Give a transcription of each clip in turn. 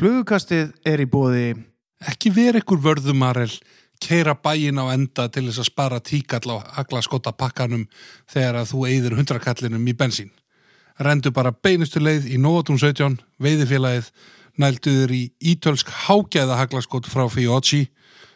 Flugukastið er í bóði Ekki vera ykkur vörðumarel, keira bæin á enda til þess að spara tíkall á aglaskota pakkanum þegar að þú eyðir hundrakallinum í bensín. Rendu bara beinustu leið í Nóatún 17, veiðifélagið, nælduður í ítölsk hágæða haglaskot frá Fiocchi,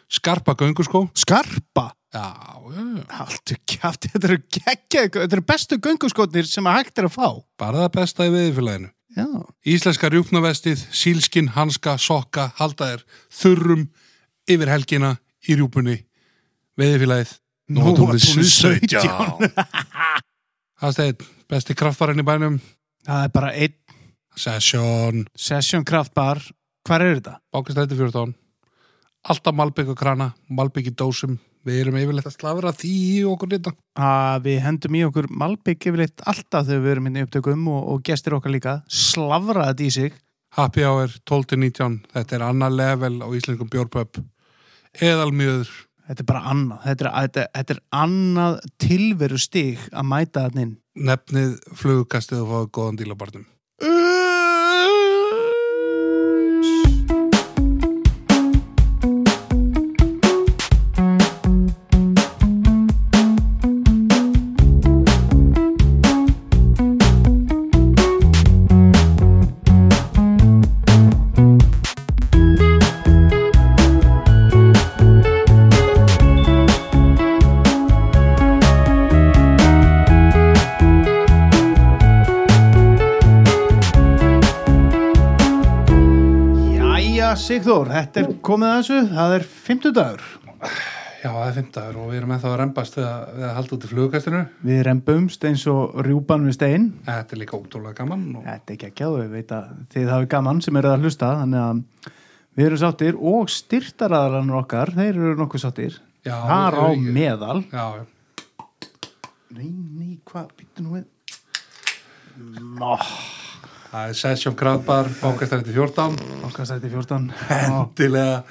skarpa gönguskó. Skarpa Já, já, já. Allt kjátt, þetta eru geggja Þetta eru bestu gönguskotnir sem að hægt er að fá Bara það besta í veiðifélaginu. Já, Íslenska rjúpnavestið, sílskin, hanska, sokka, halda er þurrum yfir helgina í rjúpunni, veiðifélagið. Nóatúnið 17. 17. Það steið, besti kraftvarinn í bænum, það er bara einn Session, session kraftbar Hvar er þetta? Bákastræti 14, alltaf malbygg og krana, malbygg í dósum, við erum yfirleitt að slafra því í okkur þetta. Að við hendum í okkur Malbygg yfirleitt alltaf þegar við erum inn í upptökum og, og gestir okkar líka slavra þetta í sig. Happy Hour 12-19, þetta er annar level á íslenskum bjórpöp, eðalmjöður, Þetta er bara annað Þetta er, þetta, þetta er annað tilveru stig að mæta þann inn. Nefnið flugkastið og fáið góðan díl Sigþór, þetta er komið að þessu Það er 50 dagur Já, það er fymtaður og við erum ennþá að rembast við að, að halda út í flugkastinu. Við rembumst eins og rjúpan við stein. Þetta er líka ótrúlega gaman og Þetta er ekki að gjáðu, við veit að þið hafi gaman sem eru að hlusta Þannig að við erum sáttir og styrtaraðalanur okkar Þeir eru nokkuð sáttir. Já, Þar á ég- meðal. Já, já. Nei, nei, hvað, býttu nú við. Nó, Það er Session Kraftbar, Bákastræti 14. okkar sætti 14 Ó, Endilega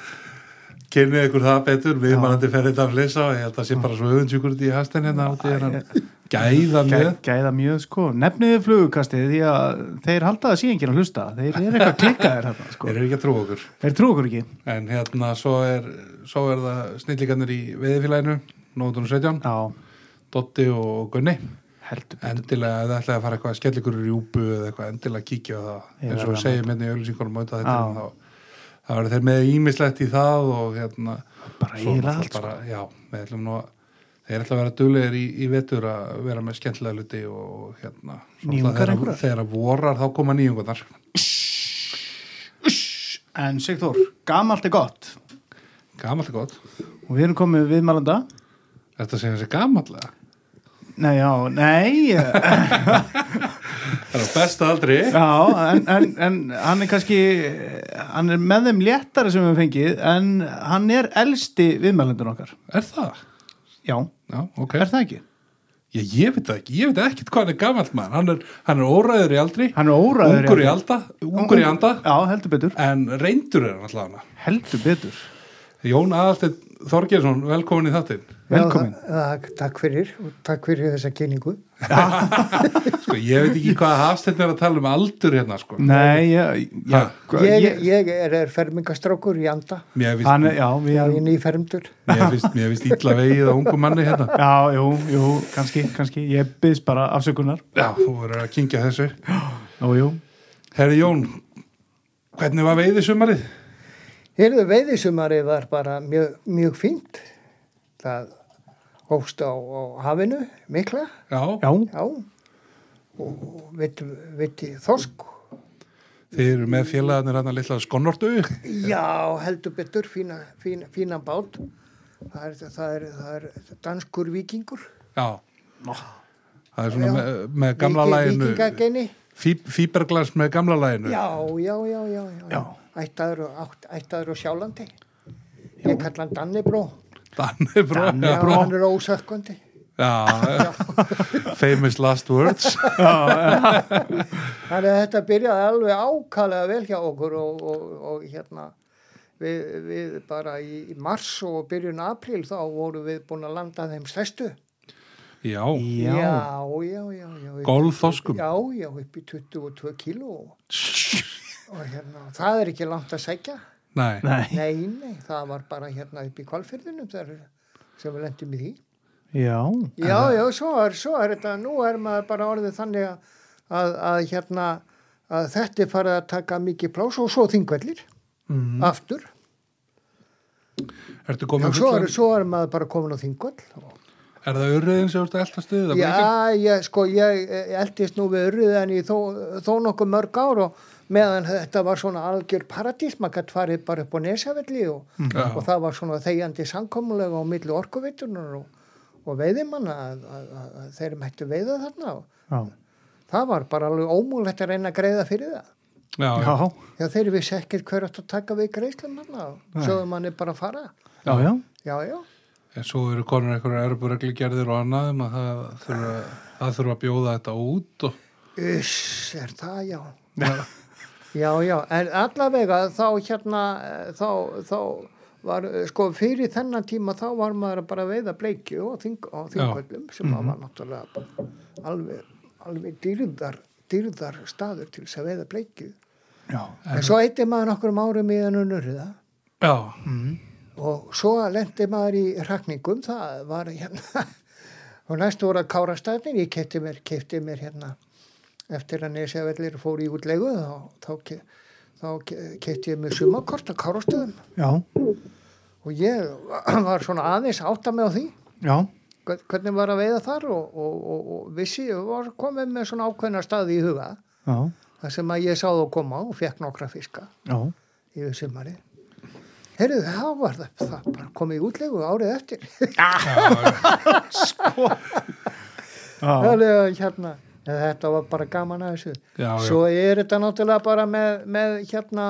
kynnið ykkur það betur, við mannandi ferðið þetta að lesa og ég held að sé bara svo út í hastin hérna í hérna gæða gæ, með. Gæða mjög sko Nefniði flugukastið því að þeir halda það síðan ekki að hlusta Þeir eru eitthvað klikkaðir hérna sko. Þeir eru ekki að trúa okkur. Þeir trú okkur ekki En hérna, svo er, svo er það snillíkarnir í veðifélaginu, Nóðunum 17, Já, Dotti og Gunni. Endilega, eða ætlaði að fara eitthvað að skella ykkur í rjúpu eða eitthvað, endilega kíkja á það. Eins og við að segjum hérna í auðlýsingunum auðvitað þetta, Já. þá, þá er þeir með ímislegt í það og hérna, Bara náttúrulega allt sko. bara, já, við ætlum nú að þeir ætla að vera duglegir í, í vetur að vera með skemmtilega luti og hérna þegar vorar þá koma nýjungunar En Sigþór, gamalt er gott. Gamalt er gott, Og við erum komið viðmælanda. Þetta segja þessi gamallega Nei, já, nei. Það er á besta aldri. Já, en, en, en hann er kannski Hann er með þeim léttari sem við fengið En hann er elsti viðmælandun okkar. Er það? Já, Já, ok. Er það ekki? ég, ég veit það ekki, ég veit ekkert hvað hann er gamalt maður. Hann er, hann er óræður í aldri. Hann er óræður ungur í alda, ungur í anda. Já, heldur betur. En reyndur er hann alltaf hana. Heldur betur. Jón Aðalsteinn Þorgeirsson, velkomin í þáttinn Velkomin Já, það, takk fyrir og takk fyrir þessa kynningu. sko, ég veit ekki hvað Hafsteinn er að tala um aldur hérna sko. Nei, já, já, Ha? hvað- Ég, ég, ég er, er fermingastrákur í anda, mér finnst, Hann já, við ég erum er nýfermdur. mér finnst, mér finnst ítla vegið á ungu manni hérna Já, jú, jú, kannski, kannski Ég byggðist bara afsökunar já, þú verður að kingja þessu Jú, jú Herri Jón, hvernig var veiði sumarið? Hérðu veiðisumari var bara mjög, mjög fínt. Það hófst á, á hafinu mikla, Já, Já, já, og viti, viti þorsk. þið eru með félagarnir hérna litla skonnortu Já, heldur betur, fína, fína, fína bát. Það er, það, er, það er danskur vikingur. Já Það er svona Já. með, með gamla læginu Fíberglas með gamla læginu Já, já, já, já, já. Já. Ættaður, og- átt- ættaður á Sjálandi. Ég kalla hann Dannibró. Já, Já, hann er ósökkandi. já, famous last words Þannig að þetta byrjaði alveg ákallega vel hjá okkur og, og, og hérna við, við bara í, í mars og byrjun apríl þá vorum við búin að landa þeim stærstu. Já, já, já, já, já. Golfþorskum. Já, já, upp í 22 kíló. og hérna, það er ekki langt að segja Nei, Nei, nei, nei, það var bara hérna upp í kvalfyrðinum þegar sem við lendum í því. Já, já, já, svo er, svo er þetta nú er maður bara orðið þannig að, að, að hérna að þetta er farið að taka mikið plás og svo þingvellir mm. aftur, ertu já, komin svo, er, svo er maður bara komin á þingvell Er það urriðin sem þú ert að elta stuðið? Já, ég, sko, ég eldist nú við urrið en í þó, þó nokkuð mörg ár og meðan þetta var svona algjör paradís, maður gætt farið bara upp á nesafelli og, Já. og það var svona þegjandi samkomulega á milli orkuvitunar og, og veiðimanna að, að, að, að þeir mættu veiða þarna og já, það var bara alveg ómúlegt að reyna að greiða fyrir það. Já, já. já, þeir vissi ekkert hver átt að taka við greiðslum þarna og sjöðum manni bara að fara. já, já, Já, já. En svo eru konur einhverja erburegli gerðir og annað um að það þurfa, það þurfa að bjóða þetta út og Uss, er það, já. Já, já, en allavega þá hérna, eh, þá, þá var, eh, sko, fyrir þennan tíma þá var maður bara að veiða bleikju á þingvöldum sem var náttúrulega bara alveg, alveg dýrðar, dýrðar staður til þess að veiða bleikju. já, En svo eitti maður nokkur árum í þann unnurriða Já, og svo lendi maður í rakningum, það var hérna, og næstu voru að kára staðnir, ég kefti mér, kefti mér hérna, eftir að nesjavellir fór í útlegu, þá, þá, þá kefti ég mér sumakort að kárastöðum já, og ég var svona aðeins átta með á því, já, hvern- hvernig var að veiða þar og, og, og, og vissi, og var komið með svona ákveðna staði í huga, já, þar sem að ég sá þú koma og fekk nokkra fiska já, yfir sumari. Heyrðu, það var það, það bara komið í útlegu árið eftir. já, Þannig að hérna, þetta var bara gaman að þessu. já, já. Svo er þetta náttúrulega bara með, með hérna,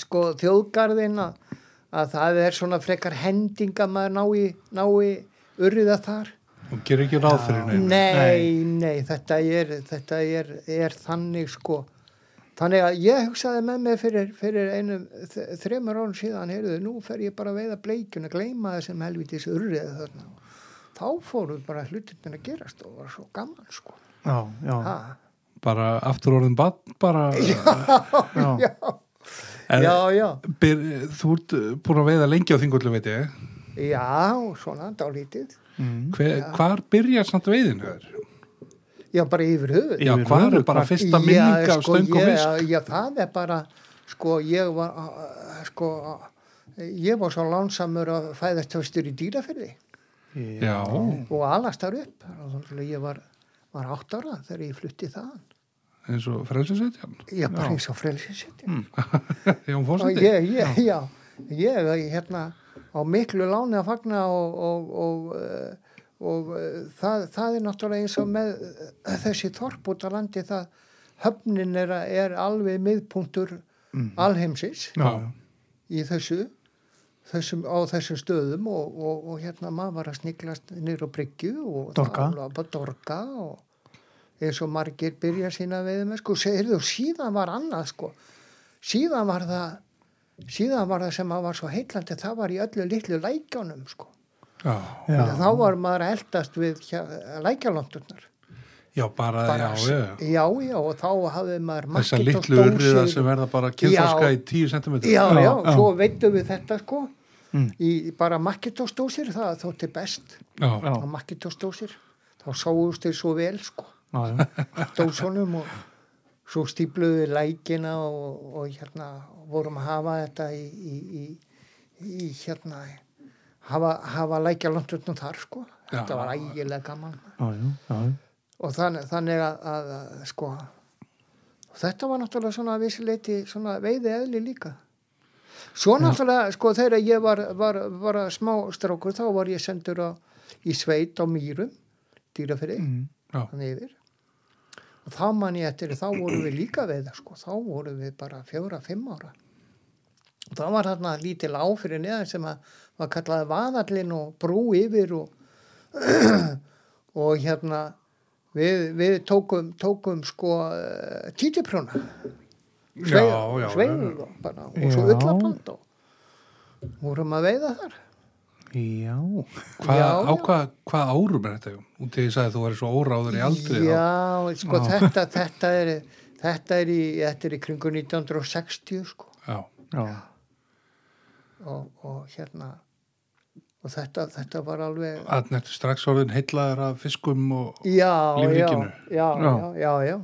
sko, þjóðgarðin að, að það er svona frekar hending að maður nái, nái urriða þar. Hún gerir ekki ráð fyrir neina. Nei, nei, þetta er, þetta er, er þannig sko. Þannig að ég hugsaði með mig fyrir, fyrir einum þ- þremur árum síðan, heyrðu, nú fer ég bara að veiða bleikjun að gleyma þessum helvitis urriða þarna. Þá fóru bara hlutin að gerast og var svo gaman sko. já, já, Bara aftur orðin bann, bara... já, já, En- já, já, Byr, þú ert búin að veiða lengi á þingullu, veit ég. já, svona dálítið. mm. Hver, hvar byrjar samt veiðin þér? Já, bara yfir höfuð. Já, höfuð, er bara fyrsta minning af sko, stöng og fisk? Já, það er bara, sko, ég var, sko, ég var svo lánsamur að fæðast höstur í dýrafyrði Já, og alast þar upp. Ég var, var átt ára þegar ég flutti þaðan. eins og frelsinsveitjan. Ég bara eins og frelsinsett. Mm. Já, Og ég, ég, já, ég, hérna, á miklu láni að fagna og, og, og, uh, og uh, það, það er náttúrulega eins og með uh, þessi þorp út á landi það höfnin er, er alveg miðpunktur alheimsins Já, í þessu, þessum, á þessum stöðum og, og, og hérna maður var að sniglast niður á bryggju og Dorga. það var bara dorga og eins og margir byrja sína veið með sko, segirðu, og síðan var annað sko, síðan var það síðan var það sem að var svo heitlandi það var í öllu litlu lækjánum sko. Já, já, þá var maður að eldast við lækjalondurnar já, bara, já, já. já, já, og þá hafði maður Þessar litlu urriða sem verða bara kynþorska Já. í 10 cm. já, Já, já, já. svo veitum við þetta sko Mm. í bara makkitósdósir það þótti best Já, já, á makkitósdósir þá sáust þeir svo vel sko já, já, dósunum og svo stípluðu lækina og, og hérna vorum að hafa þetta í, í, í, í hérna hafa, hafa lækja landurnum þar sko þetta Já. var ægilega gaman já, já, og þannig, þannig að, að, að sko þetta var náttúrulega svona að vissi leiti svona veiði eðli líka. Svo náttúrulega sko þegar ég var, var, var smá strákur þá var ég sendur á, í sveit á Mýrum dýrafyrir Mm. þannig yfir. Og þá man ég eftir þá vorum við líka veiða sko, þá vorum við bara fjóra, fimm ára. Og þá var þarna lítil á fyrir neðan sem að var kallaði vaðallin og brú yfir og og hérna við, við tókum, tókum sko uh, títiprjóna já. og svo Já. ullapand og vorum að veiða þar já, Hva, Já, já. hvað hva árum er þetta? Út í því að þú er svo óráður í aldri. þá- Já, sko Já. þetta, þetta er þetta er í, þetta er í kringu 1960 sko já, já, og, og hérna og þetta, þetta var alveg að nættu strax orðin heitlaður af fiskum og já, lífríkinu. já, Já. já, já, já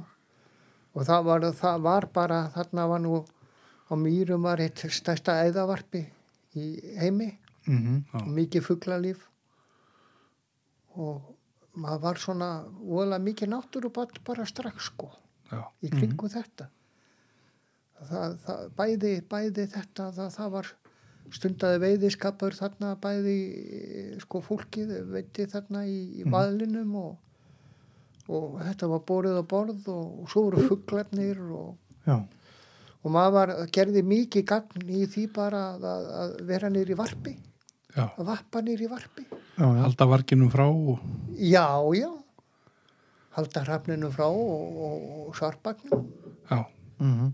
og það var, það var bara þarna var nú á Mýrum var eitt stærsta æðavarpi í heimi. Mhm, Já. og mikið fuglalíf. Og maður var svona voðalega mikið náttúrubatt bara strax sko já, í kringu þetta. Það, það, bæði, bæði þetta það, það var stundaði veiðiskapur þarna bæði sko fólkið veiti þarna í, í vaðlinum og, og þetta var borið á borð og, og svo voru fugglefnir og, og maður var, gerði mikið gagn í því bara að, að- vera nýr í varpi já, að vappa nýr í varpi. Já, halda varginum frá og já, já. Halda hrafninu frá og, og, og svarpagnum já, Mhm.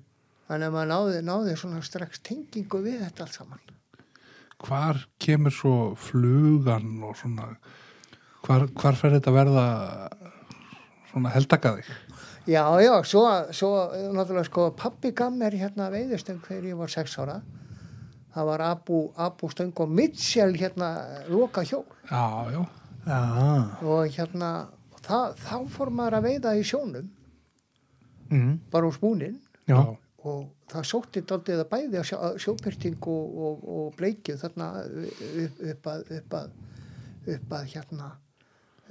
þannig að maður náði, náði svona strax tengingu við þetta allt saman hvar kemur svo flugan og svona hvar, hvar fer þetta að verða svona heldakaðig Já, já, svo, svo náttúrulega sko pappi gaf mér hérna veiðustöng þegar ég var sex ára. Það var Abu, Abu stöng og Mitchell hérna loka hjól. Já, já, já, og hérna það, þá fór maður að veiða í sjónum. Mhm, bara úr spúnin já, og það sótti daldið að bæði að sjó, sjópyrting og, og, og bleikju þarna upp, upp, að, upp, að, upp að hérna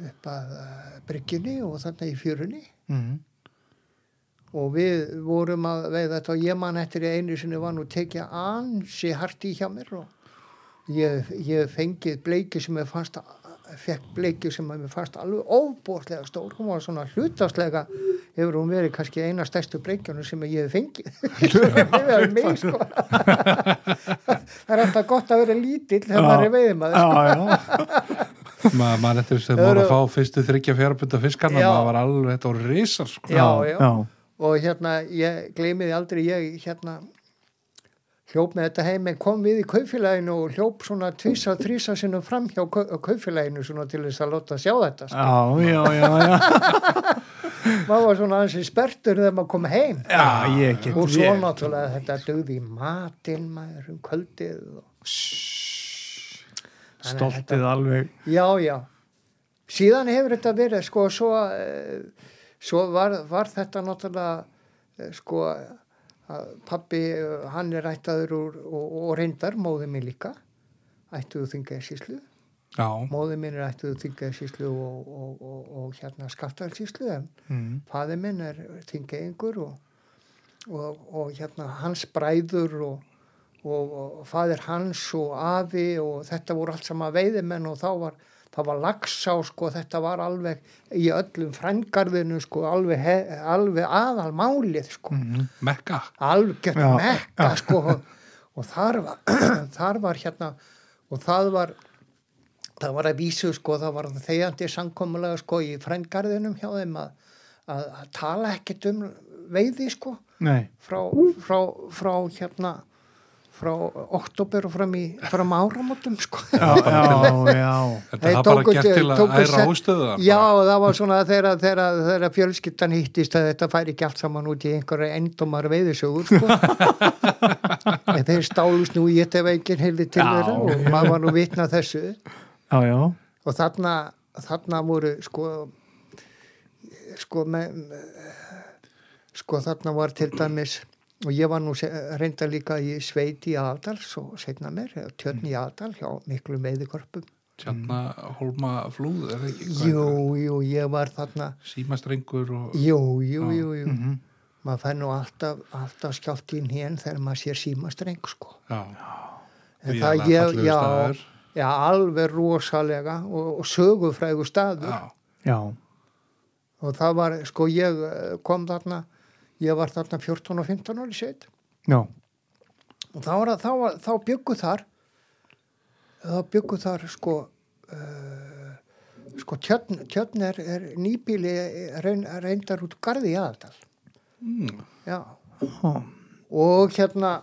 upp að uh, bryggjunni og þarna í fjörunni. Mhm, og við vorum að veiða þetta og ég man eftir einu sinni var nú tekið ansi hart í hjá mér og ég, ég fengið bleiki sem ég fannst fekk bleiki sem ég fannst alveg óbúslega stór, hún var svona hlutastlega hefur hún verið kannski eina stærstu bleikjunum sem ég hef fengið. Það er mig sko það er alltaf gott að vera lítill þegar maður er veiðum að já, já, Ma, maður eftir sem maður að fá fyrstu þryggja fjárabunda fiskarna, maður var alveg þetta voru risar sko. Já, já. já, og hérna, ég gleymiði aldrei ég hérna hljóp með þetta heim en kom við í kaufélaginu og hljóp svona tvisa, þrísa sinnum fram hjá kau- kaufélaginu svona til þess að láta sjá þetta sko. já, já, já, já, maður var svona aðeins spertur þegar maður kom heim. Já, ég get og svo náttúrulega þetta dögði í matinn maður um kvöldið og... Stoltið alveg, já, já. Síðan hefur þetta verið sko svo, eh, svo var, var þetta náttúrulega eh, sko pappi hann er ættaður úr, og, og reyndar móði minn líka ættuðu þingaði síslu já, móði minn er ættuðu þingaði síslu og, og, og, og hérna skaftalsíslu en mhm, faði minn er þingaðingur og, og, og hérna hans bræður og, fadir hans og afi og þetta voru allt saman veiðimenn og þá var það var lagsá sko, þetta var alveg í öllum frængarðinu sko, alveg, he, alveg aðal málið sko, mhm, mekka. Algjört Já, mekka sko. Og þar var, þar var hérna og það var það var að vísu sko, það var þegjandi samkomulega sko í frængarðinum hjá þeim að, að, að tala ekkert um veiði sko. Nei, frá, frá, frá hérna frá oktober og fram í fram áramótum sko. Já, já, já, þetta er bara gert til að æra ástöðu Já, það var svona þegar, þegar, þegar fjölskyldan hittist að þetta færi ekki allt saman út í einhverja endumar veiðisögur sko. en þeir stálust nú í þetta veikin heildi til þeirra og maður var nú vitna þessu. Já, já, og þarna, þarna voru sko sko með, sko þarna var til dæmis og ég var nú reynda líka í sveit í aðdal svo setna mér, tjörn í aðdal hjá miklu veiðikorpum. Tjarna holma flúð er það ekki? Jú, jú, ég var þarna. Símastrengur og jú, jú, jú, jú. Mhm, maður fær nú alltaf, alltaf skjátt í hén þegar maður sér símastreng sko. Já, en það ég, já, já, alveg rosalega og, og sögufrægu staður. Já, já, og það var, sko ég eh, kom þarna ég var þarna 14 og 15 ári sveit. Já, og þá, þá, var, þá byggu þar þá byggu þar sko uh, sko tjörn, tjörn er, er nýbíli reyn, reyndar út garði í aðaldal. Mm, já. Ó, og hérna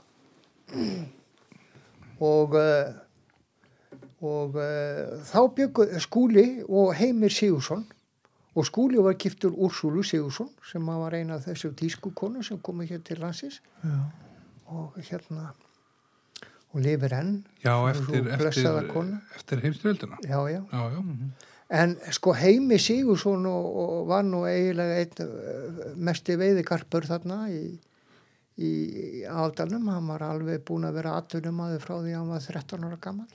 og uh, og uh, þá byggu skúli og Heimir Sigursson og skúli var giftur Úrsúlu Sigursson sem var eina af þessu tísku konu sem komið hér til landsins Já. og hérna og lifir enn Já, eftir, eftir, eftir heimstyrjöldina. já, já. Já, já. en sko Heimi Sigursson og, og var nú eiginlega einn eh, mesti veiðigarpur þarna í, í aldalum hann var alveg búin að vera atvinnumadur frá því að hann var 13 ára gammal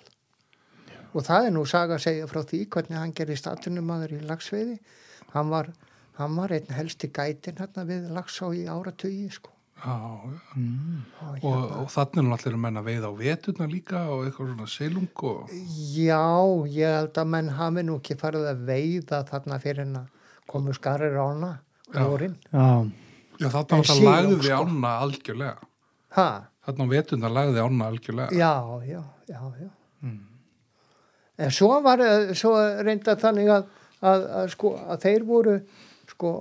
og það er nú saga að segja frá því hvernig hann gerist atvinnumadur í lagsveiði hann var, hann var einn helsti gætin hérna við lagsá í áratugi sko Já, já. og, Og, hérna, og þannig er allir menn að veiða á veturna líka og eitthvað svona selung og... já, ég held að menn hafi nú ekki farið að veiða þarna fyrir en að komu skarir ána Já. vorin Já. Já, þarna lagði sko. ána algjörlega. ha, Þarna á veturna lagði ána algjörlega. já, já, já, já en svo var svo reynda þannig að, að, að, sko, að þeir voru sko,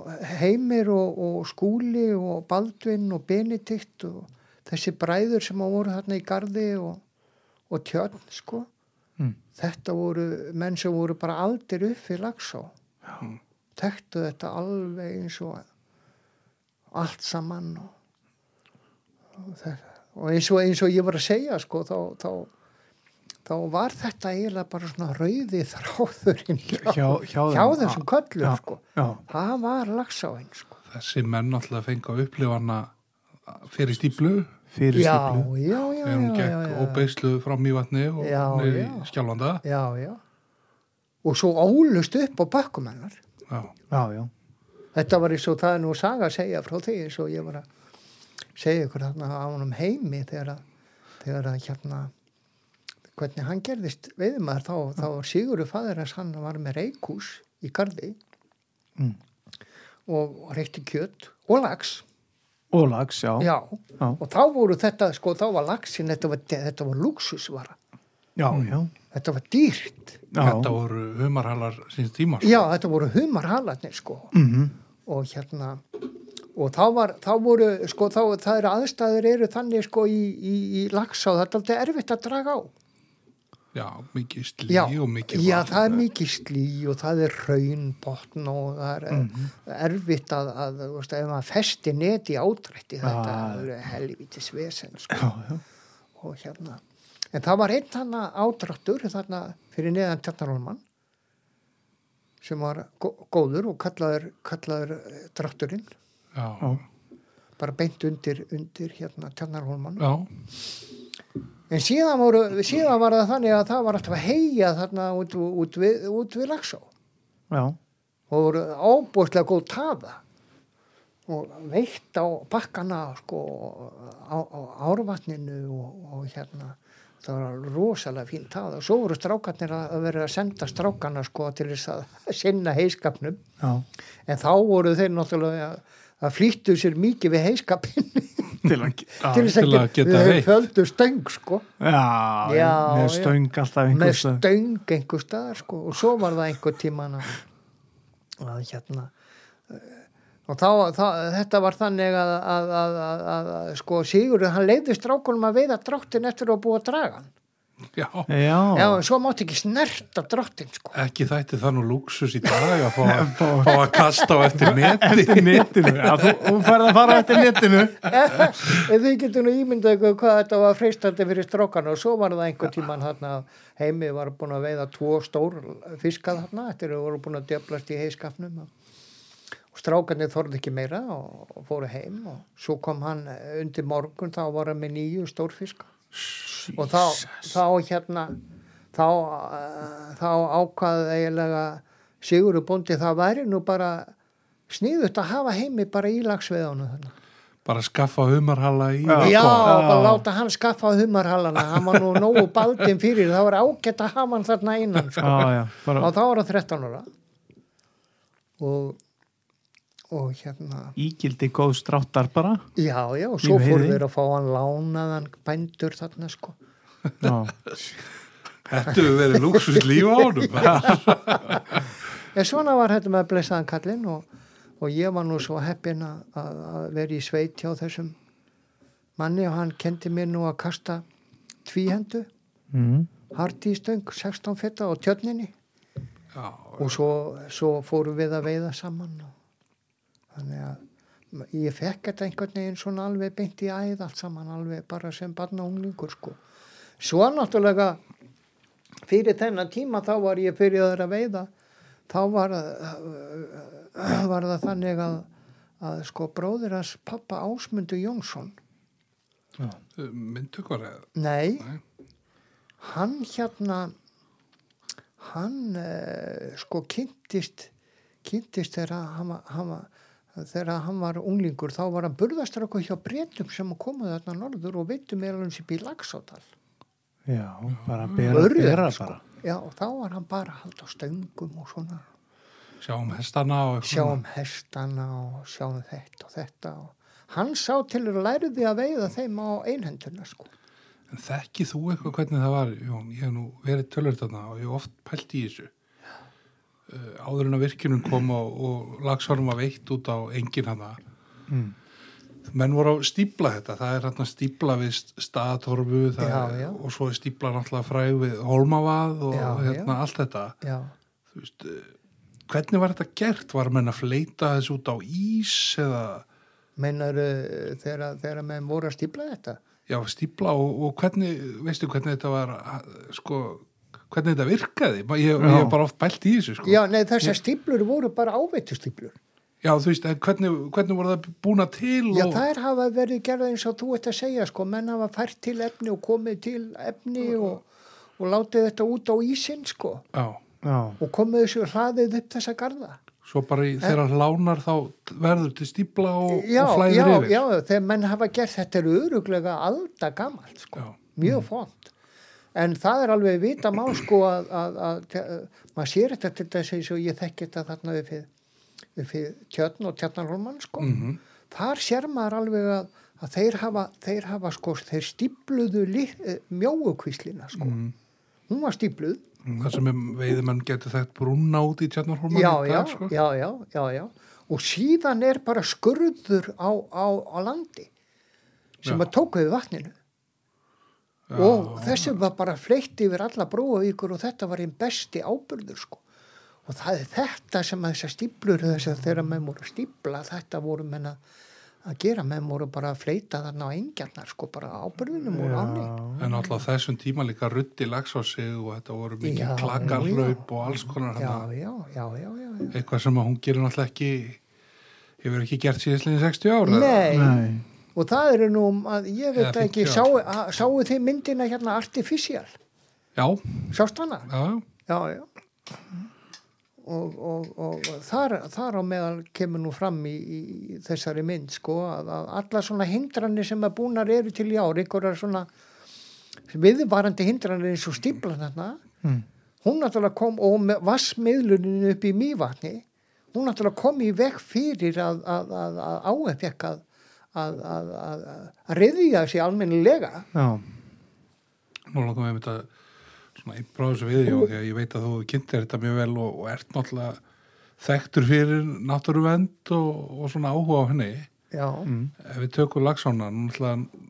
heimir og, og skúli og Baldvin og Benedikt og þessi bræður sem voru þarna í gardi og, og tjörn sko. Mm. þetta voru menn sem voru bara aldir upp fyrir lagsá tektu þetta alveg eins og allt saman og, og, eins, og eins og ég var að segja sko þá, þá, þá var þetta eiginlega bara svona rauði þráðurinn hjá, Hjá, hjá, hjá þeim. þessum köllum sko það var lagsáinn sko Þessi menn alltaf fengi að upplifa hana fyrir stíplu Fyrir já, stíplu. já, já, þegar hún já, gekk já, já. óbeislu fram í vatni og já. skjálfanda. já, já og svo ólust upp á bakkum hennar Já, Já, já. þetta var eins og það er nú saga að segja frá því eins og ég var að segja ykkur þarna á honum heimi þegar að, þegar að hérna hvernig hann gerðist veiðmaður þá, þá var Sigurður fæður hans hann var með reikús í gardi Mm. og reykti kjött og lags Og lags, já. já. Já. og þá voru þetta sko þá var lagsin, þetta var, þetta var luxusvara Já, já. þetta var dýrt Já. þetta voru humarhalar síns tíma. sko. já þetta voru humarhalarnir sko Mhm. og hérna og þá var, þá voru sko þá, það eru aðstæður eru þannig sko í, í, í lagsá, það er alltaf erfitt að draga á Já, mikið slí já, og mikið já vatn. það er mikið slí og það er raunbotn og það er Mhm. erfitt að, að þú veist, ef maður festi net í átrætti þetta Já. er helvítis vesen sko. Já, já. og hérna en það var einn þarna ádráttur þarna fyrir neðan Tjarnarholman sem var gó- góður og kallaður, kallaður eh, drátturinn Já, Já. bara beint undir, undir hérna Tjarnarholman já, en síðan, voru, síðan var það þannig að það var alltaf að heia þarna út, út, við, út við Lagsá Já. og voru ábúrslega góð taða og veitt á bakkana sko, á, á árvatninu og, og hérna það var rosalega fín taða og svo voru strákarnir að vera að senda strákana sko til þess að sinna heiskapnum Já. en þá voru þeir náttúrulega að, að flýttu sér mikið við heiskapin Til að, já. til að, að geta veitt. földu stöng sko Já, Já, með stöng alltaf með einhvers staðar. stöng einhver staðar sko og svo var það einhver tíman að, að hérna eh, og þá, þá, þetta var þannig að, að, að, að, að, að sko Sigurður hann leiði strákunum að veiða dráttin eftir að búa að draga hann já. Já. já svo mátti ekki snerta dráttin sko Ekki þætti það nú luxus í dag að fá, fá að kasta á eftir neti. Eftir netinu. Já, þú, þú færð að fara eftir netinu. en þið getur nú ímyndað hvað þetta var freistandi fyrir strákana og svo var það einhver tíman þarna að heimi var búin að veiða tvo stór fiskað þarna eftir að voru búin að djöflast í heiskapnum og strákarnir þorði ekki meira og, og fóru heim og svo kom hann undir morgun þá var hann með nýju stórfiska og þá, þá hérna þá, uh, þá ákvaði eiginlega Sigurður bóndi það væri nú bara sniðut að hafa heimi bara í lagsveðunum þannig. Bara skaffa humarhala í. Já. Já, Já. bara láta hann skaffa humarhallana hann var nú nógu baldin fyrir það var ágætt að hafa hann þarna innan sko. Já, já. Bara og þá var hann 13 ára og og hérna ígildi góð stráttar bara. Já, já, og svo heiði. þeir að fá hann lánaðan bændur þarna sko. Já. Þetta hefur verið luxus líf á honum. En svona var þetta með blessaðan kallinn og, og ég var nú svo heppin að, að að vera í sveit hjá þessum manni og hann kendi mér nú að kasta tvíhendu, Mm. hardi í stöng, 16 fetta á tjörninni Já, og svo, svo fórum við að veiða saman og þannig að ég fekk þetta einhvern veginn svona alveg beint í æð allt saman alveg bara sem barna unglingur sko. Svo náttúrulega fyrir þennan tíma þá var ég byrjaður að veiða þá var, uh, var það þannig að, að sko bróðir hans pappa Ásmundur Jónsson myndu hvað eða? nei, Nei. hann hérna hann uh, sko kynntist kynntist þegar hann, var- þegar hann var unglingur þá var hann burðastrakku hjá breytum sem komuð þarna norður og veitum meðal hans upp í Lagsádal Já, bara bera, Börður, bera sko. bara. já og þá var hann bara að halda á stöngum og svona Sjáum hestana og sjáum hestana og sjáum þetta og þetta og hann sá til að læriði að veiða þeim á einhenduna sko En þekkið þú eitthvað hvernig það var, Jón? Ég hef nú verið tölur þarna og ég hef oft pælt í þessu. Uh, áður en að virkinum kom og, og lagsvarum var veitt út á engin hana. Mm. Menn voru að stípla þetta. Það er hérna stípla við staðatorfu Já, já. og svo er stípla náttúrulega fræg við holmavad og Já, hérna allt þetta. já, Þú veist, uh, hvernig var þetta gert? Var menn að fleita þessu út á ís eða meinar þegar, þegar menn voru að stípla þetta já, stípla og, og hvernig, veistu hvernig þetta var, sko, hvernig þetta virkaði? Ég, Já. hef bara oft bælt í þessu, sko. Já, nei, þessar stíplur voru bara áveitustýplur. Já, þú veist, en hvernig, hvernig voru það búna til Já, og... þær hafa verið gerða eins og þú ert að segja, sko, menn hafa fært til efni og komið til efni og, og látið þetta út á ísinn, sko, Já, Já, og komið þessu hlaðið upp þessa garda. svo bara í, þegar lánar þá verður til stípla og, Já, og flæðir já, yfir. já, þegar menn hafa gert þetta er öruglega alda gamalt, sko, Já. mjög fónt. En það er alveg vita mál, sko, að, að, að, að maður sér þetta til þess að ég þekki þetta þarna við fyrir, tjörn og tjörnarholmann, sko. Mhm. þar sér maður alveg að, að þeir hafa, þeir hafa sko, þeir stípluðu mjóukvíslina sko. Mhm. hún var stípluð Það sem er veiðimenn getur þekkt brúna út í tjarnarholman já, já, sko. já, já, já, já og síðan er bara skurður á, á, á landi sem Já. að tók við vatninu Já, og þessu var bara fleitt yfir alla brúavíkur og þetta var einn besti ábyrður sko. Og það er þetta sem að þessar stíplur þess að þeirra menn voru stípla þetta voru menn að, gera. Menn voru bara að fleita þarna á engjarnar sko bara ábyrðunum voru áni En alltaf þessum tíma líka ruddi lags á sig og þetta voru mikið Já, klakkarhlaup og alls konar já, já, já, já, já, já. Eitthvað sem að hún gerir náttúrulega ekki, hefur ekki gert síðastliðin 60 ára. Nei, nei, og það eru nú að ég veit Eða ekki, 50 sáu, ár. að- sáu þið myndina hérna Artificial, Já, sást hana? já, Já, já. Og, og, og þar, þar á meðal kemur nú fram í, í þessari mynd sko að, að alla svona hindranir sem að búnar eru til í ár, einhverjar svona viðvarandi hindranir eins og stíplan þarna, Mm. hún náttúrulega kom og með vassmiðlunin upp í mývatni, hún náttúrulega kom í veg fyrir að, að, að, að að, að, reyðja sig almennilega. já, nú látum við þetta svona einbráð þessu við, já, því að ég veit að þú kynntir þetta mjög vel og, og ert náttúrulega þekktur fyrir náttúruvend og, og svona áhuga á henni. Já, mm. Ef við tökum lagsána, náttúrulega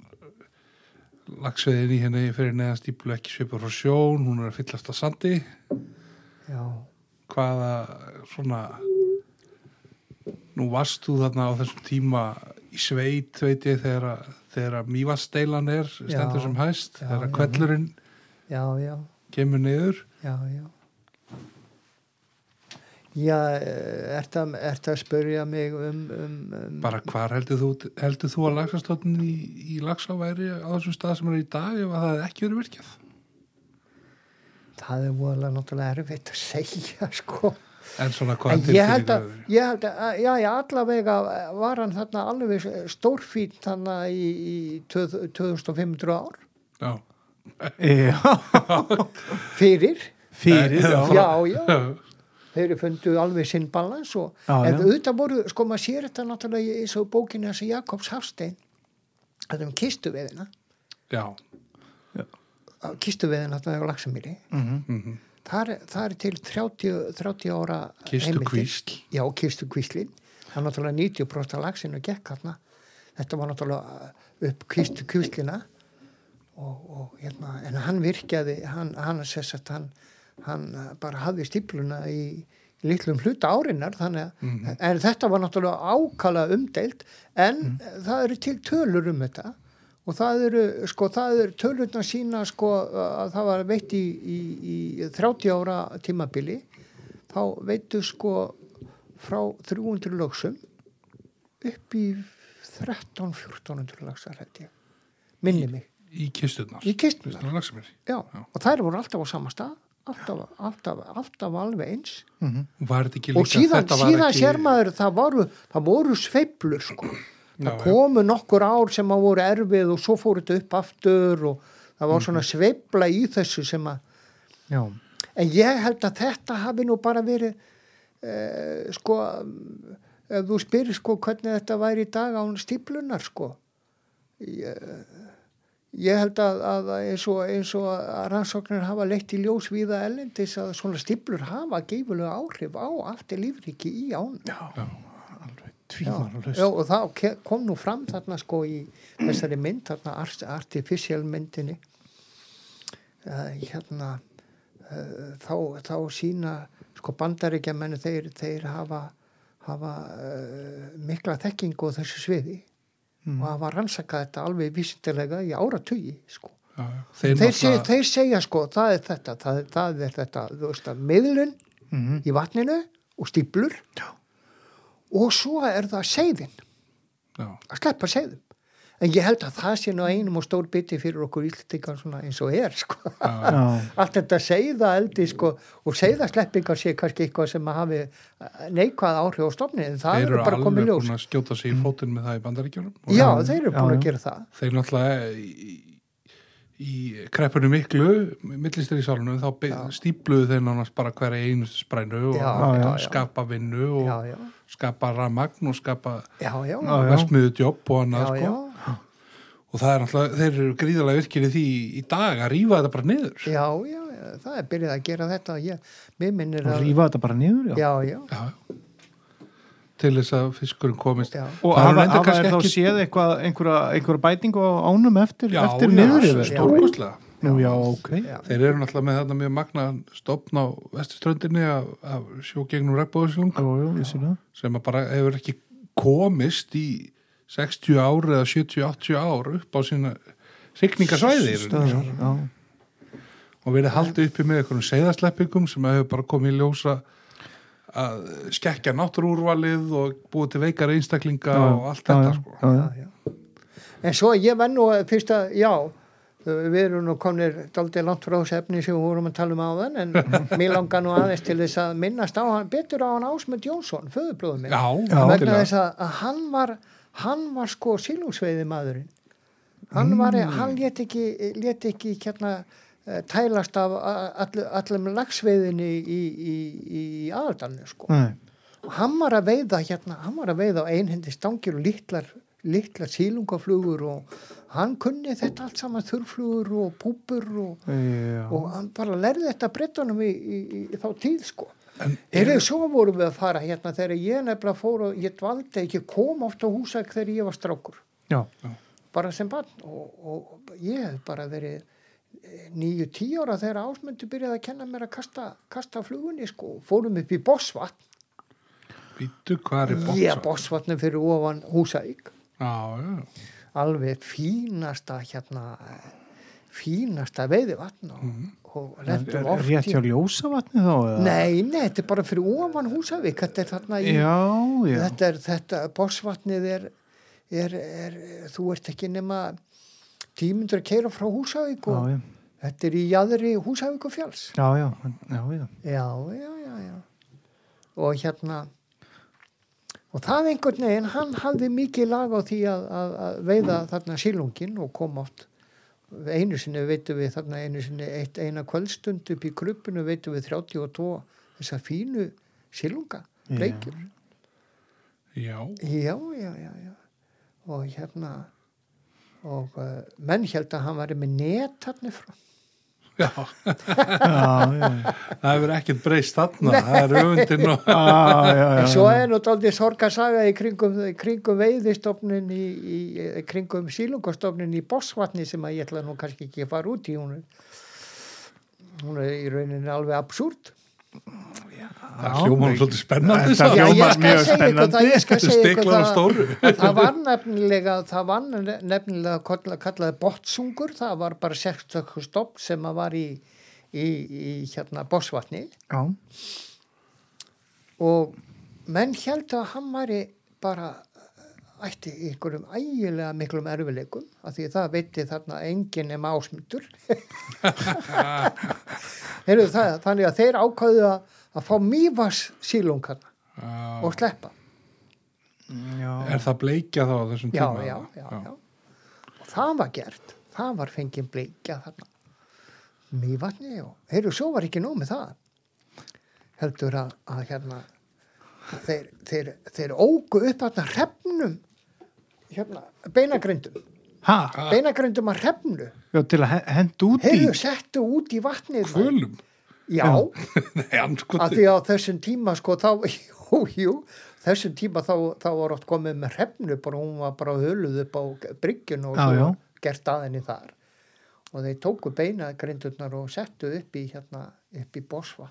lagsveiðin í henni fyrir neðan stíplu ekki svipur frá sjón, hún er að fyllast að sandi. já, Hvaða svona, nú varst þú þarna á þessum tíma í sveit, veit ég, þegar, að- þegar að mývasteilan er, stendur Já, sem hæst, já, þegar kvellurinn kemur niður. Já, já. Já, ert að, ert að spyrja mig um, um, um Bara hvar heldur þú, heldur þú að lagsastóttin í, í lagsá væri á þessum stað sem er í dag ef að það hefði ekki verið virkjað? það er voðalega náttúrulega erfitt að segja, sko. En svona hvað En ég held að, ég held að, já, já, allavega var hann þarna alveg stórfín þarna í, í 2500 ár Já. já, fyrir. fyrir, já, Já, já. Þeir eru fundu alveg sinn balans og Já, en já. auðvitað voru, sko maður sér þetta náttúrulega í svo bókinu þessi Jakobs Hafstein þetta um kistuveðina Já. kistuveðina þarna á Laxamýri Mhm. Mm þar, þar er til 30, 30 ára Kistu kvísl. já, kistu kvíslin. Það er náttúrulega 90% af laxinu gekk þarna. Þetta var náttúrulega upp kistu kvíslina. Og, og hérna, en hann virkjaði hann, hann, sess að hann, hann bara hafði stípluna í litlum hluta árinnar þannig að, en þetta var náttúrulega ákala umdeilt en það eru til tölur um þetta og það eru, sko, það eru tölurna sína, sko, að það var veitt í, í, í 30 ára tímabili, þá veitu, sko, frá 300 lögsum upp í 13-1400 lögsar, held ég, minni mig, í kistunar í kistunar, Kistunar Laxamýri. já, og þær voru alltaf á sama stað, alltaf, alltaf, alltaf alveg eins. Ekki líka og síðan, síðan ekki, sér maður það voru, það voru sveiflur sko. Það Já, já. komu nokkur ár sem að voru erfið og svo fóru þetta upp aftur og það var Mhm. svona sveifla í þessu sem að já, en ég held að þetta hafi nú bara verið eh, sko ef þú spyrir sko hvernig þetta væri í dag án stíplunar sko. Ég, ég held að, að eins, og, eins og að rannsóknir hafa leitt í ljós viða ellendis að svona stíplur hafa geifulega áhrif á allt er lífriki í án já, Já, tvímaralaust já, og það kom nú fram þarna sko í þessari mynd, þarna art- artificial myndinni uh, hérna uh, þá, þá sína sko bandaríkja menni þeir, þeir hafa, hafa uh, mikla þekkingu á þessu sviði Mm. og hafa rannsakað þetta alveg vísindilega í áratugi sko. já. Þeir, þeir, náttúrulega- seg, þeir segja sko, það er þetta það, það er þetta, veist miðlun Mhm. í vatninu og stíplur Já. Og svo er það seiðin já, að sleppa seiðum en ég held að það sé nú einum og stór biti fyrir okkur íldingar svona eins og er sko. já, allt þetta seiða eldi sko, og seiðasleppingar sé kannski eitthvað sem að hafi neikvað áhrif á stofni en það þeir eru eru bara komið alveg ljós. búin að skjóta sig í fótinn með það í bandaríkjunum. Og já, þeir eru búin já. að gera það. Þeir náttúrulega í, í kreppunum miklu millistir í sálunum þá stípluðu þeir nánast bara hverja einustu sprænu og Já, já, já. skapa vinnu og já, já, skapa ramagn og skapa vesmiðudjobb og annað já, sko. já, og það er náttúrulega, þeir eru gríðarlega virkir í því í dag að rífa þetta bara niður. Já, já, já, það er byrjað að gera þetta ég, mér minnir og að rífa þetta bara niður já, já, já, já, til þess að fiskurinn komist. Já, og Það hafa kannski er þá ekki- séð eitthvað, einhverja, bætingu á ánum eftir, eftir niður yfir stórkostlega Nú, já, ok. Já, þeir eru náttúrulega með þarna mjög magna stopn á vestuströndinni af, af sjógegnum það. Sem að bara hefur ekki komist í 60 ár eða 70-80 ár upp á sína signingasvæði í rauninni. Stöðar, já, og verið haldið uppi með einhverjum seiðasleppingum sem hefur bara komið í ljósa að skekkja náttúrúrvalið og búið til veikar einstaklinga Já, og allt já, þetta já, sko. já, já, já. en svo ég venn nú að fyrst að, já við erum nú komnir daldið langt frá þessu efni sem við vorum að tala um áðan en mér langar nú aðeins til þess að minnast á hann betur á hann Ásmund Jónsson föðublóðum minn. Vegna þess að, að hann var hann var sko sílungsveiði maðurinn hann var, hann let ekki let ekki hérna eh, tælast af all, allum lagsveiðinni í, í, í, í aðaldalinu sko. Nei, og hann var að veiða hérna, hann var að veiða á einhendi stangir og litlar, litlar sílungaflugur og hann kunni þetta allt saman þurrflugur og púpur og, já, og hann bara lærði þetta brettunum í, í, í, í þá tíð sko. En Eru svo vorum við að fara hérna þegar ég nefnilega fór og ég dvaldi ekki kom oft á húsæk þegar ég var strákur. Já, bara sem barn og, og ég hef bara verið nýju, tíu ára þegar ásmöndu byrjaði að kenna mér að kasta, kasta flugunni sko, fórum upp í Bossvatn. Býtu, hvað er bóksa? ég Bossvatnum fyrir ofan húsæk. Já, já, alveg fínasta hérna fínasta veiðivatn og, og lendum oft rétt hjá ljósavatni þá eða? nei, nei, þetta er bara fyrir ofan húsæk þetta er þarna í já, já, þetta er þetta, Bossvatnið er, er, er þú ert ekki nema tímundur að keira frá Húsavík og já, þetta er í jæðri Húsavík og já, já, já. já, já, já, já. Og hérna og það einhvern veginn hann hafði mikið lag á því að, að, að veiða þarna sílungin og kom oft einu sinni veitum við þarna einu sinni eitt eina kvöldstund upp í klubbinu veitum við 32 þessa fínu sílunga bleikjur já, Já, já, já, já. Og hérna, og uh, menn held að hann væri með net hann frá. Já. já, já, Það hefur ekkert breyst þarna, það er öfundin og... svo er nú daldið sorgarsaga í kringum, í kringum veiðistofnin, í, í, í kringum sílungastofnin í Bossvatni sem að ég ætla nú kannski ekki að fara út í hún. hún er í rauninni alveg absúrt Það hljóma hann svolítið spennandi ég skal mjög ykkur það, það. stóru. það var nefnilega það var nefnilega kalla- kallaði botsungur, það var bara sérstökku stopp sem að var í, í, í hérna bosvatni Já, og menn held að hann væri bara ætti einhverjum ægilega miklum erfileikum af því það veitti þarna enginn nema ásmundur. Heyrðu, það, þannig að þeir ákvæðu að, að fá mývas sílungan Já. og sleppa já. Er það bleikja þá á þessum tíma? já, já, já. og það var gert það var fengið bleikja þarna mývatni og heyrðu, svo var ekki nóg með það heldur að, að hérna þeir, þeir, þeir ógu upp að hrefnum hérna, beinagrindum Ha, beinagrindum að hrefnu já, til að he- henda út í heyrðu, settu út í vatnið. Kvölum? Já, Nei, að anskoti. því á þessum tíma sko þá, jú, jú þessum tíma þá, þá var oft komið með hrefnu bara hún var bara höluð upp á bryggjun og Já, svo já. gert aðinni þar. Og þeir tóku beina grindurnar og settu upp í hérna, upp í bosva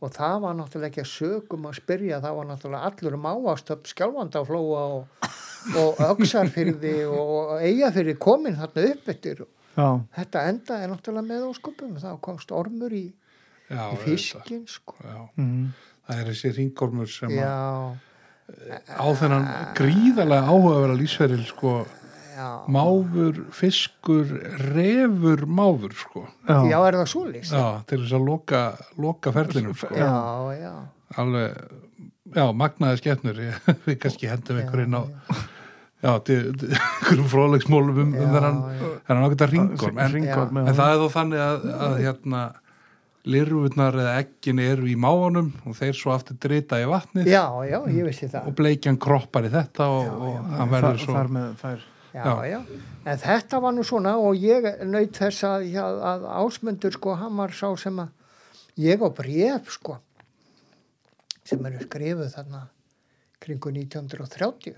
og það var náttúrulega ekki að sögum að spyrja, það var náttúrulega allur ávastöp skjálfandaflóa og, og öksarfyrði og eigafyrði komin þarna upp eftir Já, þetta endaði náttúrulega með óskupum þá komst ormur í, Já, í fiskin sko. Mm. Það er þessi ringormur sem á þennan gríðarlega áhugaverða lífsferil sko, já máfur, fiskur, refur máfur sko. já. Já, er það svoleiðis? Já, til þess að loka, loka ferlinum sko. já, já. Alveg, já, magnaði skemmnur við kannski hendum einhverjum á já, til einhverjum fróðleiksmólum um, um þennan ágæta ringorm en, Hringorm, en það er þó þannig að, að hérna lirfurnar eða ekkin eru í máanum og þeir svo aftur drita í vatnið Já, já, ég vissi það. og bleikjan kroppar í þetta og, og hann verður svo þar með þær Já, já. já. En þetta var nú svona og ég naut þess að, já, að ásmundur sko, hann var sá sem að ég á bref sko, sem eru skrifuð þarna kringu 1930.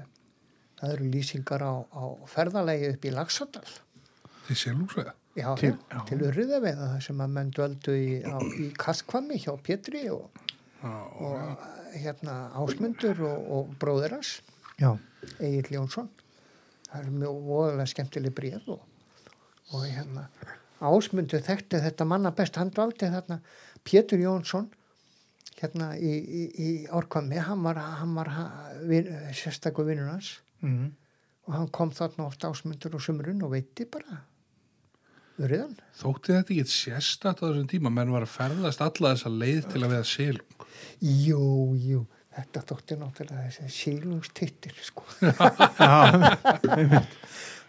Það eru lýsingar á, á ferðalegi upp í Laxadal. því selúsvega Já, Til- til, til urriðaveiða það sem að menn dvöldu í, á, í Kastkvami hjá Pétri og, og hérna Ásmundur og, og bróðiras Já, Egil Jónsson. Það er mjög voðalega skemmtileg bréf og, og hérna Ásmundur þekkti þetta manna best. Hann dvaldi þarna Pétur Jónsson hérna í, í, í Árkvami hann var, hann var vin, sérstakur vinnur hans. Mm. og hann kom þarna oft Ásmundur og sumrun og veitti bara urriðan þótti þetta ekki sérstætt á þessum tíma? Menn var að ferðast alla þessa leið til að veða selung Jú, jú, þetta þótti náttúrulega þessi sílungstittir sko.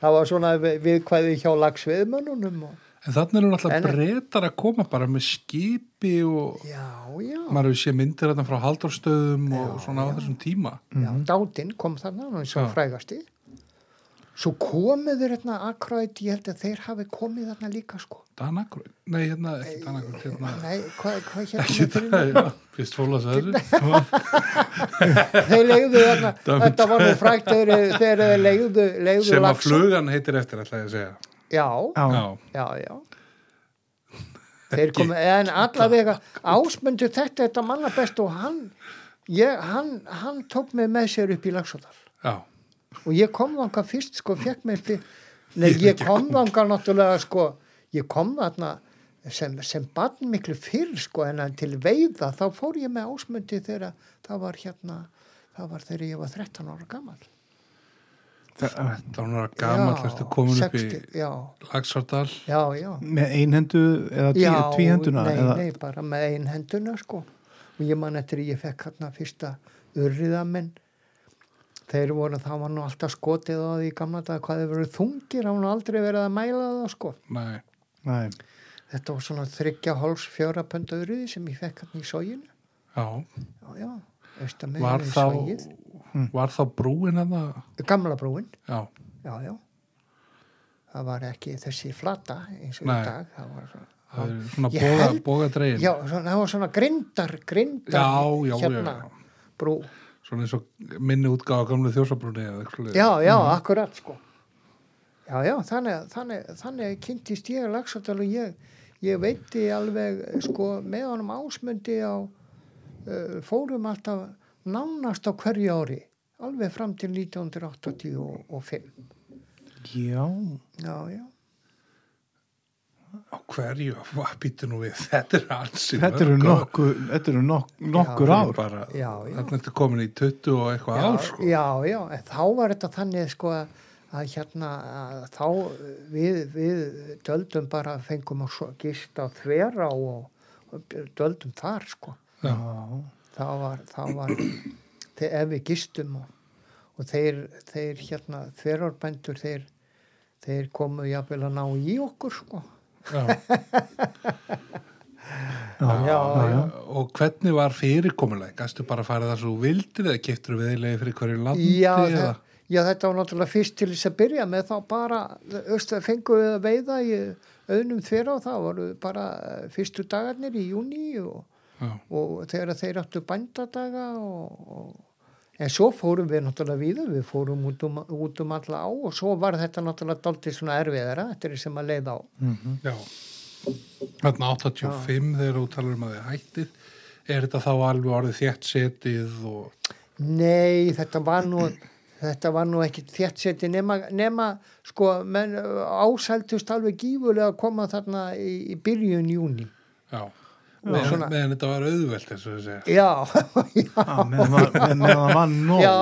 það var svona við- viðkvæði hjá lagsviðmönnunum og en þannig eru náttúrulega En- breytar að koma bara með skipi og já, já, maður hefur séð myndir þarna frá haldorstöðum og svona á þessum tíma. Já dátinn kom þarna hann Já. frægasti svo komuð þeir hérna akkurat, ég held að þeir hafi komið þarna líka sko. Danagröð, nei hérna ekki Danagröð hérna, Nei, hvað, hvað ekki hérna það, já, fyrst fóla þessu þeir þarna, Dammit. þetta var nú frægt þeir, þeir legðu, legðu sem að flugan heitir eftir ætla ég að segja. Já, já, já, já, já. Þeir komu, en allavega ásmundu þetta þetta manna best og hann ég, hann, hann tók mig með sér upp í Lagsóðal já, og ég kom þanga fyrst sko, fekk mér fyr, nei, Ég kom þanga náttúrulega sko, ég kom þarna sem, sem barn miklu fyrr sko, en til veiða þá fór ég með ásmundi þegar það var hérna það var þegar ég var 13 ára gammal Það- þá er hann gaman hlæstu komin upp í 60, já, Lagsardal já, já. Með einhendu eða tí, tvíhenduna nei, eða, nei, bara með ein henduna sko. Og ég man eftir ég fekk hérna fyrsta urriðamenn þeir voru, það var nú alltaf skotið á því í gamla dag hvað þeir voru þungir, það var nú aldrei verið að mæla það sko. Nei, nei, þetta var svona þryggja háls fjóra pönda urriði sem ég fekk hérna í sóginu já, já, já, var þá sógið var þá brúin að það gamla brúin, já, já, já. Það var ekki þessi flata eins og Nei. í dag það var svona það svona boga, held- boga dregin Já, svona, það var svona grindar, grindar já, já, hérna, já. brú. Svona eins og minni útgáfa gamlu þjósabrúni eða eitthvað svoleiðis. Já, já, akkurat sko. Já, já, þannig, þannig, þannig kynntist ég Laxardal og ég, ég veitti alveg sko með honum ásmundi á uh, fórum alltaf nánast á hverju ári alveg fram til 1985 Já, já, já á hverju, hvað býttu nú við þetta er þetta eru ár. nokkur, þetta eru nok, nokkur Já, ár. bara, Já, já. þarna ertu komin í 20 og eitthvað já, ár sko. já, já, en þá var þetta þannig sko að hérna að þá við, við döldum bara fengum að gista á þvera og, og döldum þar sko Já, það var, var þeir, ef við gistum og, og þeir, þeir hérna þverjarbændur þeir, þeir komu jafnvel að ná í okkur sko Já. já, og hvernig var fyrirkomuleg gæstu bara að fara það svo vildir eða keftur við eilegi fyrir hverju landi Já, já, þetta var náttúrulega fyrst til þess að byrja með þá bara, við að veiða í auðnum þverja og það voru bara eh, fyrstu dagarnir í júni og, og þegar þeir áttu bændadaga og, og en svo fórum við náttúrulega víða, við fórum út um, út um alla á og svo var þetta náttúrulega daldið svona erfiðara, þetta er sem að leiða á. Mhm. Já. Þarna 85 þegar þú talar um að þið hættið er þetta þá alveg orðið þétt setið og Nei, þetta var nú þetta var nú ekki þéttseti nema, nema sko, menn ásæltust alveg gífulega að koma þarna í, í byrjun júni. já, meðan, svona- meðan þetta var auðvelt eins og þið segja Já, já, Já, meðan var- meðan það var nóg. já,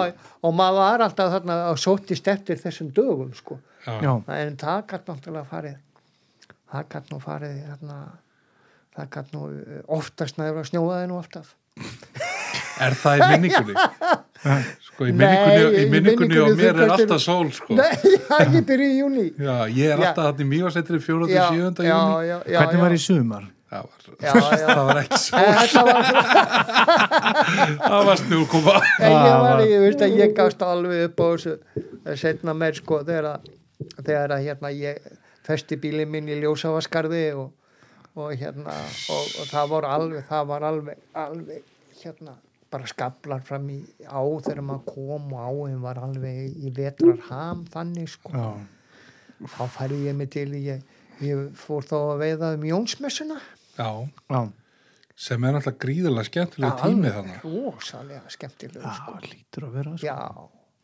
og maður var alltaf þarna að sóttist eftir þessum dögum, sko. Já, En það gætt náttúrulega farið, það gætt nú farið, þarna, það gætt nú eh, oftast næður að snjóaði nú alltaf. Er það í minningunni? sko, í Nei, minningunni, minningunni og mér er alltaf sól, sko. Nei, það byrjuð í júni. Já, ég er alltaf þarna í mjögasetri 4. til Já, 7. já, júni. já, já. hvernig var í sumar? Það var, Já, já. það var ekki var það var snjúkuma. En ég var, ég veist að ég gafst alveg upp á þessu setna meir sko þegar að, þegar að hérna ég festi bílinn minn í ljósavaskarði og, og hérna og, og það var alveg, það var alveg, alveg hérna bara skablar fram í á þegar maður kom og áin var alveg í vetrar ham þannig sko Já, þá færði ég mig til ég, ég fór þá að veiða um Jónsmessuna Já, já, sem er alltaf gríðarlega skemmtilega tími þannig. rosalega skemmtilega já, sko. lítur að vera sko. já,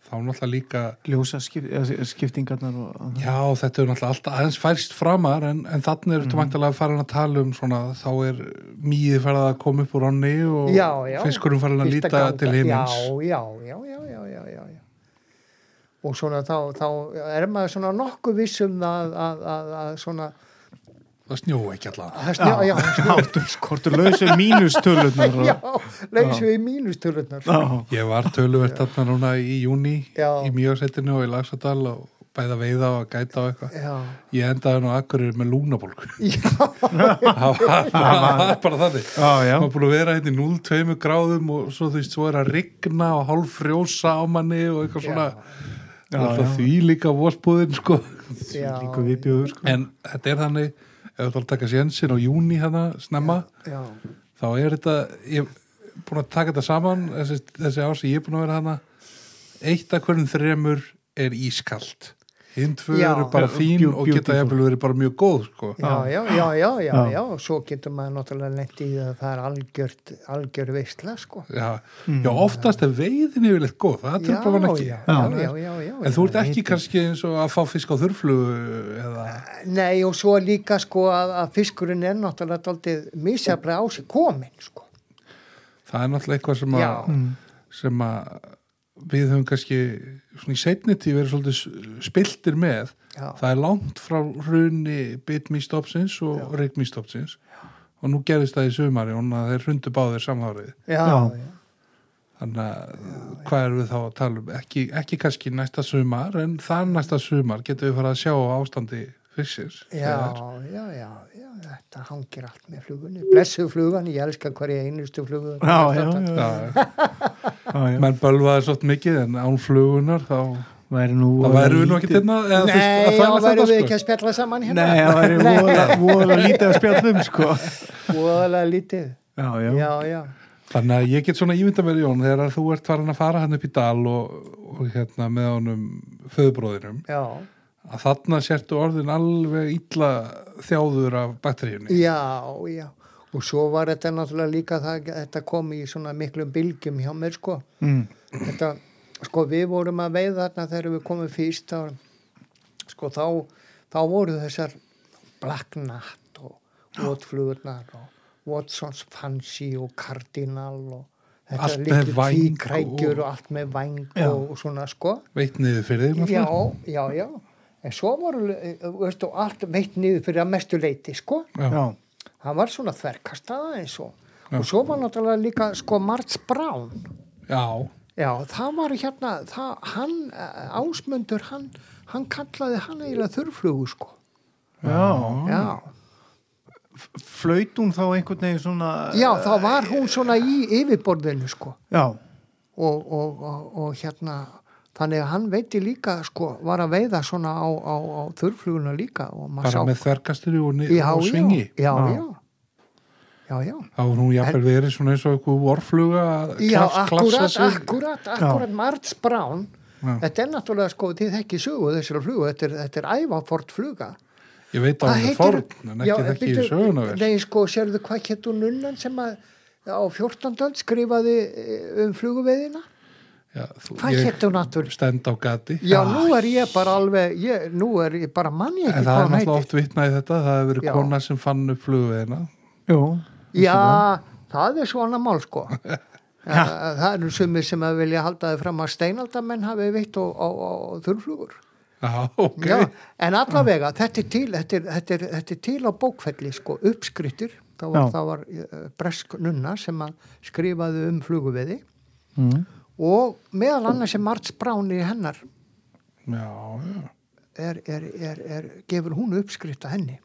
Þá náttúrulega líka, ljósa skiptingarnar og já þetta er náttúrulega alltaf aðeins færst framar en, en þannig er þetta mm. að fara að tala um svona, þá er mýið farið að koma upp úr onni og já, já. fiskurum farið að líta til himins. já, já, já, já, já, já, já, já. og svona þá, þá er maður svona nokkuð vissum að, að, að, að svona Það snjó ekki allavega. að snjá, já, já, við í mínustölunar Já, Ég var töluvert þarna núna í júni Já. í mjögsettinu og í Lagsadal og bæða veiða og gæta og eitthvað. já, Ég endaði nú akkurir með lúnabólku. já, það var, bara þannig. já, já. Það var búin að vera hérna í 0-2 gráðum og svo þú veist, svo er að rigna og hálf frjósa á manni og eitthvað svona. Já, já. því líka vósbúðin, sko. já, Líku viðbjóður sko. En þetta er þannig, ef þú ætlar að taka sénsinn á júni hérna snemma, já, þá er þetta, ég er búin að taka þetta saman, þessi, þessi ár sem ég er búin að vera hana, eitt af hverjum þremur er ískalt. Hinn tvö eru bara fín beau- og geta jafnvel verið bara mjög góð, sko. já, já, já, já, já, Já. já, og svo getur maður náttúrulega lent í það að það er algjört, algjör veistla, sko. Já, já oftast er veiðin yfirleitt góð, það Já, tröfla mann ekki. já, já, já, já, já. En þú ert já, ekki kannski eins og að fá fisk á þurflugu eða... Nei og svo líka sko að, að fiskurinn er náttúrulega daldið misjaflega á sig komin sko. Það er náttúrulega eitthvað sem að, sem að við höfum kannski svona í seinni tíð verið svolítið spiltir með. Já. Það er langt frá hrunni bitmýstopsins og reikmýstopsins og nú gerðist það í sumari og núna þeir hrundu báðir samhárið. Þannig að hvað erum við þá að tala um? Ekki, ekki kannski næsta sumar en það næsta sumar getum við fara að sjá ástandi. Já, já, já, já, þetta hangir allt með flugunni. Blessuð flugan, ég elska hverja einustu flugu. Já, já, já, Já, já, já. menn bölvaði svolítið mikið en án flugunar þá Væri nú Það væri við nú ekki hérna þú veist, Nei, værum þetta, við ekki að spjalla saman hérna. Nei, það væri voðalega- voðalega lítið að spjallum sko. Voðalega lítið. Já, já, Já, já. Þannig að ég get svona ímynda mér Jón þegar þú ert farin að fara hann upp í dal og, og hérna með honum föðubróðinum Já, að þarna sértu orðin alveg illa þjáður af batteríunni Já, já. Og svo var þetta náttúrulega líka það, þetta kom í svona miklum bylgjum hjá mér, sko. mm. Þetta, sko, við vorum að veiða þarna þegar við komum fyrst, þá, sko, þá, þá voru þessar Black Nut og Votflugurnar og Watson's Fancy og Cardinal og þetta væng tvíkrækjur og- allt með væng Já. og, og svona, sko. veit niður fyrir þig Já, já, já. En svo voru, eh, veistu, allt veitt niður fyrir að mestu leiti, sko. Hann var svona þverkastaða eins og. Já. og svo var náttúrulega líka sko Marts Brown. Já, já það var hérna það, hann, eh, ásmundur hann, hann kallaði hann eiginlega þurrflugu sko. Já. já, Flaut hún þá einhvern veginn svona já þá var hún svona í yfirborðinu sko. Já, og, og, og, og hérna þannig að hann veiti líka sko var að veiða svona á, á, á þurrfluguna líka bara sá með þverkasturi og, já, og svingi? Já, já, Já. já þá er hún jafnvel verið svona eins og eitthvað vorfluga Já, akkurat, akkurat, akkurat Marts Brown. Þetta er náttúrulega sko, þið þekki sögu þessara flugu, þetta er, þetta er ævafort fluga ég veit að hún er forn en ekki þekki í söguna Nei, sko, sérðu hvað hétt hún nunnan sem að á 14. öld skrifaði eh, um fluguveiðina já, þú, hvað ég hétt hún náttúrulega? stend á gati. Já, nú er ég bara alveg ég, nú er ég bara manni ekki en það hvað er hún náttúrulega heiti oft vitnað í þetta það hefur verið kona sem fann upp flugveðina jú Já, það. er svona mál sko. Það eru sumir sem að vilja halda þið fram að steinaldamenn hafi veitt á, á, á þurrflugur. Já, ok. Já, en allavega, þetta er til, þetta er, þetta er, þetta er til á bókfelli, sko, uppskrittir. Það var, það var uh, bresk nunna sem að skrifaði um fluguveiði mm. Og meðal annars sem Marts Brown í hennar. Já, já, er, er, er, er, gefur hún uppskritta henni.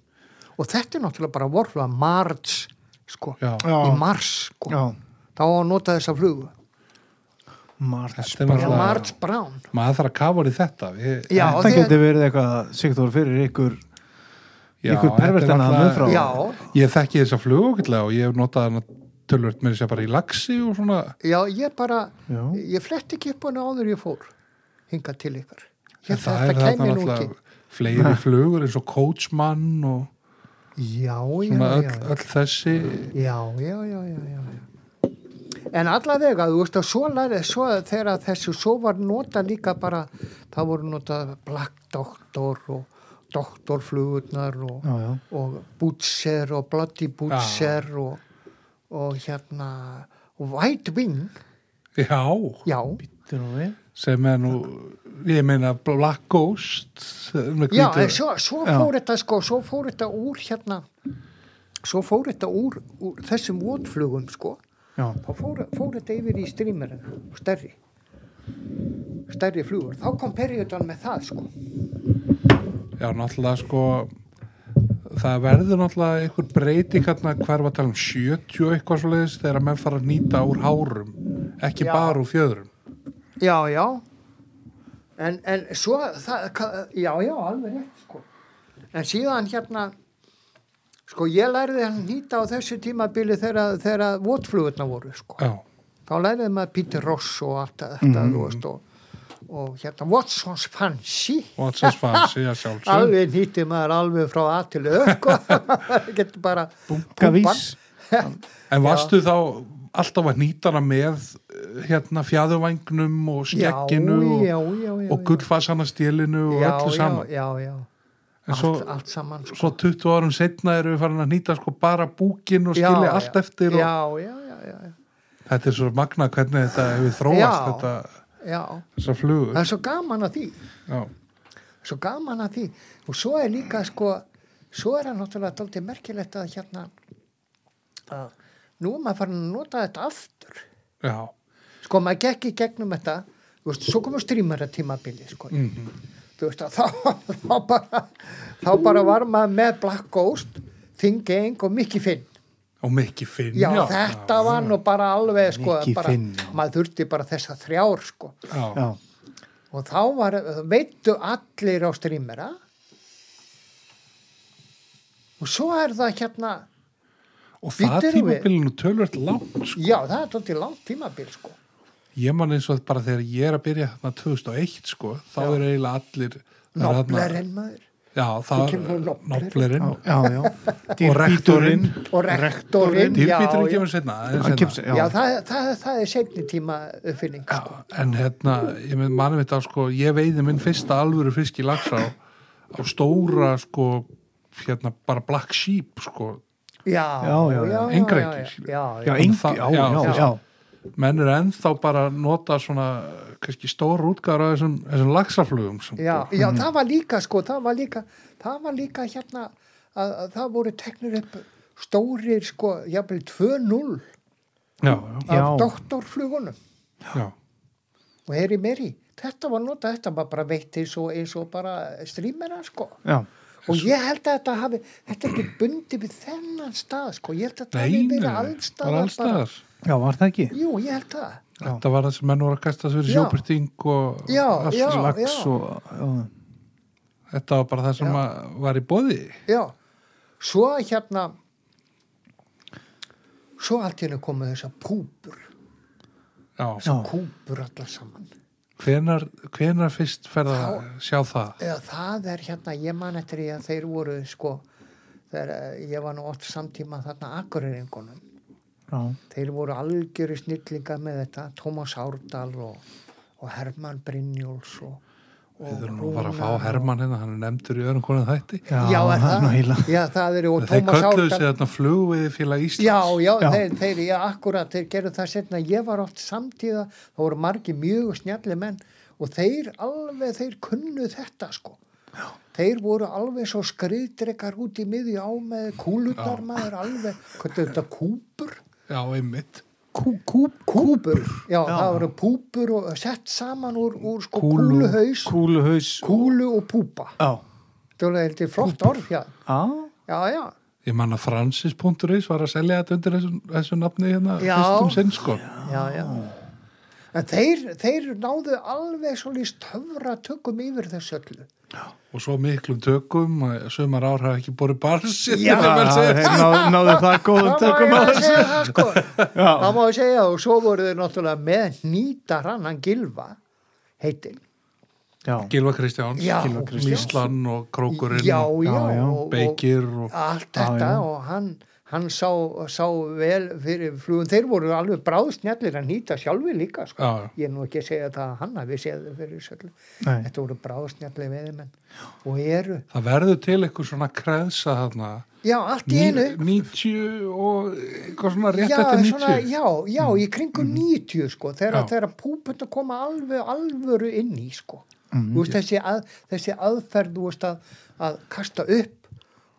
Og þetta er náttúrulega bara vorfluga Marts, sko, í Mars, sko. Já, Þá að nota þessa flugu. Marts Þetta er Já, náttúrulega- Marts Brown. maður þarf að kafa í þetta. Við, Já, Þetta getur verið eitthvað Sigþór fyrir ykkur Já, ykkur þetta er pervertana náttúrulega- með frá Já, ég þekki þessa flug okkurlega og ég hef notað hana tölvöld með þess að bara í laxi og svona já, ég bara, Já. ég fletti ekki upp hana áður ég fór, hingað til ykkar. Ég, það þetta er ekki. náttúrulega fleiri flugur eins og coachmann og Já, já, svona já, öll, öll þessi já, já, já, já, já, já. En allavega, þú veist að svo, lærið, svo þegar þessu, svo var nota líka bara, það voru nota Black Doctor og Doktorflugurnar og, og Butcher og Bloody Butcher og, og hérna, White Wing, já, já, sem er nú ég meina Black Ghost með já, en svo, svo Já. fór þetta sko, svo fór þetta úr hérna, svo fór þetta úr, úr þessum votflugum sko, Já, þá fór, fór þetta yfir í strímerinn stærri stærri flugur, þá kom periódan með það sko. Já, náttúrulega sko það verður náttúrulega einhver breyting hérna hver var að tala um 70 og eitthvað svo leiðis þegar menn fara að nýta úr hárum ekki Já. bara úr fjöðrum. Já, já. En, en svo það, já, já, alveg rétt sko. En síðan hérna sko ég lærði hann nýta á þessu tímabili þegar, þegar votflugurna voru sko. Já, þá læriði maður Peter Ross og allt þetta þú veist og, og hérna Watson's Fancy what's his fancy að sjálfsög alveg nýtti maður alveg frá A til Ö sko. getur bara gavís en varstu þá alltaf að nýta hana með eh, hérna fjæðuvægngnum og skegginu og, já, já, já, og gullfassana stélinu og já, öllu saman já, já, já. En Allt, svo- allt saman sko. svo 20 árum setna eru við farin að nýta sko bara búkin og Já, skilja já. allt eftir og já, já, já, já, já. þetta er svo magna hvernig þetta hefur þróast Já. þetta, já. Þessar flugur. Það er svo gaman að því. Já, svo gaman að því. Og svo er líka sko svo er það náttúrulega dálítið merkilegt að hérna að nú er maður farin að nota þetta aftur. Já, sko maður gekk í gegnum þetta veist, svo komur strímara tímabili sko. Mhm. þú veist að þá, þá bara þá bara var maður með Black Ghost Thing Gang og Mickey Finn og Mickey Finn já, þetta var nú bara alveg sko, bara, já. maður þurfti bara þessa þrjár sko. Já, Já, og þá var, veittu allir á strímera og svo er það hérna og það tímabilinu tölvöld langt sko. já, það er tóttið langt tímabil sko. Ég man eins og bara þegar ég er að byrja þarna 2001 sko, þá Já. er eiginlega allir er þarna- Noblerinn maður Já, það kemur er Nobler. noblerinn já, já. Og dýrbíturinn og rektorinn já, Dýrbíturinn kemur setna já, já, það, það, það er seinni tíma uppfinning sko. En hérna, ég með manum þetta sko, ég veiði minn fyrsta alvöru fisk í laxa á, á stóra sko, hérna bara black sheep sko, já, Já, já, já. Engrækir, já, skilur. Menn er ennþá bara að nota svona kannski stóra útgáður af þessum, þessum laxaflugum sem, já, já, það var líka sko, það var líka það var líka hérna að, að það voru teknir upp stórir sko, jafnvel 2-0 já, af Já. doktorflugunum. Já, og heyri meiri, þetta var notað þetta var bara veitt eins og, eins og bara strímera sko. Já, og ég held að þetta hafi þetta er ekki bundið við þennan stað sko, ég held að þetta hafi verið allstaðar já, var það ekki? Jú, ég held það. Þetta var það sem menn voru að kasta þessu fyrir Já. sjóbyrting og Já, allt. já. lags og já, þetta var bara það sem Já. að var í boði. Já, svo hérna svo allt í hennu komið þessar púpur já, já, kúpur allar saman. Hvenar, hvenar fyrst ferða að sjá það? Eða það er hérna, ég man eftir því að þeir voru sko þegar eh, ég var nú oft samtíma þarna akureyringunum. já, þeir voru algjöru snillinga með þetta Tómas Árdal og, og Hermann Brynjóls og, við þurfum nú bara að fá Hermann hérna, hann er nefndur í öðrum konum þætti já, það er það? Já, það eru og þeir Tómas kölluðu sig Árdal þarna flugviði félag Íslands Já, já, Já. Þeir, þeir, já, akkurat, þeir gerðu það setna, ég var oft samtíða, það voru margi mjög snjalli menn og þeir alveg, þeir kunnu þetta sko. Já. Þeir voru alveg svo skriðdrekar út í miðju á með kúlutar maður alveg, er þetta, kúpur? Já, einmitt Kú, kú, Kúpur, já, það voru púpur og sett saman úr, úr sko Kúlu. kúluhaus, kúluhaus kúlu og púpa. já, Það var heldur flott orð, já, já, já, já. ég man að Francis.is var að selja þetta undir þessu, þessu nafni hérna Já. fyrstum sinn sko já, já. En þeir, þeir náðu alveg svo líst töfra tökum yfir þessu öllu. og svo miklum tökum að sumar ár hafa ekki borið barsitt Já. þeir náðu, náðu það góðum tökum Það að má ég þessu segja það sko. Já. Það má ég segja og svo voru þeir náttúrulega með nýtarann, hann Gilva, heitin. já, Gilva Kristjáns. Míslan og Krókurinn Já, og já. Já, já. og- og- Beikir og Allt Já, þetta já. og hann, hann sá, sá vel fyrir flugum. Þeir voru alveg bráðsnjallir að nýta sjálfi líka sko. Ég er nú ekki að segja það að hann hafi séð þau fyrir. Nei. Þetta voru bráðsnjallir veðimenn og eru, það verður til eitthvað svona kreðsa þarna já, allt í einu. Ní- 90 og eitthvað svona rétt eftir 90 svona, já, já, í kringum 90 sko, þegar, þegar púpunda koma alveg alvöru inn í sko þú veist, þessi, að, þessi aðferð veist, að, að kasta upp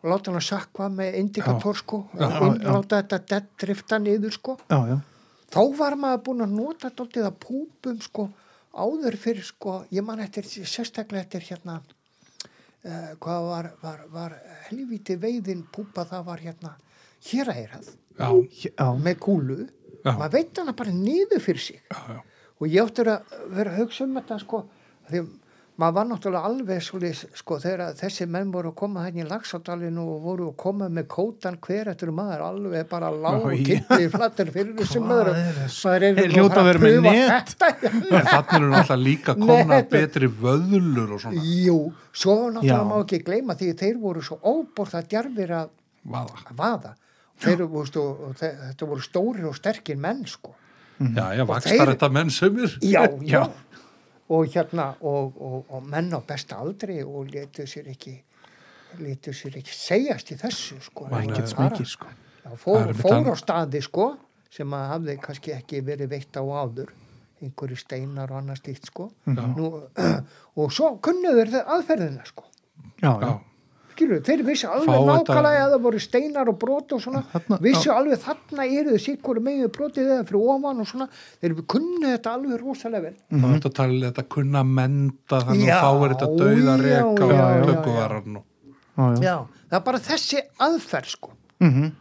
og láta hann að sakva með indikator sko, og láta þetta dead drifta niður sko. Já, já, þá var maður búin að nota dálítið að púpum sko áður fyrir sko, ég man eftir sérstaklega eftir hérna uh, hvað var, var, var helvíti veiðin púpa það var hérna hér að eirað já, já, með kúlu. Já. maður veit hana bara niður fyrir sig. Og ég áttur að vera að hugsa um þetta sko því maður var náttúrulega alveg svolítið sko þegar þessi menn voru að koma hérna í Laxádalinu og voru að koma með kótan hver eftir maður alveg bara lág og kippið flattir fyrir þessum er þessu? maður er Þeir hljóta að vera með net. en þannig eru náttúrulega líka komna þetta- betri vöðlur og svona Jú, svo náttúrulega Já. má ekki gleyma því þeir voru svo óbort að djarfir að vaða að vaða þeir, veist, og, og þe- þetta voru stórir og sterkir menn sko já, já, Og vakstar þeir- þetta menn sömur já, já. Já. Og hérna og, og, og menn á besta aldri og letu sér ekki letu sér ekki segjast í þessu sko. smikið sko. Já, fór, fór á staði sko sem að hafði kannski ekki verið veitt á áður einhverju steinar og annað slíkt sko. Nú, og svo kunnuður þeir aðferðina sko. Já, já, já, skilur, þeir vissu Fá alveg nákvæmlega að það voru steinar og brot og svona, Þarna- vissu alveg þarna eru þau sikkur megin brotið eða fyrir ofan og svona, þeir kunnu þetta alveg rosalega vel. Þá er þetta að tala þetta kunna menda þannig að þá er þetta dauða já, reka já, og tökuvaran það er bara þessi aðferð sko. Mhm.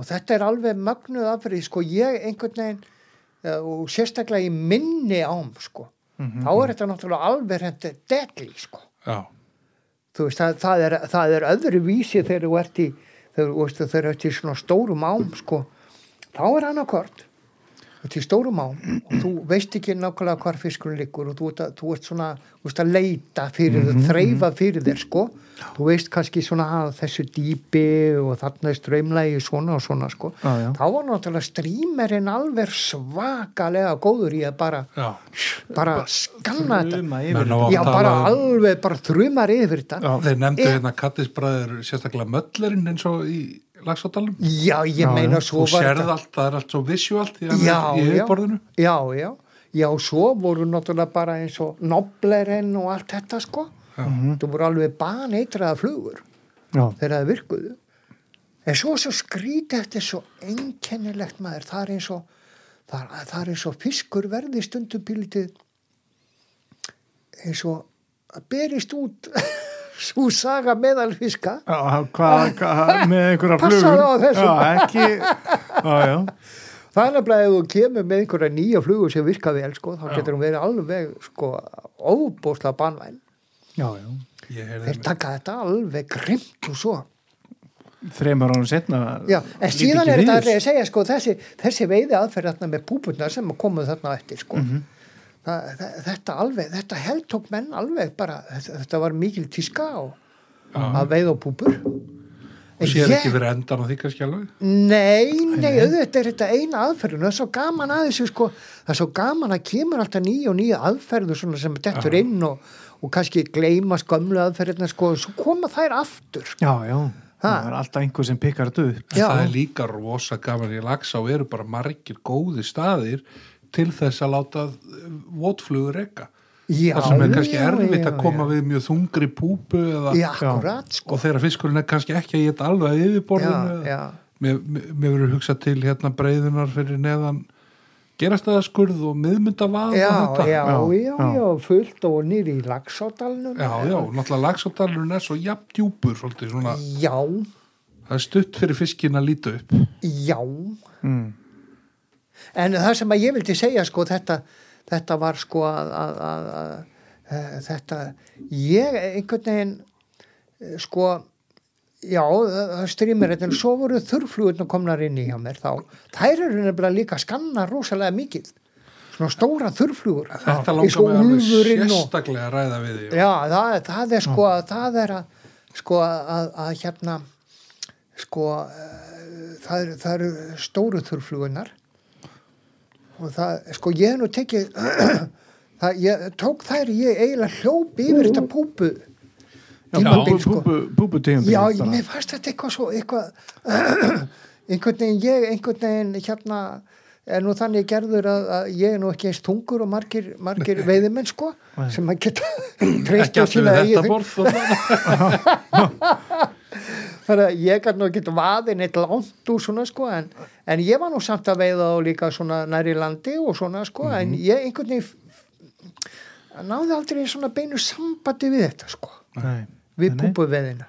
og þetta er alveg mögnuð aðferð sko. Ég einhvern veginn uh, og sérstaklega í minni ám sko. Þá er þetta náttúrulega alveg hendur deadly sko. Já, þú veist það, það, er, það er öðru vísi þegar þú ert í þegar þú ert í svona stórum ám sko. Þá er annarkvort er stórum á og þú veist ekki nákvæmlega hvar fiskurinn liggur og þú ert, að, þú ert svona þú ert að leita fyrir þér, þreifa fyrir þér sko, þú veist kannski svona að þessu dýpi og þarna er ströymlægi svona og svona sko Já, já. þá var náttúrulega strímerinn alveg svakalega góður í að bara Já. bara skanna þetta já bara alveg bara þrumar yfir þetta Já. Þeir nefndu Eh. hérna kattisbræður sérstaklega möllerinn eins og í lagsáttalum. já ég Já, meina já. svo Þú var sérð þetta allt, það er allt svo visuált í, já, í já, yfirborðinu. já, já. Já, svo voru náttúrulega bara eins og noblerinn og allt þetta sko. Það voru alveg baneitraða flugur Já, þegar það virkuðu. En svo svo skrítið er svo einkennilegt maður. Það er eins og það, það er eins og fiskur verði stundum pílitið eins og að berist út svo saga meðal fiska Já, hvað, hvað, með einhverja flugur Passaðu á þessu. Já, ekki Já, já, það er nefnilega ef þú kemur með einhverja nýja flugur sem virka vel sko, þá getur hún verið alveg sko, já, já. Ég heyrði þeir taka þetta alveg grimt og svo Þreymur ánum setna Já, en síðan er þetta að segja sko, þessi, þessi veiði aðferð þarna með púpurnar sem komu þarna á eftir sko. Mhm. það, það, þetta alveg, þetta held tók menn alveg bara, þetta, var mikil tíska og að veið á púpur og sér ekki verið endan á því kannski alveg. Nei, nei, auðvitað er þetta eina aðferðin það er svo gaman að þessu sko það er svo gaman að kemur alltaf nýja og nýja aðferður svona sem dettur inn og, og kannski gleyma skömmlu aðferðina sko og svo koma þær aftur sko. Já, já, Ha. það er alltaf einhver sem pikkar þetta upp En Já. það er líka rosa gaman í lagsá eru bara margir góði staðir til þess að láta votflugur rekka. Já, Það sem er kannski erfitt já, að koma já. við mjög þungri púpu eða, Já, akkurat sko og þegar fiskurinn er kannski ekki að geta alveg yfirborðinu. Mér, mér verður hugsað til hérna breyðunar fyrir neðan gerastæðaskurð og miðmyndavað já, já, já, Já, fullt og nýri í lagsádalnum Já, já, náttúrulega lagsáttalurinn er svo jafn djúpur svolítið svona, já, það er stutt fyrir fiskin að líta upp. já mm. En það sem að ég vildi segja sko þetta, þetta var sko að, að, að, að, að þetta ég einhvern veginn eh, sko já, það strýmir þetta en svo voru þurrflugurna komnar inn í hjá mér þá, þær eru nefnilega líka skanna rosalega mikið. Svona stóra þurrflugur. Þetta langar mig alveg úlfurinn og sérstaklega að ræða við því. Já, það, það er sko að það er að sko að, að hérna sko eh, það eru stóru þurrflugunar og það sko ég nú tekið það, ég tók þær ég eiginlega hljóp yfir þetta púpu tímabil sko. Púpu tímabil Já, mér fannst þetta eitthvað svo eitthvað einhvern veginn ég einhvern veginn hérna er nú þannig gerður að, að ég er nú ekki eins tungur og margir, margir veiðimenn sko sem að geta treyst á sína eigin þetta borð. þannig að ég gæti nú ekki vaðin eitt langt úr svona sko en, en ég var nú samt að veiða og líka svona næri landi og svona sko en ég einhvern veginn náði aldrei svona beinu sambandi við þetta sko. Nei. við púpuveðina.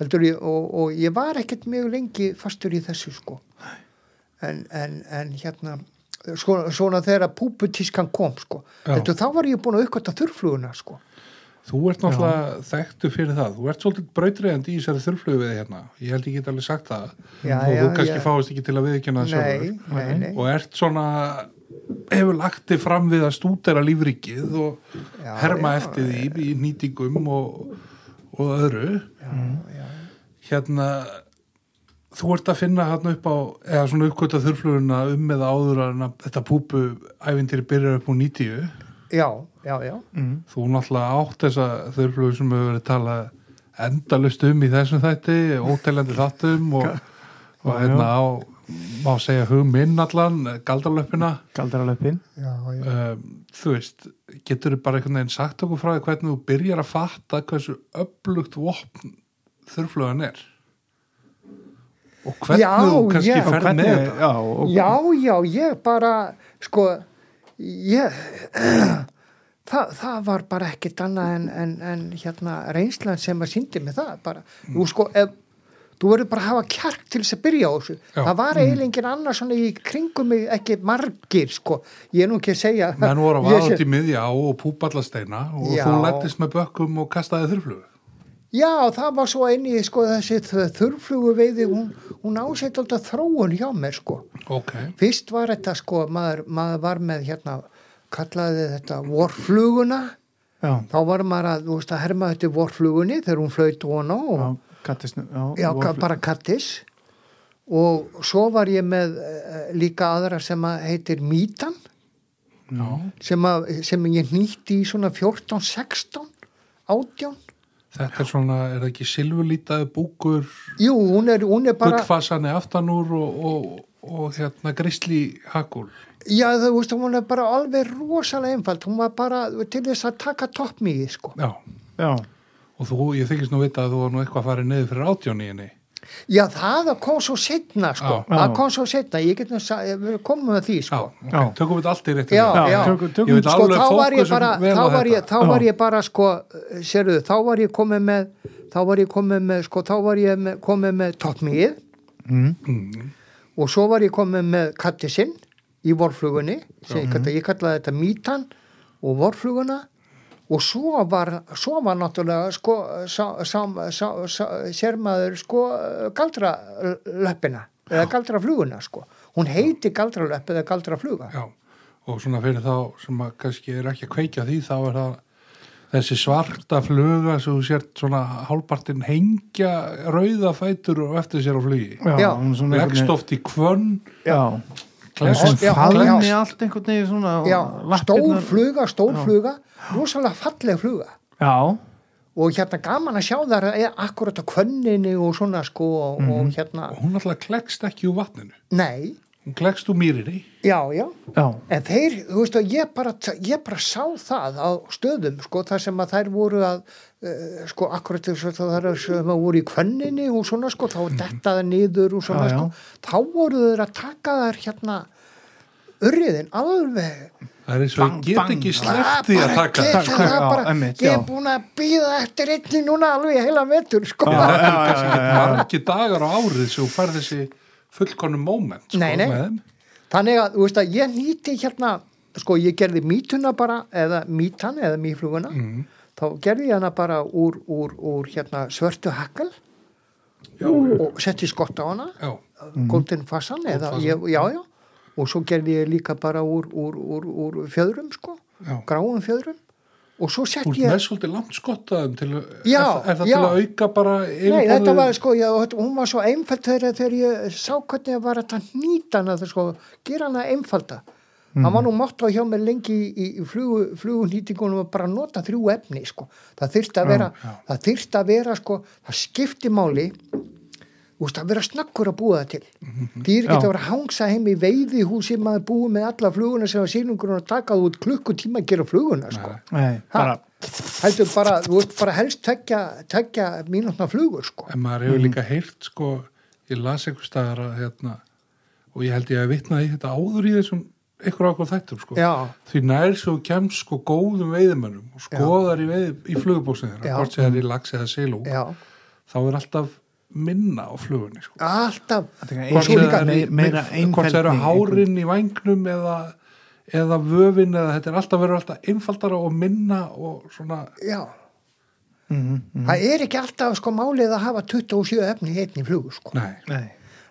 Heldur ég og, og ég var ekkert mjög lengi fastur í þessu sko. En, en, en hérna sko, svona þegar púputískan kom sko. Heldur þá var ég búin að uppkvæta þurrfluguna sko Þú ert náttúrulega þekktu fyrir það. Þú ert svolítið brautriðandi í þessari þurflögu við hérna. Ég held ég get alveg sagt það. Já, og já, þú kannski já. fáist ekki til að viðkjöna það sjálfur. nei, nei Og ert svona, hefur lagt þig fram við að stúdera lífrikið og herma eftir því í nýtingum og, og öðru. já. Hérna, þú ert að finna hérna upp á, eða svona uppkvöta þurfluguna um eða áður að þetta púpu ævintýri byrjar upp á 90. já, já, já Mm. Þú náttúrulega átt þessa þurflugur sem hefur verið talað endalust um í þessum þætti, óteljandi þáttum og, og Já, hérna á, má segja hug minn allan, galdarlöppina. Galdaralöpin já, já. Um, þú veist, getur þú bara einhvern veginn sagt okkur frá því hvernig þú byrjar að fatta hversu öflugt vopn þurflugan er? Og hvernig Já, þú kannski já, ferð með þetta? Já, og, Já, já, ég bara, sko, ég, það, það var bara ekkert annað en, en, en hérna reynslan sem að síndi mig það bara. Þú sko, ef, þú verður bara að hafa kjark til þess að byrja á þessu. Já. Það var eiginlega engin annar svona í kringum mig ekki margir, sko. Ég er nú ekki að segja. Menn voru að vaða út í miðja á og púpallasteina og Já. þú lættist með bökkum og kastaði þurflugu. Já, það var svo einni, sko, þessi þurrflugu veiði, hún, hún ásett alltaf þróun hjá mér, sko. ok, Fyrst var þetta, sko, maður, maður var með, hérna, kallaði þetta vorfluguna, já, þá var maður að, þú veist, að herma þetta vorflugunni þegar hún flöyt vona og, já, kattis já, bara kattis. Og svo var ég með uh, líka aðra sem að heitir Mítan. Sem, að, sem ég nýtti í svona 14, 16 18 þetta er svona, er það ekki silfurlítaði búkur? Jú, hún er, hún er bara gullfasani aftanúr og, og, og hérna grisli hakul Já, þú veist, hún er bara alveg rosalega einfald, hún var bara til þess að taka toppmíði, sko. já, já, og þú, ég þykist nú vita að þú var nú eitthvað að fara niður fyrir henni Já, það kom svo setna, sko. Já. Það Já. kom svo setna, ég get sa- við komum með því, já, sko. Já. tökum við þetta allt í réttum Já, já. tökum, tökum, Ég veit Sko, alveg þá var ég bara, þá var ég, þá var ég bara, sko, sérðu, þá var ég komið með, þá var ég komið með, sko, þá var ég komið með toppmíð mm, Mm, og svo var ég komið með kattisinn í vorflugunni, sem ég, kalla, ég kallaði þetta mítan og vorfluguna. Og svo var, svo var náttúrulega sko, sá, sá, sá, sá, sér maður sko galdralöppina eða galdrafluguna sko. Hún heiti galdralöpp eða galdrafluga. Já, og svona fyrir þá sem að kannski er ekki að kveikja því þá er það þessi svarta fluga sem þú sért svona hálpartinn hengja rauða fætur og eftir sér á flugi. Já, hún er svona leggst oft í kvönn já, já. allt einhvern veginn svona og já, stór fluga, stór fluga rosalega falleg fluga. Já, og hérna gaman að sjá er akkurat á kvönninni og svona sko og, og hérna, og hún alltaf klekst ekki úr vatninu. Nei klekst úr mýrinni já, já, já, En þeir, þú veist að ég bara, ég bara sá það á stöðum, sko, þar sem að þær voru að, uh, sko, akkurat þess að að voru í kvönninni og svona, sko, þá dettaði niður og svona, Já, sko, þá voru þeir að taka þær hérna urriðin alveg það er eins og ég get ekki sleppt því að taka. ég er búin að býða eftir einni núna alveg heila vetur, sko. margi dagar á árið sem þú fær þessi fullkonu moment sko. Þannig að, þú veist að ég nýti hérna, sko, ég gerði mítuna bara, eða mítan, eða mýfluguna, Mm. þá gerði ég hana bara úr, úr, úr hérna svörtu hakkal já, og setti skott á hana, já, golden fassan, eða, ég, já, já, og svo gerði ég líka bara úr, úr, úr, úr fjöðrum, sko, gráum fjöðrum, og svo Þú ert ég... með svolítið langt skottaðum til að, Já, er, er það já. til að auka bara Nei, þetta var sko, já, hún var svo einfald þegar, þegar ég sá hvernig ég var að nýta hana, það sko, gera hana einfalda. Það var nú mátt á hjá mér lengi í, í, flugu, flugunýtingunum að bara nota þrjú efni, sko. Það þyrfti að vera, já. það þyrfti að vera, sko, það skipti máli, þú veist, að vera snakkur að búa það til. Því er ekki Já. að vera hangsa heim í veiði húsi maður búið með alla fluguna sem var sínungur og takað út klukkutíma að gera fluguna, sko. Nei, bara, Heldur bara, þú veist, bara helst tekja, mínútna flugur, sko. En maður hefur líka heyrt sko, ég las einhver staðar að hérna, og ég held ég að vitna í þetta áður í þessum ykkur ákvað þættum sko. Já. því nær svo kemst sko góðum veiðimönnum og skoðar í, veið, í flugubóksinu þeirra, Já. hvort sem það er í lags eða silú Já, þá er alltaf minna á flugunni sko. alltaf. Hvort sem það er í- eru hárin í vangnum eða, eða vöfin eða þetta er alltaf verið alltaf einfaldara og minna og svona já, mm, mm, það er ekki alltaf sko málið að hafa 27 efni í einni flugu sko. Nei, nei,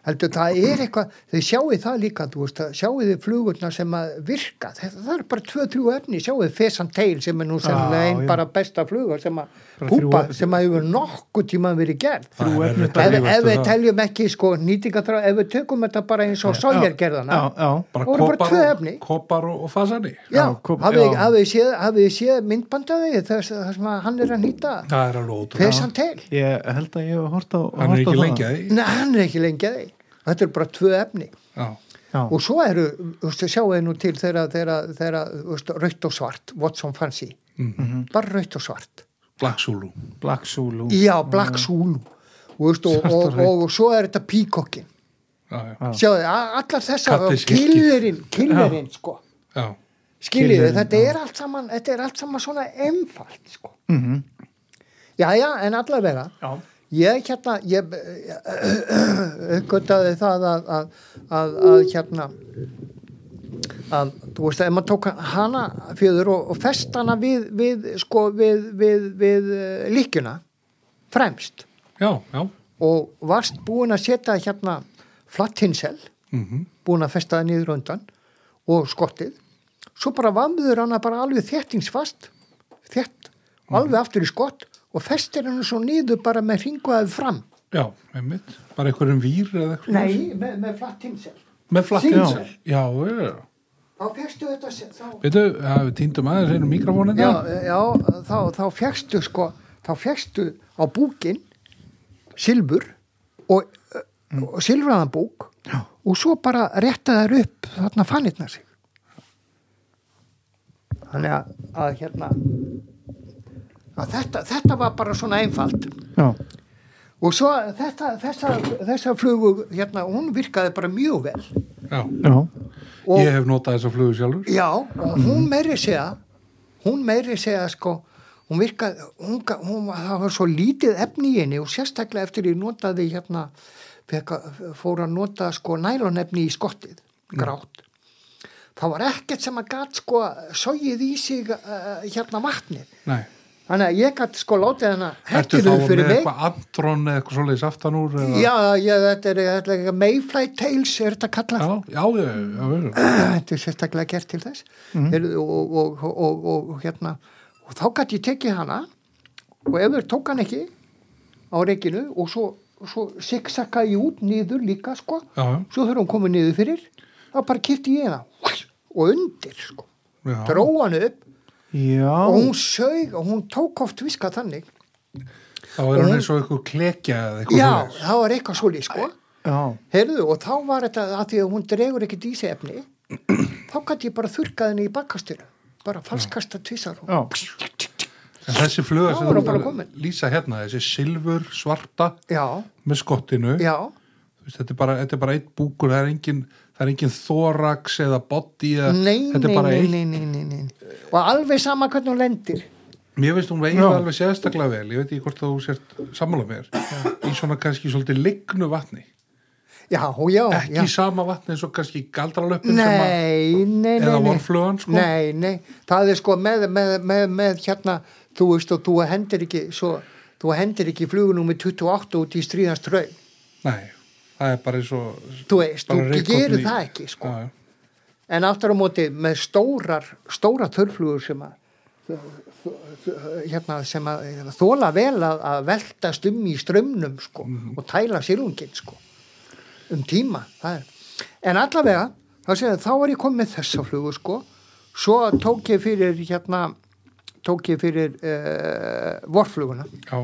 heldur það er eitthvað, þið sjáu það líka þú veist, sjáu þið flugurna sem að virka? Það, það er bara 2-3 efni sjáu þið Fesan Tail sem er nú Já, einn bara besta fluga sem að púpa, þrjú- sem að hefur nokkuð tíma verið gerð. Er að ef, um við teljum ekki sko nýtingatrá, ef við tökum þetta bara eins og sójargerðana já, já, bara tvö og, efni. kopar og, og fasani. Já, Já, kom- hafið þið- séð, hafið þið séð myndbandaði þess þar sem að hann er að nýta. Er Fesan Tail ég held að ég hef hort á hann er ekki er því. Þetta er bara tvö efni. já, já, Og svo eru, þú veist, sjáu þið nú til þegar, raut og svart, Watson Fancy. mm. Bara raut og svart. Black Zulu Black Zulu Já, Black Zulu. Og, veist, og, og og, og, og svo er þetta Peacockin. a- allar þessar, killerinn, killerinn, sko. já. Skiljið þið, Killerinn, þetta er allt saman, þetta er allt saman svona einfalt, sko. mm Já, já, en allavega. já, Ég hérna, ég uppgötaði það að, að, að, að hérna að, þú veist, ef maður tók hana fjöður og, og fest hana við, við sko, við, við, við uh, líkjuna fremst. Já, já. Og varst búin að setja hérna flatt hinsel mm búin að festa það niður undan og skottið. Svo bara vamður hana bara alveg þéttingsfast þétt, alveg aftur í skott og festir hann svo niður bara með ringuðaði fram. Já, einmitt, bara einhverjum vír eða eitthvað Nei, með, með flatt hinsel Með Símsel. hinsel Já, já, þá fegstu þetta þá, veitu, við týndum aðeins einu mikrofónin já, já, þá, þá fegstu sko, þá fegstu á búkin silfur og, og silfraðan búk Já. og svo bara rétta þær upp þarna fannirna sig. Þannig að, að hérna að þetta, þetta var bara svona einfalt. Já, og svo þetta, þessa, þessa flugu hérna, hún virkaði bara mjög vel. Já, já, og, ég hef notað þessa flugu sjálfur. Já, hún meiri segja hún meiri segja sko hún virkaði, hún, hún, það var svo lítið efni í henni og sérstaklega eftir ég notaði hérna fór að nota sko nælonefni í skottið, grátt. Það var ekkert sem að gat sko sogið í sig uh, hérna vatnið. Nei, þannig að ég gat sko látið hana ertu hættir þá þau með fyrir mig. eitthvað andrón eða eitthvað svoleiðis aftan úr eða? já, já, þetta er, eitthvað Mayfly Tales er þetta kallað. Já, já, já, já, þetta er sérstaklega gert til þess. Mm. og, og, og, og, og hérna og þá gæti ég tekið hana og ef þeir tók hann ekki á reikinu og svo, svo sigsakka ég út niður líka sko. Já, svo þurfum hún komið niður fyrir þá bara kipti ég hana. Og undir sko. Já. dró hann upp já, og hún sög og hún tók oft viska þannig. Þá er hann eins og eitthvað klekja eða eitthvað já, svoleiðis. það var eitthvað svolítið sko. Já, heyrðu og þá var þetta að því að hún dregur ekkert í sig efni þá gæti ég bara þurrkað henni í bakkastinu. Bara falskasta tvisar og já, En þessi fluga sem þú hún lýsa hérna, þessi silfur svarta já, með skottinu. Já, Þú veist, þetta, er bara, þetta er bara eitt búkur, það er engin, það er engin thorax eða body eða, nei, þetta nei, er bara nei, eitt. nei, nei, nei, nei. Og alveg sama hvernig hún lendir. Mér veist hún veiði Já. alveg sérstaklega vel, ég veit ekki hvort þú sért sammála mér, í svona kannski svolítið lignu vatni, já, já, ekki já. sama vatni eins og kannski galdralöppin sem að, nei, nei, nei, eða nei. vorflugan sko. nei, nei, það er sko með, með, með, með hérna, þú veist og þú hendir ekki svo, þú hendir ekki flugunum með 28 út í stríðans trau Nei, það er bara eins og, þú veist, þú í- það ekki sko. Já, já. en aftur á móti með stórar stóra þörflugur sem að hérna sem að þóla vel að, að veltast um í strömmnum sko og tæla silungin sko um tíma það en allavega þá, segja, þá var ég komið þessa flugu sko. Svo tók ég fyrir hérna tók ég fyrir uh, vorfluguna. Já,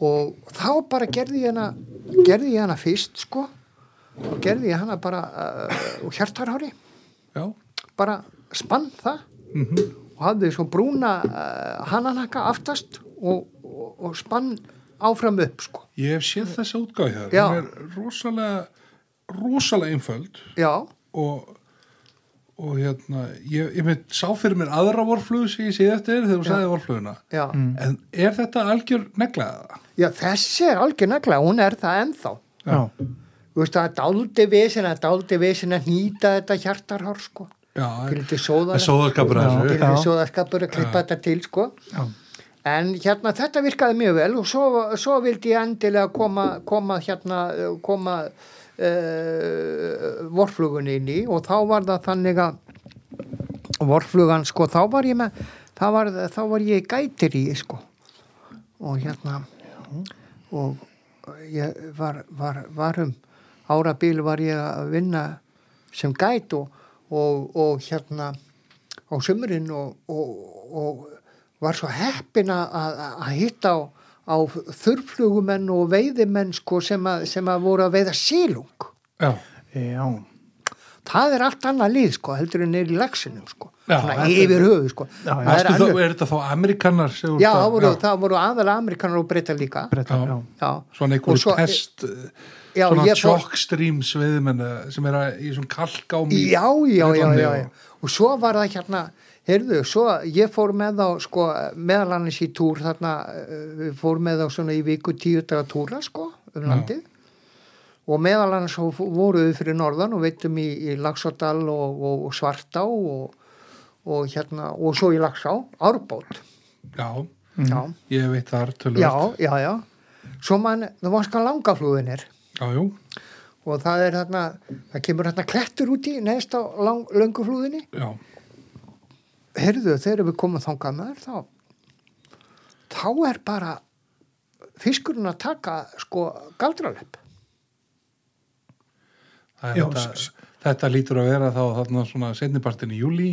og þá bara gerði ég hana gerði ég hana fyrst sko. Og gerði ég hana bara uh, og hjartarhári já, bara spann það. Mhm, og hafði svo brúna uh, hananakka aftast og, og, og spann áfram upp sko. ég hef séð þessa útgáði þar, Já. hún er rosalega rosalega einföld. Já, og og hérna, ég, ég mynd sá fyrir mér aðra vorflugu sem ég séð eftir þegar þú sagði vorfluguna. Já. en er þetta algjör neglaða? Já, þessi er algjör negla, hún er það ennþá. já, Þú veist, það er dáldi vesin, er dáldi vesin að nýta þetta hjartarhár, sko. Já, það sóðar, er sóðaskapur að að klippa þetta til, sko. já, En hérna, þetta virkaði mjög vel og svo, svo vildi ég endilega koma, koma hérna, koma uh, vorflugunni inn í og þá var það þannig að vorflugan, sko, þá var ég með, þá var, þá var ég gætir í, sko. Og hérna, og ég var, var, var um árabil var ég að vinna sem gæt og, og, og hérna á sumurinn og, og, og var svo heppin að, að að hitta á, á þurflugumenn og veiðimenn sko, sem, að, sem að voru að veiða sílung. Já, já, Það er allt annað lið sko, heldur en er í lagsinum sko. Já, Svona yfir höfu sko. Já, já. Er þá, er þetta þá amerikanar þú Já, það voru, það voru aðalega amerikanar og breyta líka. breyta, Já. já, Já. svona Og einhverju svo- test Já, svona ég fór- tjokkstrím sveiðmenn sem er að, í svona kalkámi já, já, já, og- já. og svo var það hérna heyrðu, svo ég fór með þá sko, meðal annars í túr þarna, eh, við fór með þá svona í viku tíu daga túra sko, um landið og meðal annars svo voru við fyrir norðan og veitum í, í Laxárdal og, og, og Svartá og, og hérna, og svo í Laxá, Árbót. Já, já, ég veit þar tölvöld já, já, já. Svo mann, þú varst hvað langaflúðin er já, jú, og það er þarna, það kemur þarna klettur út í neðst á lang, lönguflúðinni já, heyrðu þegar við komum þangað með þér þá þá er bara fiskurinn að taka sko galdralepp það er þetta, þetta lítur að vera þá þarna svona setnipartin í júli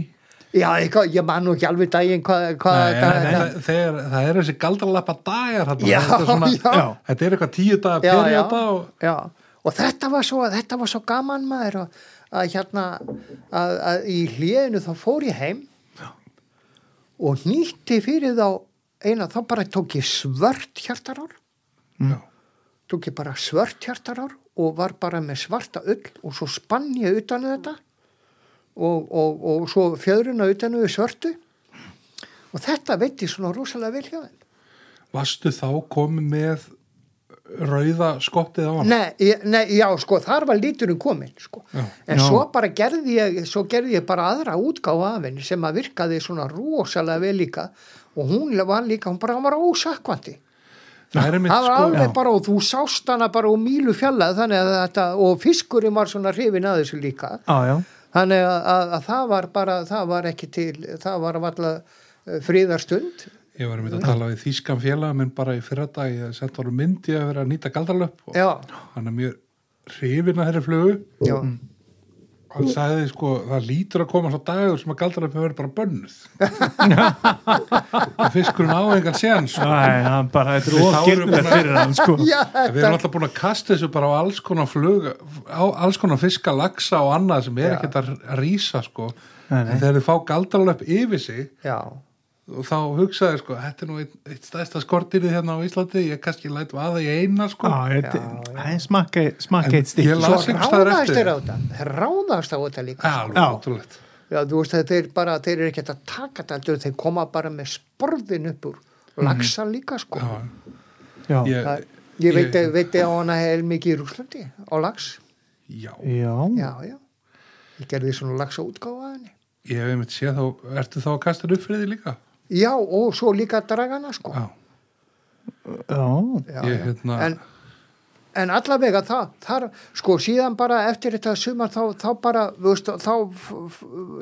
já, eitthvað, ég man nú ekki alveg daginn hvað, hvað Nei, það, það, er þessi galdralappa dagar þarna, Já, þetta, er svona, já. þetta er eitthvað tíu daga Já, perjóta og og þetta var svo, þetta var svo gaman maður að, að hérna að, að í hliðinu þá fór ég heim Já. og nýtti fyrir þá eina, þá bara tók ég svört hjartarár tók ég bara svört hjartarár og var bara með svarta ull og svo spann ég utan þetta og, og, og svo fjöðruna utan um svörtu og þetta veit ég svona rosalega vel hjá þeim varstu þá komið með rauða skottið á hann Nei, nei, já, sko, þar var líturinn komin, sko. Já. En Já. svo bara gerði ég, svo gerði ég bara aðra útgáfa af henni sem að virkaði svona rosalega vel líka og hún var líka, hún bara var ósakvandi. Það er var sko alveg já. bara og þú sást hana bara úr mílu fjallað þannig að þetta, og fiskurinn var svona hrifin að þessu líka. Já, já. Þannig að, að, að það var bara, það var ekki til, það var alltaf fríðarstund. ég var einmitt að tala við þýskan félag minn bara í fyrra dag, ég sent honum myndi að vera að nýta galdralöp og Já, hann er mjög hrifin að þeirri flugu já, hann sagði sko, það lítur að koma svo dagur sem að galdralöp hefur verið bara bönnuð og fiskurinn á engan séðan sko. Bara, þetta er ógirnilegt fyrir hann, sko. já, við erum alltaf búin að kasta þessu bara á alls konar flug á alls konar fiska, laxa og annað sem er ekkert að rísa sko Nei, nei. en þegar þið fá galdralöp yfir sig já. Og þá hugsaði sko, þetta er nú eitt, eitt stæðsta skortirið hérna á Íslandi ég kannski læt vaða í eina sko Já, Já, er smakka, eitt ég Svo ráðast þeir á þetta, ráðast á þetta líka. Já, Já. Já, þú veist að þeir bara, þeir eru ekkert að taka þetta, þeir koma bara með sporðin upp úr laxa líka sko. Já, Já, ég, Það, ég veit, ég... veit á hana hel mikið í Rúslandi á lax. já, já. Já, já. Ég gerði svona að henni. ég hef einmitt séð þá, ertu þá að kasta upp fyrir því líka? Já, og svo líka dragana sko. Já, já. Já, ég hérna En, en allavega það, þar, sko síðan bara eftir þetta sumar þá, þá bara, þú veist, þá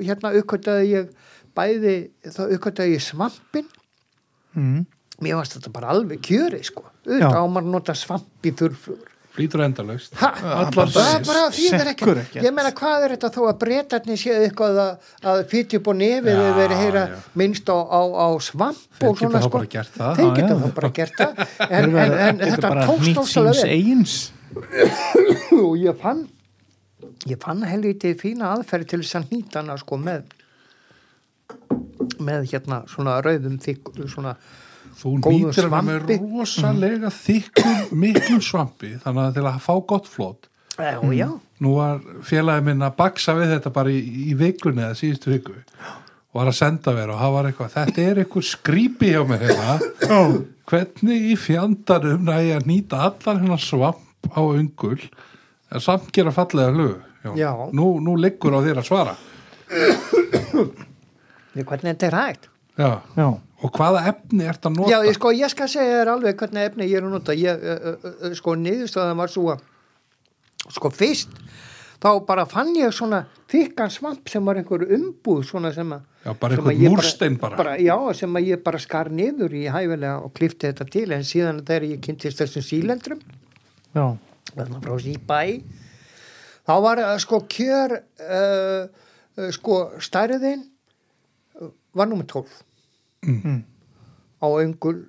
hérna uppkvöldaði ég bæði, þá uppkvöldaði ég svampin Mm. mér varst þetta bara alveg kjöri sko auðvitað á maður að nota svamp í þurrflugur flýtur endalaust. Það er bara því það er ekkert. ég meina hvað er þetta þó að breytarnir séu eitthvað að, að fytja upp á nefið eða verið að heyra minnst á, á, á svamp Þeir og geta svona þá sko. bara gert það. þeir geta þá bara gert það. En, en, en þetta tókst eigins. og ég fann ég fann helviti fína aðferði til þess að nýta hana sko með með hérna svona rauðum þykk svona þú nýtir hana með rosalega þykkum miklum svampi þannig að til að fá gott flót já, nú var félagi minn að baksa við þetta bara í, í vikunni eða síðustu viku. Og var að senda mér og það var eitthvað þetta er eitthvað skrýpi hjá mér hérna. Hvernig í fjandarum næ ég að nýta allan hennar svamp á ungul en samt gera fallega hlugu? Já. Nú, nú liggur á þér að svara. Hvernig þetta er hægt já. Já. og hvaða efni ert að nota Já, ég, sko, ég skal segja þér alveg hvernig efni ég er að nota ég, uh, uh, uh, sko, niðurstöðan var svo að sko, fyrst þá bara fann ég svona þykkan svamp sem var einhver umbúð svona sem að Já, bara ég múrstein bara. Já, sem að ég bara skar niður í hæfilega og klifti þetta til en síðan þegar ég kynntist þessum sílendrum Já. þarna frá Sýbæ þá var uh, sko kjör uh, uh, sko stærðin var nummer 12 Mm. á öngul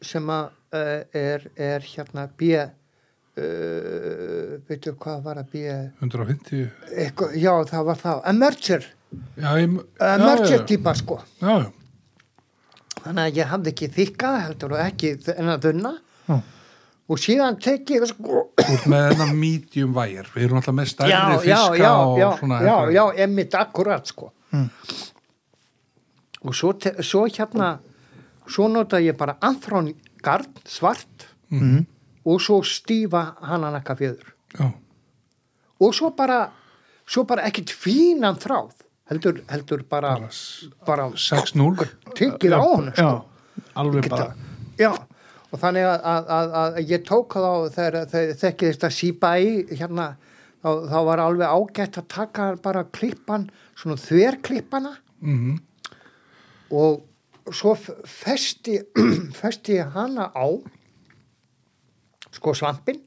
sem að uh, er, er hérna B uh, veitu hvað var að B? 150 eitthvað, já það var það. Emerger, já, ég, emerger já, típa sko. Já, já. þannig að ég hafði ekki þykka heldur og ekki en að þunna. Já. og síðan tekið sko. Þú ert með þennan medium wire. Við erum alltaf með stærri fiska já, já, já, emitt akkurat sko. Mm. Og svo, svo hérna svo nota ég bara anþrón gard svart Mm. og svo stífa hananakka fjöður já, og svo bara svo bara ekkit fínan þráð heldur, heldur bara Bara s- bara 6-0 tyggið á Já. sko. alveg bara Já, og þannig að, að, að, að ég tók þá þegar þekkið þetta sípa í hérna, þá, þá var alveg ágætt að taka bara klippan, svona þverklippana Mhm. Og svo festi, festi hana á sko svampin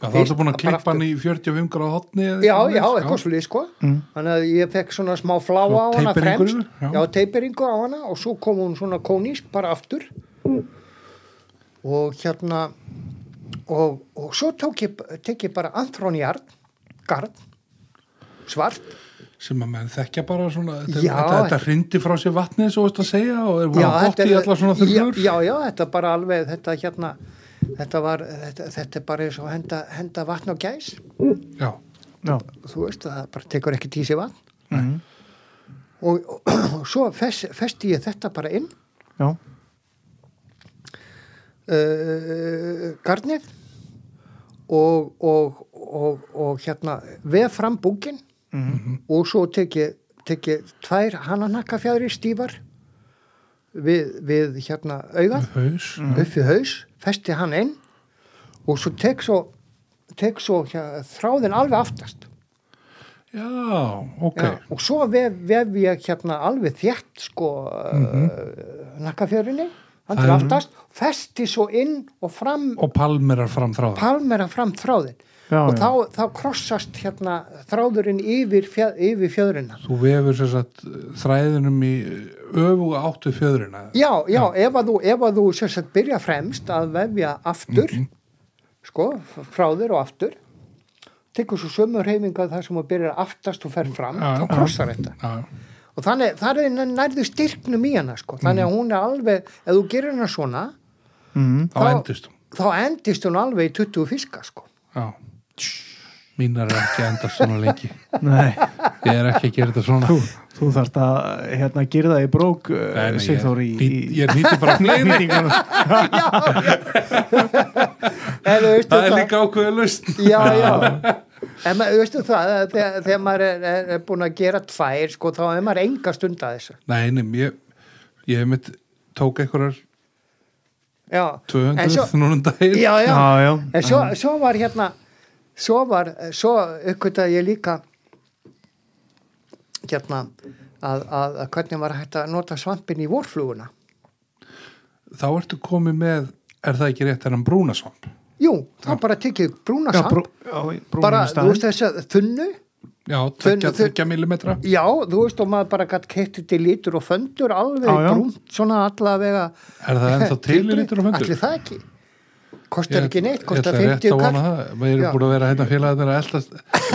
Já, þá ertu búin að klippa hann í 45 gráð hotni Já, já, eitthvað svolítið sko. Þannig að ég fekk svona smá flá á hana fremst. já. já, teiperingu á hana og svo kom hún svona kónísk bara aftur. Og hérna og, og svo tók ég, tek ég bara anthronjard gard svart sem að menn þekkja bara svona þetta, Já, þetta, þetta hrindi frá sér vatnið svo veist að segja og er búin að þetta bótt í allar svona já, þurrur já, já, þetta bara alveg þetta hérna þetta var, þetta, þetta er bara eins og henda, henda vatn á gæs. Já, já, þú veist það bara tekur ekki tísi vatn. Mhm. og, og, og svo fest, festi ég þetta bara inn. Já, uh, garnið og, og, og, og hérna veð fram búkin og svo tek ég, tek ég tvær hananakkafjæðri stífar við, við hérna haus. Upp við haus, festi hann inn og svo tek svo tek svo hérna, þráðin alveg aftast. Já, ok. Já, og svo vef, vef ég hérna alveg þétt sko mm nakkafjörunni hann til Það er- aftast, festi svo inn og fram, og palmerar fram þráða palmera fram þráðin Já, og já. þá, þá krossast hérna þráðurinn yfir, fjö, yfir fjöðrina. Þú vefur satt þræðinum í öfuga áttu fjöðrina. Já, já, ef að þú, ef að þú sagt byrja fremst að vefja aftur Mhm. sko, þráður og aftur tekur svo sömu reyfinga þar sem þú byrjar aftast og fer fram, þá krossar þetta. Já, og þannig, það er nærðu styrknum í hana sko. þannig að hún er alveg, ef þú gerir hana svona mm, þá Þá- endist hún. þá endist hún alveg í 20 fiska sko. já mínar er ekki að endast svona lengi. Nei. Ég er ekki að gera þetta svona. Þú, þú þarft að hérna gera það í brók Nei, nei, Sigþór í, ég, í ég nýtti bara fleiri. það er líka ákveðu lust já, já. En maður, veistu það, að þegar, þegar maður er, er, er búin að gera tvær sko, þá er maður enga stund að þessu. Nei, nei, ég, ég hef mitt tók einhverjar já, 200 En svo, núna um daginn. Já, já. já, já, en svo, svo var hérna svo var, svo uppkvitaði ég líka hérna að, að, að hvernig var hægt að nota svampin í vorfluguna. Þá ertu komið með er það ekki rétt þennan brúnasvamp jú, þá bara tekið brúna já, svamp. brú, bara, þú veist þess að þunnu já, tvekja millimetra. Já, þú veist og maður bara gætt keitt til lítur og föndur alveg brúnt svona allavega er það ennþá til í lítur og föndur? allir það ekki kostar ekki neitt, ég kostar ætla rétt 50 að vona kall. erum Já. búin að vera hérna félagarnir að eldast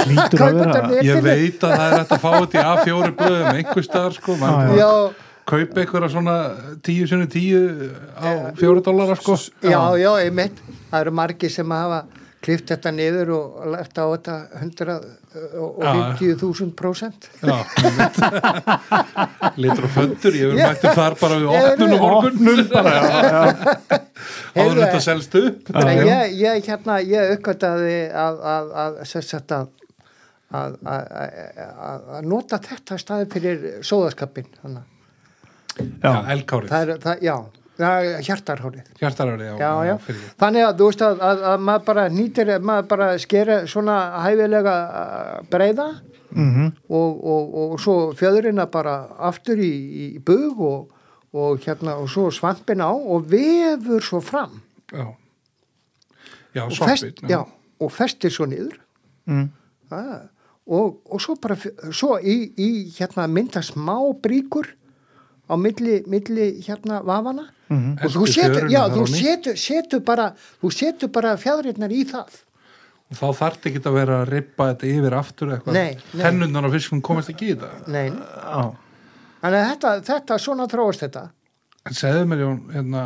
þetta ég veit að það er hægt að fá þetta í A4 blöðum einhver staðar sko. Maður kaupa einhverja svona 10 sinni 10 á 4 dólarar sko. Já, já, einmitt. Það eru margir sem hafa klift þetta niður og lagt á þetta 150.000 prósent já lítur og föndur ég verður Já. mætti þar bara við opnum bara já, já. áður þetta selst upp Já, En já. ég, ég hérna, ég uppgötaði að, að, að, að, að, að, að, að nota þetta staði fyrir sóðaskapin já, já. Það er, það, já, það Já, já. Þannig að þú veist að, að, að maður bara nýtir, maður bara skera svona hæfilega uh, breiða Mm og, og, og svo fjöðurina bara aftur í, í bug og, og hérna og svo svampin á og vefur svo fram. Já, já, og, fest, svampin já, og festir svo niður. Mm. Ah, og, og svo bara svo í, í hérna mynda smá bríkur á milli, milli hérna vafana Mhm. og þú setur, já, þú setur, setur bara þú setur bara fjæðurinnar í það. Og þá þarf ekki að vera að rippa þetta yfir aftur eitthvað? Tennundan á fiskum komast ekki í þetta? Nei, þannig að þetta, þetta svona þróast þetta. En segðu mér Jón hérna,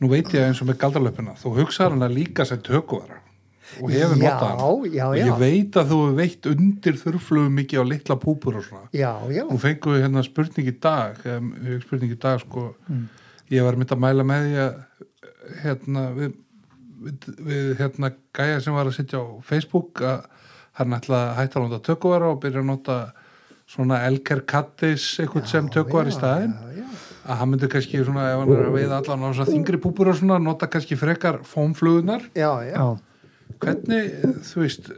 nú veit ég eins og með galdarlöpuna þú hugsaðar hana líka sem tökuvara og hefur Já, notað og já. ég veit að þú hefur veitt undir þurflugum mikið á litla púpur og svona. Já, já, nú fengum við hérna spurning í dag spurning í dag sko. Mm. ég var mynd að mæla með því að hérna við, við, við hérna gæja sem var að sitja á Facebook að hann ætla að hætta að nota tökuvara og byrja að nota svona Elker Kattis eitthvað sem tökuvara í já. að hann myndi kannski svona ef hann er að veiða allan á þingri púpur og svona nota kannski frekar fómflugunar já, já, já, hvernig, þú veist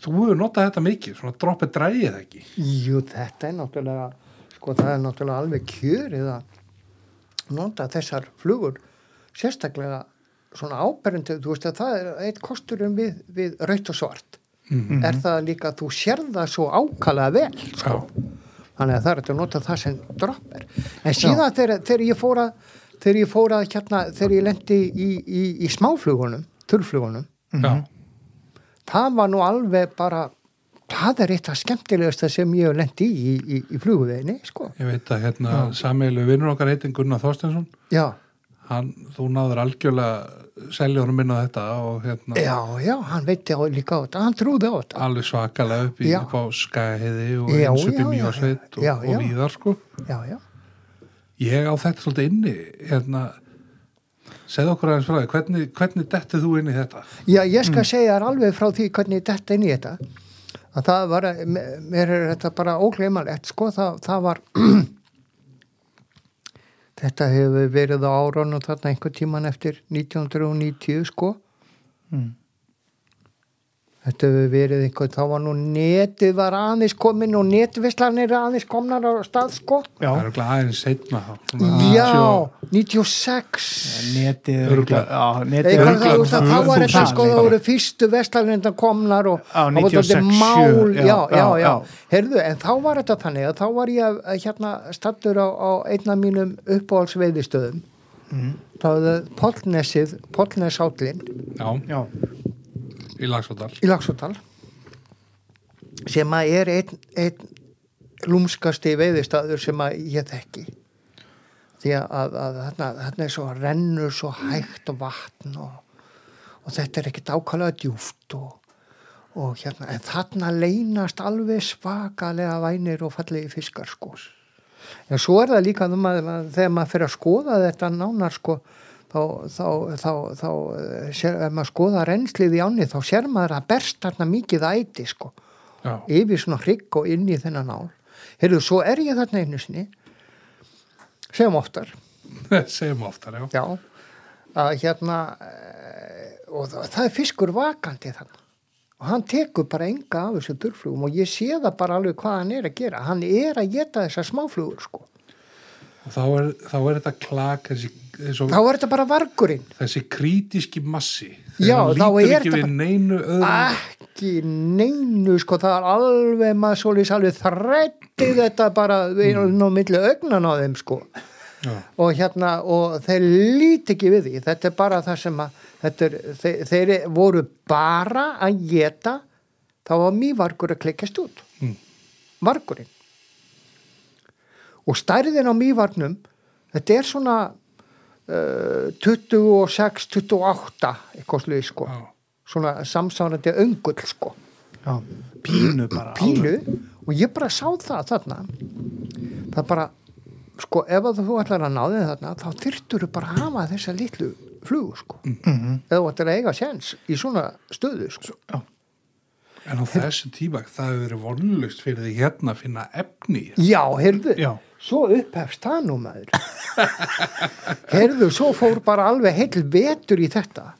þú hefur notað þetta mikið svona droppið drægið ekki? Jú, þetta er náttúrulega sko það er náttúrulega alveg kjörið að nota þessar flugur sérstaklega svona áberendi, þú veist að það er eitt kosturum við, við raut og svart. Er það líka að þú sér það svo ákala vel sko. þannig að það er að nota það sem dropp er en síðan þegar, þegar ég fór að þegar ég fór að hérna, þegar ég lendi í, í, í smáflugunum, þurrflugunum já, það var nú alveg bara það er eitt af skemmtilegasta sem ég hef lendi í í, í, í fluguveginni sko. ég veit að hérna sameilu vinnur okkar heitin Gunnar Þorstensson já, hann, þú náður algjörlega selja honum inn á þetta og hérna já, já, hann veitti á líka á þetta, hann trúði á þetta. alveg svakalega upp, í, skæði og eins upp í já, mjósveit og, og víðar sko. Já, já, ég á þetta svolítið inni hérna segð okkur aðeins frá því, hvernig, hvernig dettið þú inn í þetta? já, ég skal segja þér alveg frá því hvernig þetta inn í þetta að það var, mér er þetta bara ógleymalegt, sko, það, það var þetta hefur verið á árunum þarna einhver tíman eftir 1990 sko Mm. Þetta hefur verið einhver þá var nú netið var aðeins komin og netvislanir aðeins komnar á stað sko. Já, það er örugglega aðeins setna þá. Já, 90 96 netið netið það, var þetta það sko, það voru fyrstu vestlarlindan komnar og það var 96, þetta mál, já, já, já, heyrðu, en þá var þetta þannig að þá var ég að, hérna stattur á, á einna mínum uppáhaldsveiðistöðum. Mm. þá hefði Pollnesið, Pollnesállin já, já, í Lagsódal í Lagsóttal sem að er einn ein lúmskasti veiðistaður sem að ég þekki. Því að, að, þarna, er svo rennur svo hægt vatn og, og þetta er ekkit ákvæmlega djúft og, og hérna, en þarna leynast alveg svakalega vænir og fallegi fiskar sko. En svo er það líka þegar maður fyrir að skoða þetta nánar sko þá, þá, þá, þá eh, sér, ef maður skoða reynslið í áni þá sér maður að berst þarna mikið æti sko. Já, yfir svona hrygg og inn í þennan nál. Heyrðu, svo er ég þarna einu sinni sem oftar. Segjum oftar, já. Já, að hérna eh, og það, það er fiskur vakandi þannig og hann tekur bara enga af þessu durflugum og ég sé það bara alveg hvað hann er að gera. Hann er að geta þessar smáflugur sko þá er, þá er þetta klak þessi, þessi, þá er þetta bara vargurinn. þessi krítiski massi. Já, þá er þetta bara- neinu ekki neinu sko það er alveg maður svolítið alveg þrætti þetta bara við mm. milli augnan á þeim sko. Já, og hérna og þeir líti ekki við því. Þetta er bara það sem að er, þeir, þeir voru bara að geta þá var mývargur að klikkast út. Mm. vargurinn og stærðin á mývarnum þetta er svona uh, 26, 28 eitthvað sluði sko. Já, svona samsárandi öngull sko. Já, pínu bara pílu og ég bara sá það þarna. Það bara sko ef að þú ætlar að ná þig þarna þá þyrftur þú bara að hafa þessa litlu flugu sko. Mhm. eða þú ætlar að eiga séns í svona stöðu sko. Já, en á þessu tíma það hefur verið vonlust fyrir því hérna að finna efni já, heyrðu, Já. Svo upphefst það nú maður. Heyrðu, svo fór bara alveg heil vetur í þetta.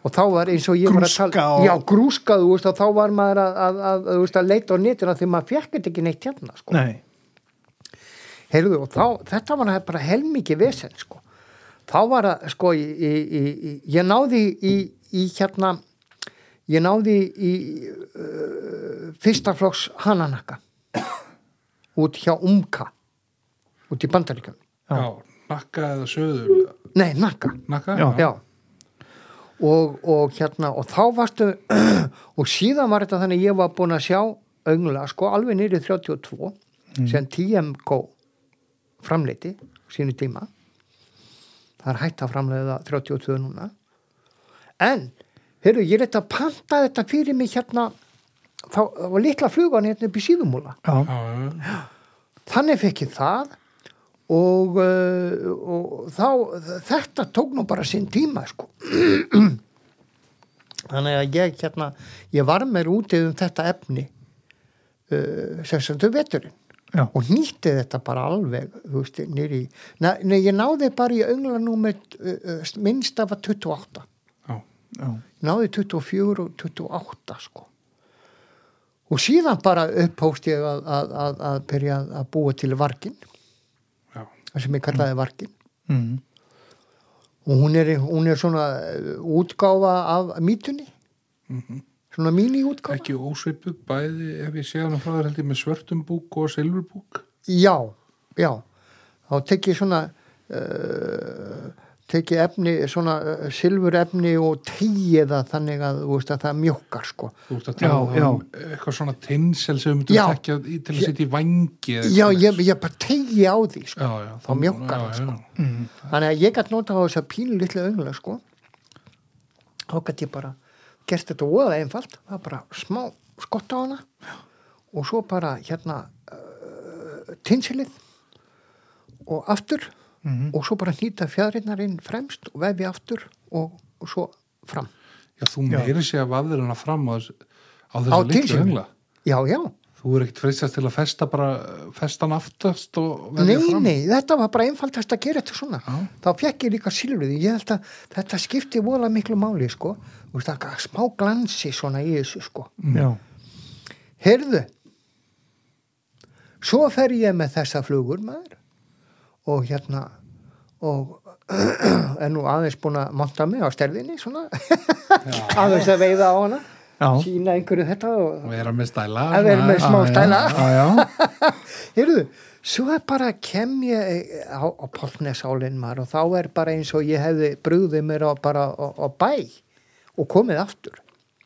Og þá var eins og ég var að Grúska tala já, grúska, þú veist, þá var maður að, að, að, að, að, að leita á netinu því maður þetta ekki neitt hérna sko. Nei. Heyrðu og þá, þetta var bara helmikið vesen sko. þá var það sko í, í, í, ég náði í, í hérna ég náði í uh, fyrsta flokks hananaka út hjá Umka út í Bandaríkjum já, nakka eða söður? Nei, Naka nakka, Já. já. Og, og hérna og þá varstu og síðan var þetta þannig að ég var búin að sjá öngla sko alveg nýrið 32 sem TMK framleiti sínu tíma. Það er hægt að framleiða 32 núna. En heyrðu, ég er þetta að panta þetta fyrir mig hérna þá var litla flugan hérna upp í síðumúla. Já, já, já. þannig fekk ég það og, uh, og þá þetta tók nú bara sinn tíma sko þannig að ég hérna ég var mér úti um þetta efni uh, sem þau veturinn Já. og nýtti þetta bara alveg þú veist, nýri nei, ég náði bara í önglanúmer uh, uh, minnst af að 28 Já. Já. Náði 24 og 28 sko og síðan bara upphóst ég að, að, að, að byrja að búa til vargin Já. það sem ég kallaði vargin Mm. og hún er, hún er svona uh, útgáfa af mítunni svona míní útgáfa Ekki ósvipuð bæði ef ég sé hana frá þér held ég með svörtum búk og silfurbúk. já, já. Þá tek ég svona uh, tek ég efni svona uh, silfur efni og tegi það þannig að, þú veist, að það mjókar sko Þú ert að tala Já, um eitthvað svona tinsel sem við myndum Já. tekja í- til að setja í vangi. eða já, ég, ég bara tegi á því sko. já, já, þá mjókkar já, það, sko. já. þannig að ég gætt nota á þess að pínu litlu öngla sko þá gætt ég bara gert þetta óða einfalt það var bara smá skott á hana og svo bara hérna uh, tinsilið og aftur Mhm. og svo bara hnýta fjæðrinnar inn fremst og vefi aftur og, og svo fram Já, þú meiri sé að vafðir hana fram á þessu, tinsinu? öngla. já, já, Þú er ekkert freistast til að festa bara, festa hann aftast og nei, vefja fram. nei þetta var bara einfaldast að gera þetta svona Já. þá fekk ég líka silfrið ég held að þetta skipti vola miklu máli sko, það er smá glansi svona í þessu sko Já. heyrðu svo fer ég með þessa flugur maður og hérna og er nú aðeins búin að monta mig á sterðinni svona. Aðeins að veiða á hana. Sína einhverju þetta og vera með stæla. að vera með smá stæla. Heyrðu, svo er bara kem ég á, á Poltnesálinn maður og þá er bara eins og ég hefði brúðið mér á, bara á, á bæ og komið aftur.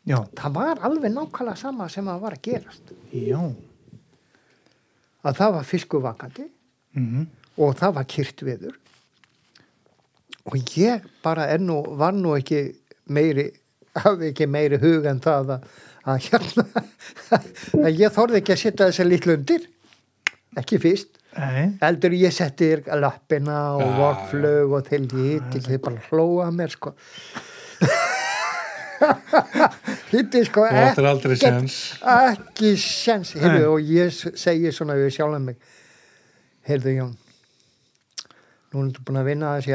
Já. það var alveg nákvæmlega sama sem að var að gerast. Já. að það var fiskuvakandi. Mhm. Og það var kyrt viður og ég bara er nú, var nú ekki meiri, hafði ekki meiri hug en það að, að hérna að ég þorði ekki að setja þessa litlu undir. Ekki fyrst. Nei. eldur ég setti lappina og Já, vorflög og til hitt ekki bara hlóa mér sko. Hitti sko ekkert- séns. ekki sens heyrðu, og ég segi svona við sjálf mig. Heyrðu Jón nú er þú búin að vinna þessi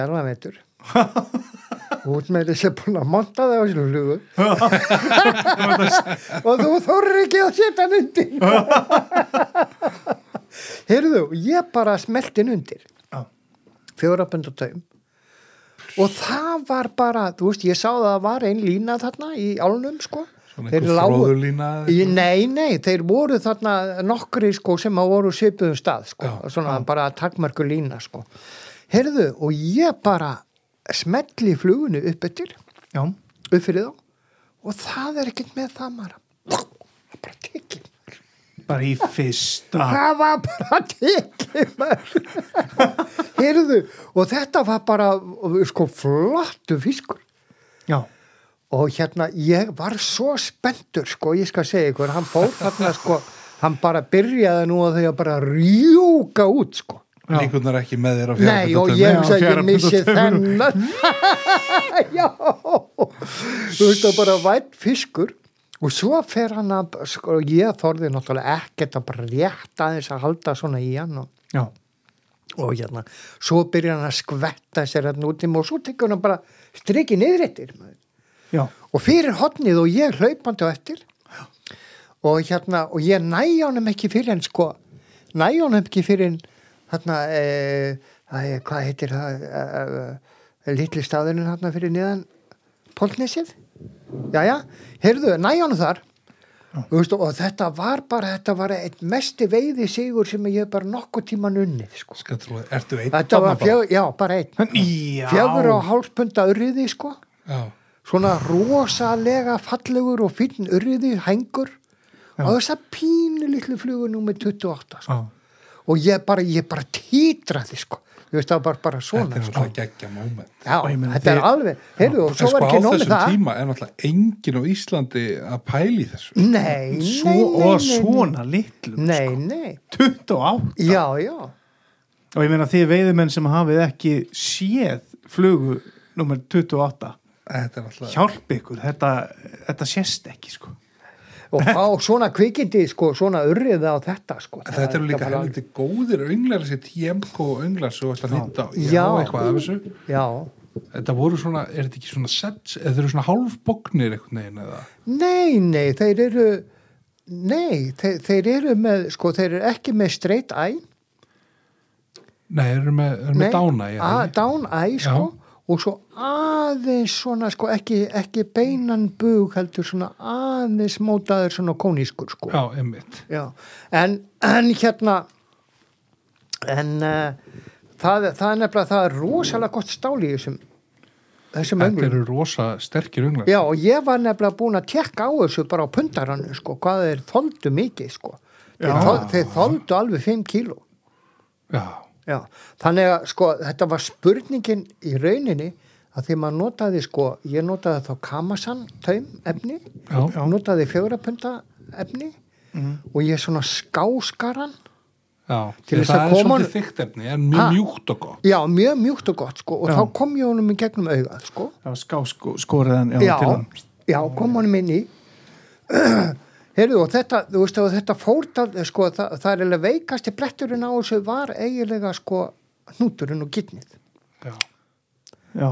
og út með þessi búin að monta það á þessu flugu. Og þú þorrir ekki að setja hann undir. Heyrðu, ég bara smelti hann undir. Já. fjórabund og taum. Og það var bara, þú veist, ég sá það að var ein lína þarna í álnum sko. Svona Þeir einhver lágu- fróðulína. nei, nei, þeir voru þarna nokkri sko sem að voru svipuðum stað sko, Já, svona bara takmarku lína sko. Heyrðu, og ég bara smetli flugunni upp eftir, Já. upp fyrir þá og það er ekkert með það maður það bara tekið Bara í fyrsta. það var bara tekið maður heyrðu, og þetta var bara sko flottu fiskur Já. og hérna ég var svo spenntur sko, ég skal segja ykkur, hann fór þarna sko, hann bara byrjaði nú að þau að bara rjúka út sko Já. Líkurnar ekki með þér á Nei, og ég Já, hugsa að ég missi þennan Já Þú veist það bara vætt fiskur og svo fer hann að sko, ég þorði náttúrulega ekkert að bara rétt aðeins að halda svona í hann og, Já. og hérna, svo byrjar hann að skvetta sér hérna út í mig og svo tekur hann bara strikið niður eftir maður Já. og fyrir hotnið og ég hlaupandi á eftir og hérna og ég næ honum ekki fyrir en sko næ honum ekki fyrir en hérna e, e, hvað heitir það e, e, litli staðurinn hérna fyrir niðan Poltnesið jæja, heyrðu, næ honum þar Veist, og þetta var bara þetta var eitt mesti veiði sigur sem ég hef bara nokkuð tíman unnið sko. Skal trúið, ertu einn þetta var þarna bara? fjög, já, bara einn fjögur og hálfpunda urriði sko Já, svona rosalega fallegur og fínn urriði hengur Já. og þess að pínu litlu flugu númer 28 sko. Já. Og ég bara, ég bara títraði sko ég veist það var bara þetta svona er sko. geggja moment. já, Og ég meina, þetta er alveg heyrðu, og svo sko var á ekki nómið þessum það tíma er náttúrulega enginn á Íslandi að pæli þessu. nei, Svo, nei, nei, og nei, svona litlum. nei, Sko. nei, 28. já, já Og ég meina þið veiðumenn sem hafið ekki séð flugu nummer 28. Þetta er náttúrulega... Hjálp ykkur. Þetta, þetta sést ekki, sko. Og fá svona kvikindi sko, svona urriða á þetta sko. En þetta eru líka helviti góðir önglar þessi TMK önglar sem þú ætti að nýta á. Já. eitthvað af þessu. já, Þetta voru svona, er þetta ekki svona sets, eða þeir eru svona hálfbognir einhvern veginn eða? nei, nei þeir eru nei, þeir, þeir eru með sko, þeir eru ekki með straight eye Nei, þeir eru með, eru með dána, já. að, down eye sko og svo aðeins svona sko ekki, ekki beinan bug heldur svona aðeins mótaður svona kónískur sko Já, einmitt. Já, en, en hérna en uh, það, það er nefnilega það er rosalega gott stál í þessum þessum Þetta önglum eru rosa sterkir önglar. Já, og ég var nefnilega búin að tekka á þessu bara á pundarannu, sko, hvað þeir þoldu mikið, sko. Já. þeir þoldu alveg 5 kíló. Já, Já, þannig að, sko, þetta var spurningin í rauninni að því maður notaði, sko, ég notaði þá kamasan, taum, efni, já, notaði fjórapunda efni og ég svona skáskaran, já. Til Því þess það að er koma svolítið honum- þykkt efni, en mjög Ha? mjúkt og gott. já, mjög mjúkt og gott, sko, og Já. þá kom ég honum í gegnum augað, sko. Já, skáskóriðan, já, já, já, kom honum inn í heyrðu og þetta þú veist þetta fórtal sko, það, það er eiginlega veikasti bletturinn á þessu var eiginlega sko hnúturinn og gittnið Já, Já,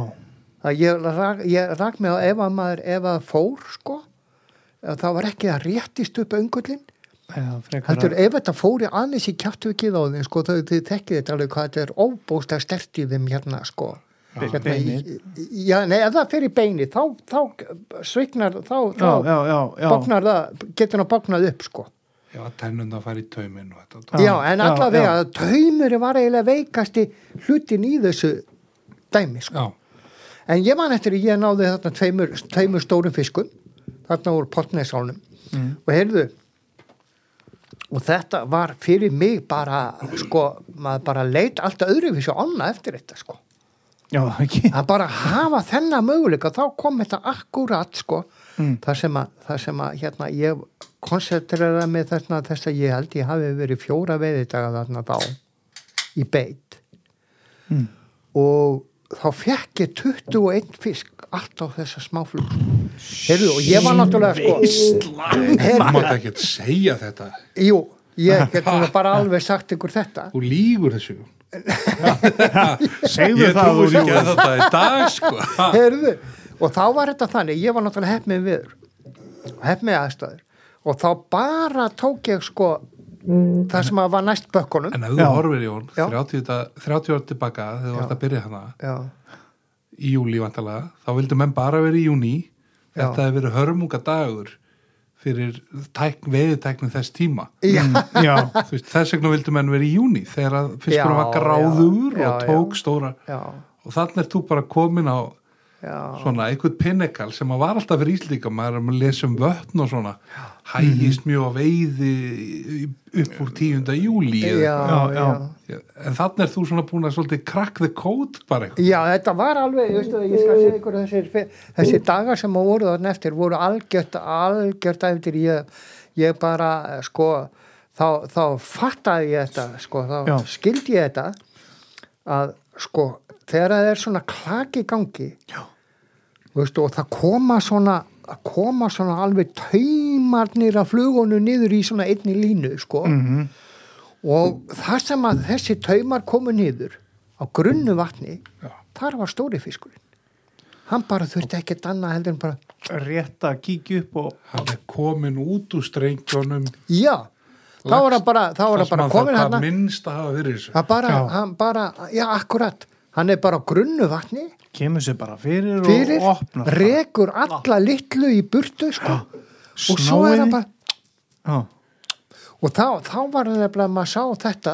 að ég rak, ég rak mig á ef að maður ef að fór sko að það var ekki að réttist upp öngullin já, frekar heldur að- ef þetta fóri aðeins í kjáttukið á þeim sko þau þið tekkið þetta alveg hvað þetta er óbósta stert í þeim hérna sko Hérna, beinið. í- já, nei, ef það fyrir beini þá, þá sveiknar þá, þá Já, já, bóknar það, getur það bóknað upp sko. já, tennunda fara í tauminn og þetta. Já, en allavega að taumur var eiginlega veikasti hlutin í þessu dæmi sko. Já, En ég man eftir að ég náði þarna tveimur, tveimur stórum fiskum, þarna úr potnesálnum Mm. og heyrðu og þetta var fyrir mig bara, sko, maður bara leit alltaf öðruvísi og annað eftir þetta sko. Já, ekki. að bara hafa þennan möguleika þá kom þetta akkurat sko Mm. þar sem að, þar sem að hérna, ég koncentrera mig þessna þess að ég held ég hafi verið fjóra veiðidaga þarna þá í beit Mm. og þá fekk ég 21 fisk allt á þessa smáflug Heyrðu, og ég var náttúrulega sko, þú mátt ekki segja þetta. jú, ég get nú bara alveg sagt ykkur þetta Þú lígur þessu. Segðu Ég það trúi úr ekki að þetta í dag, sko. Heyrðu, og þá var þetta þannig, ég var náttúrulega hepp með viður hepp með aðstæður og þá bara tók ég sko það sem að var næst bökkunum. En ef þú Já. horfir í hún, Já. 30, da- 30 ár tilbaka, þegar þú varst að byrja hana, já, í júli vantalega, þá vildu menn bara vera í júni, þetta hefur verið hörmunga dagur fyrir tækn, veðitæknin þess tíma. já, Já, Þú Veist, þess vegna vildu menn vera í júni, þegar að fiskurum Já, var gráður já, og já, tók stóra, já, og þannig er þú bara komin á já, svona einhvern pinnekal sem að var alltaf fyrir íslíka maður er að lesa um vötn og svona. Hægist Mhm. mjög á veiði upp úr 10. júli já, Já, já, já. En þannig er þú svona búin að svolítið crack the code bara eitthvað Já, þetta var alveg, ég, veistu, ég skal segja ykkur þessir, þessir dagar sem að voru þarna eftir voru algjört, algjört eftir ég, ég bara, sko, þá, þá fattaði ég þetta, sko, þá Já. skildi ég þetta að, sko, þegar það er svona klaki gangi, Já. veistu, og það koma svona, að koma svona alveg taumarnir af flugunum niður í svona einni línu, sko, Mhm. Og það sem að þessi taumar komu niður á grunnu vatni Já. þar var stóri fiskurinn. Hann bara þurfti ekkert annað heldur en bara rétt að kíkja upp og hann er komin út úr strengjónum já, þá var hann bara þá var hann bara komin hann hann minnst að hafa verið þessu. Hann bara, Já. hann bara, já akkurat. Hann er bara á grunnu vatni. Kemur sér bara fyrir, fyrir, og opnar rekur alla litlu í burtu sko. Og svo er hann bara Já, og þá, þá var hann nefnilega að maður sá þetta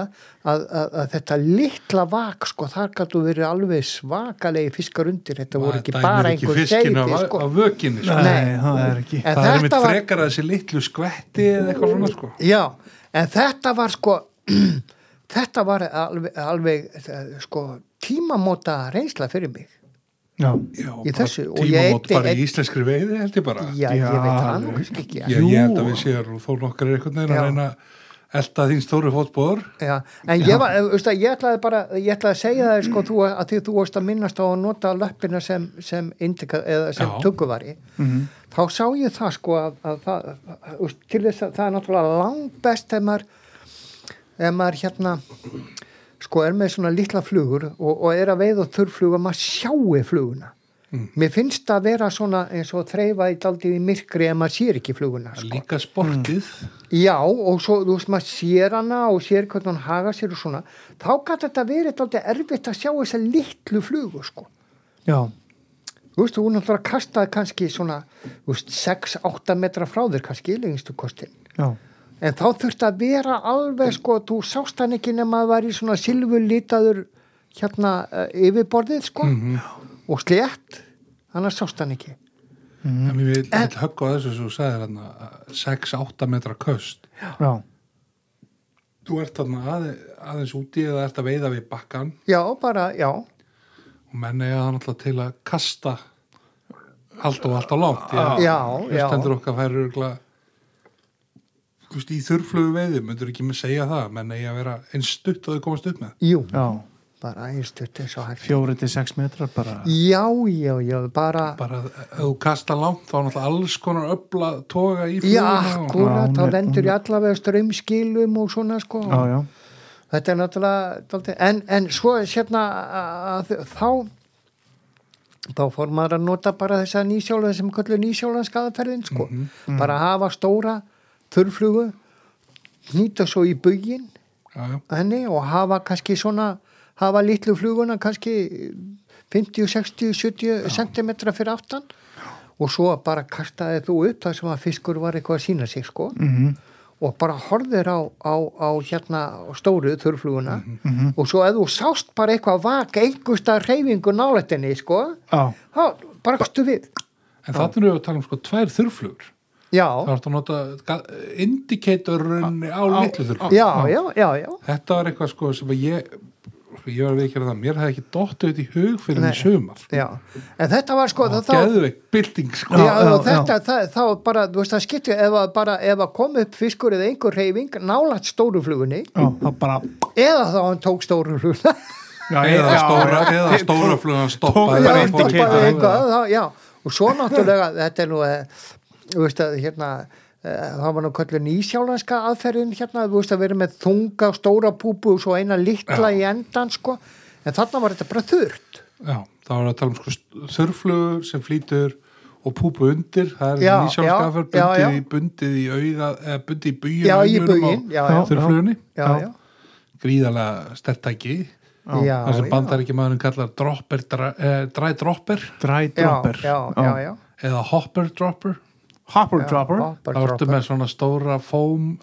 að, að, að þetta litla vak sko, þar gætu verið alveg svakalegi fiskar undir þetta voru ekki bara ekki einhver seyti sko. á vökinni sko. nei, Nei. það er ekki En það er mitt þetta var- frekar að þessi litlu skvetti eða eitthvað svona sko Já, en þetta var sko þetta var alveg, alveg eh, sko tímamóta reynsla fyrir mig Já, Já, Í þessu, og ég eyddi bara í íslenskri veiði held ég bara. Já, ég Já, veit það nú ekki ég, ég held að við séum þó nokkar er einhvern veginn Já. að reyna elda þín stóru fótbóður Já, en ég, var, veist, að, ég ætlaði bara ég ætlaði að segja það sko, þú, að því þú varst að minnast á að nota löppina sem, sem, sem Já. tugguvari Mhm. þá sá ég það sko að, að, það, að, að til þess að það er náttúrulega langbest ef maður ef maður hérna sko er með svona litla flugur og, og er að veið og þurrfluga maður sjáu fluguna. Mm. mér finnst það að vera svona eins og þreifa í daldið í myrkri ef maður sér ekki fluguna sko. líka sportið. Já, og svo, þú veist, maður sér hana og sér hvernig hann haga sér og svona. Þá gæti þetta verið alltaf erfitt að sjá þessa litlu flugu, sko. Já, þú veist, þú náttúrulega kastaði kannski svona, þú veist, 6-8 metra frá þér kannski, lengistu kostin já, en þá þurfti að vera alveg, sko, þú sást hann ekki nema að var í svona silfurlitaður hérna uh, yfirborðið, sko. Og slétt, annars sást hann ekki. En mér vil högg á þessu sem þú sagðir hérna 6-8 metra köst. Já, þú ert þarna aðe, aðeins úti eða ert að veiða við bakkan Já, bara, já, og menn eiga það náttúrulega til að kasta allt og allt á langt Já, já. stendur okkar örgulega þú veist, í þurrflugu veiði myndur ekki með segja það, menn eiga að vera eins stutt og þau komast upp með. Jú, já. Bara einstutt eins og hægt Fjóri til sex metrar bara. Já, já, já, bara bara ef þú kasta langt þá er náttúrulega alls konar öfla toga í Já, fluguna og- akkurat, Já, hún þá hún ég allavega strömskilum og svona sko. Já, já, þetta er náttúrulega en, en svo sérna að, þá þá fór maður að nota bara þessa nýsjóla sem kallu nýsjólan skadaferðin sko, bara að hafa stóra þurrflugu nýta svo í henni og hafa kannski svona hafa litlu fluguna kannski 50, 60, 70 cm fyrir aftan og svo bara kastaði þú upp þar sem að fiskur var eitthvað að sína sig sko. Mhm, og bara horfðir á, á, á hérna stóru þurrfluguna mhm, og svo ef þú sást bara eitthvað vaka einhversta reyfingu nálættinni sko þá brakstu við. En þannig erum við að tala um sko tvær þurrflugur já, þá ertu að nota ga- indikatorun á litlu þurrflugur já, já, já, já þetta var eitthvað sko sem að ég ég var að veikja það, mér hefði ekki dottið þetta í hug fyrir mig sumar. Já, en þetta var sko og þá, geðveik bylting sko. Já, Já, þetta, já. það, þá bara, þú veist, það skipti ef að bara, ef að kom upp fiskur eða einhver reyfing nálægt stóru flugunni já, þá bara eða þá hann tók stóru fluguna. Já, eða já, stóra, eða stóra flugan tók stoppaði bara stoppaði eitthvað, þá, já. Og svo náttúrulega, þetta er nú eh, þú veist að hérna eh, það var nú kallur nýsjálanska aðferðin hérna, þú veist að vera með þunga stóra púpu og svo eina litla í endan sko, en þarna var þetta bara þurrt. Já, þá er að tala um sko þurrflugur sem flýtur og púpu undir, það er Já, nýsjálfskafur já, já, bundið, já. í- bundið í auða, eða bundið í bugin já, já, já, þurrflugunni, já, já, gríðalega stertæki já, það sem já. bandar ekki maðurinn kallar dropper, eh, dry dropper. Dry dropper. já, já, já, já. eða hopper dropper hopper dropper. Hopper þá ertu með svona stóra fóm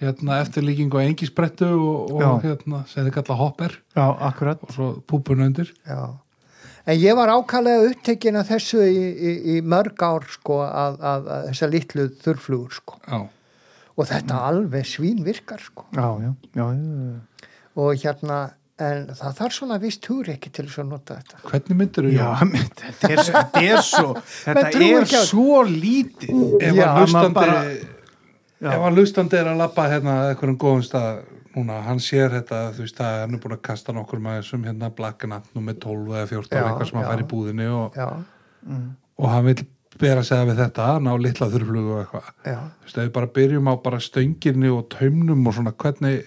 hérna eftirlíkingu og engisbrettu og, og hérna sem þið kalla hopper. Já, akkurat. Og svo púpun undir. Já, en ég var ákallega upptekinn að þessu í, í, í mörg ár sko að, að, að þessa litlu þurrflugur sko. Já, og þetta alveg svín virkar sko já, já, já, já, og hérna, en það þarf svona vist ekki til þess að nota þetta. Hvernig myndir já, menn, þetta er, þetta er svo þetta er svo lítið. Ef Já, að hlustandi bara- ef að hlustandi er að lappa hérna að einhverjum góðum stað núna, hann sér þetta, þú veist að hann er búin að kasta nokkur með þessum hérna blacknut nummer 12 eða 14 Já, eitthvað sem hann fær í búðinni og, Já, og hann vil bera að segja við þetta, ná litla þurrflugu og eitthvað, þú veist, ef við bara byrjum á bara stönginni og taumnum og svona hvernig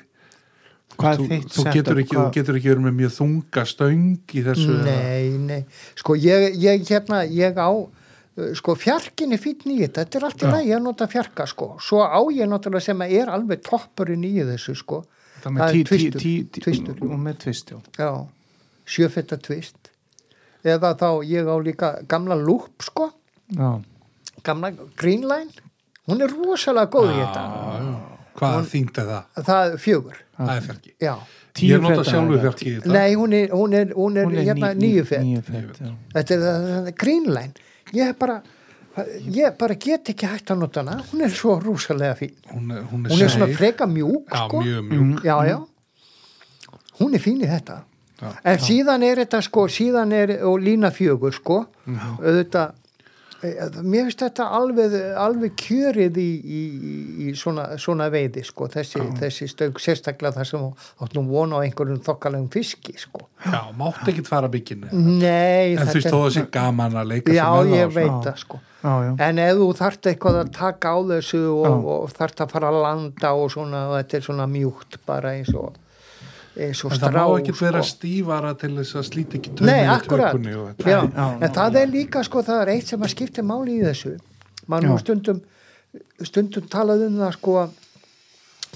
Hvað þú, þú, getur ekki, þú Hvað- getur ekki verið með mjög þunga stöng í þessu nei, nei. Sko ég, ég hérna, ég á sko fjarkin er fýtt nýtt þetta. Er allt í Já. lagi að nota fjarka sko. Svo á ég náttúrulega sem að er alveg toppurinn í þessu sko. Það Það er tvistur, tí, tí, tvistur. og með tvist, já. Já, sjöfetta tvist eða þá ég á líka gamla lúp sko. Já, gamla Greenline hún er rosalega góð í þetta hvað þýndi það? það er fjögur. Það er fjarki. Já. Ég nota feta sjálfu eða? fjarki í þetta. Nei hún er, hún er, hún er, Hún er hérna ní- nýju fett níu fet, já. þetta er það, það er Greenline ég er bara ég bara get ekki hægt að nota hana. Hún er svo rosalega fín. Hún er, hún er, hún er svona freka mjúk Já, sko. mjög mjúk. Já, já. Hún er fín í þetta. Já. en síðan er þetta sko síðan er og lína fjögur sko. Auðvitað mér finnst þetta alveg, alveg kjörið í, í, í svona, svona veiði sko, þessi, þessi stöng sérstaklega þar sem áttum vona á einhverjum þokkalegum fiski sko. Já, mátt ekki fara bygginu Nei, En þú veist þó að sé gaman að leika Já, sér ég það veit Já. það sko. Já, já, En ef þú þarft eitthvað að taka á þessu og, og þarft að fara að landa og svona, þetta er svona mjúkt bara eins og eins og En það strá má ekki vera sko. stífara til þess að slíti ekki Nei, akkurat. tökunni og þetta. já, Já, En það er líka sko, það er eitt sem að skipta máli í þessu. Mann Já. nú stundum stundum talað um það sko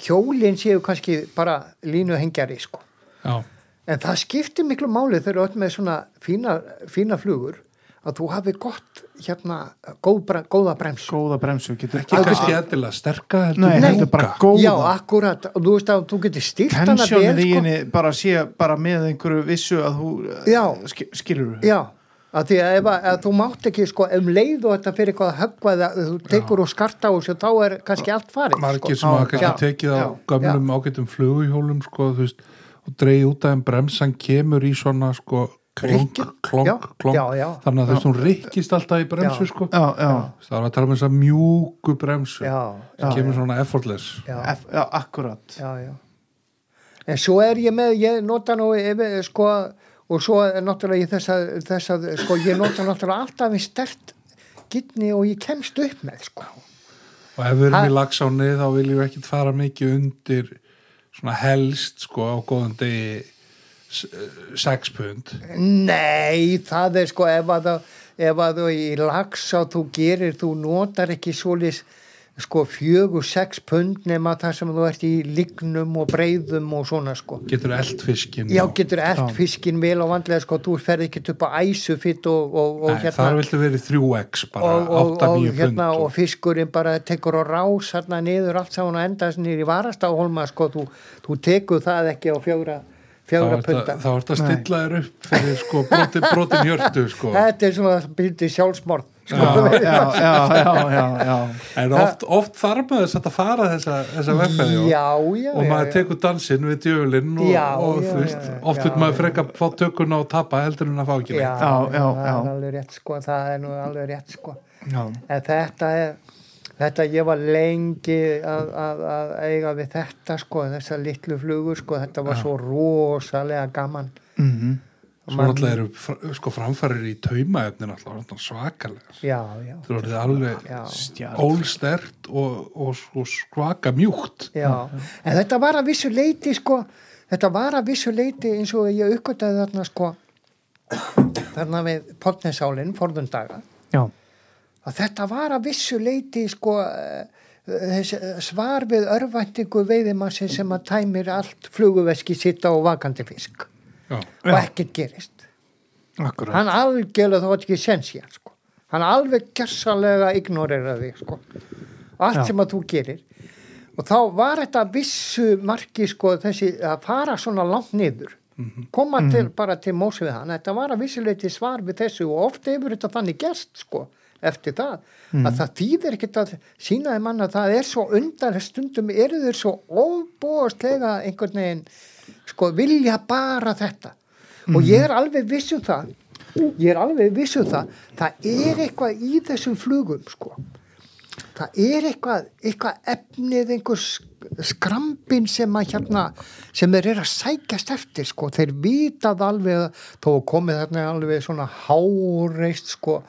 hjólinn séu kannski bara línu hengjari sko. Já, en það skiptir miklu máli þegar ert með svona fína, fína flugur að þú hafi gott hérna góð, bre- góða bremsu. Góða bremsu getur ekki kannski endilega sterka heldur Nei, þetta er bara góða. Já, akkurat, og þú veist að þú getur vel tensjónið í sko. bara sé bara með einhverju vissu að þú Já. sk skilur Já, að því að ef, að, þú mátt ekki sko, um leið og þetta fyrir eitthvað að höggva eða þú tekur og skarta þessu þá er kannski allt farið margir sko. sem hafa Já, kannski já, tekið á já, gömlum ágættum fluguhjólum sko, þú veist, og dreigð út af þeim bremsan kemur í svona sko, klonk, klonk, klonk. þannig að hún rikkist alltaf í bremsu sko. já, já, það var að tala um þess að mjúku bremsu Já, sem já, kemur svona effortless. Já, F, já, akkurat. Já, já. En svo er ég með, ég nota nú ef, sko, og svo er náttúrulega í þessa, þessa sko, ég nota náttúrulega alltaf í stert gitni og ég kemst upp með, sko. og ef við erum Ha- í lagsáni þá viljum við ekkit fara mikið undir svona helst sko á góðan degi s- sex pund Nei, það er sko ef að, ef að þú í lags á þú gerir, þú notar ekki svolis sko fjögur, sex pund nema það sem þú ert í lignum og breyðum og svona sko. getur eld fiskin Já, og- getur eld Já. fiskin vel og vandlega sko, þú ferð ekki upp á æsufitt og, og, og Nei, þar viltu verið 3x bara og, og, 8-9 og, pund hérna, og fiskurinn bara tekur á rás hérna niður allt saman og endast í varastahólma sko, þú, þú tekur það ekki á þá fjóra punta þá ert að stilla þér upp fyrir sko brotin, brotin hjörtu sko þetta er svona byrði sjálfsmorð sko. já, já, já, já, já, já. en oft, oft þarf maður þess að fara þessa, þessa vegferði og- já, já, og já, maður tekur dansinn við djöfulinn og, Já, og já, þú veist, já, oft vil maður freka fá tökuna og tapa heldur en að fá ekki já, Já, já, það já. er alveg rétt sko það er nú alveg rétt sko já. en þetta er þetta ég var lengi að, að, að eiga við þetta sko þessar litlu flugur sko þetta var svo rosalega gaman. Mm svo náttúrulega eru sko framfærir í taumaefnin alltaf svakalega já, já, þú verður alveg ólstert og, og, og svaka mjúkt já. en þetta var að vissu leiti sko þetta var að vissu leiti eins og ég uppgötaði þarna sko þarna við potnesálinn forðundaga já, að þetta var að vissu leiti sko eh, þessi svar við örvæntingu veiðimassi sem að tæmir allt fluguveski sitta og vakandi fisk. Já, og ekkert gerist. Akkurat. Hann algjörlega þá ekki sens í hann sko. Hann alveg gersalega ignorera þig sko. Allt Já. sem að þú gerir. Og þá var þetta vissu marki sko þessi að fara svona langt niður. Koma til, bara til mósi við hann. Þetta var að vissuleiti svar við þessu og ofta hefur þetta þannig gerst sko eftir það, að það þýðir ekkert að sínaði mann að það er svo undan stundum eru þeir svo óbúastlega einhvern veginn sko vilja bara þetta. Og ég er alveg viss um það. Ég er alveg viss um það. Það er eitthvað í þessum flugum sko. Það er eitthvað, eitthvað efnið einhver sk- skrambin sem að hérna sem þeir eru að sækjast eftir sko, þeir vitað alveg þó komið þarna alveg svona háreist sko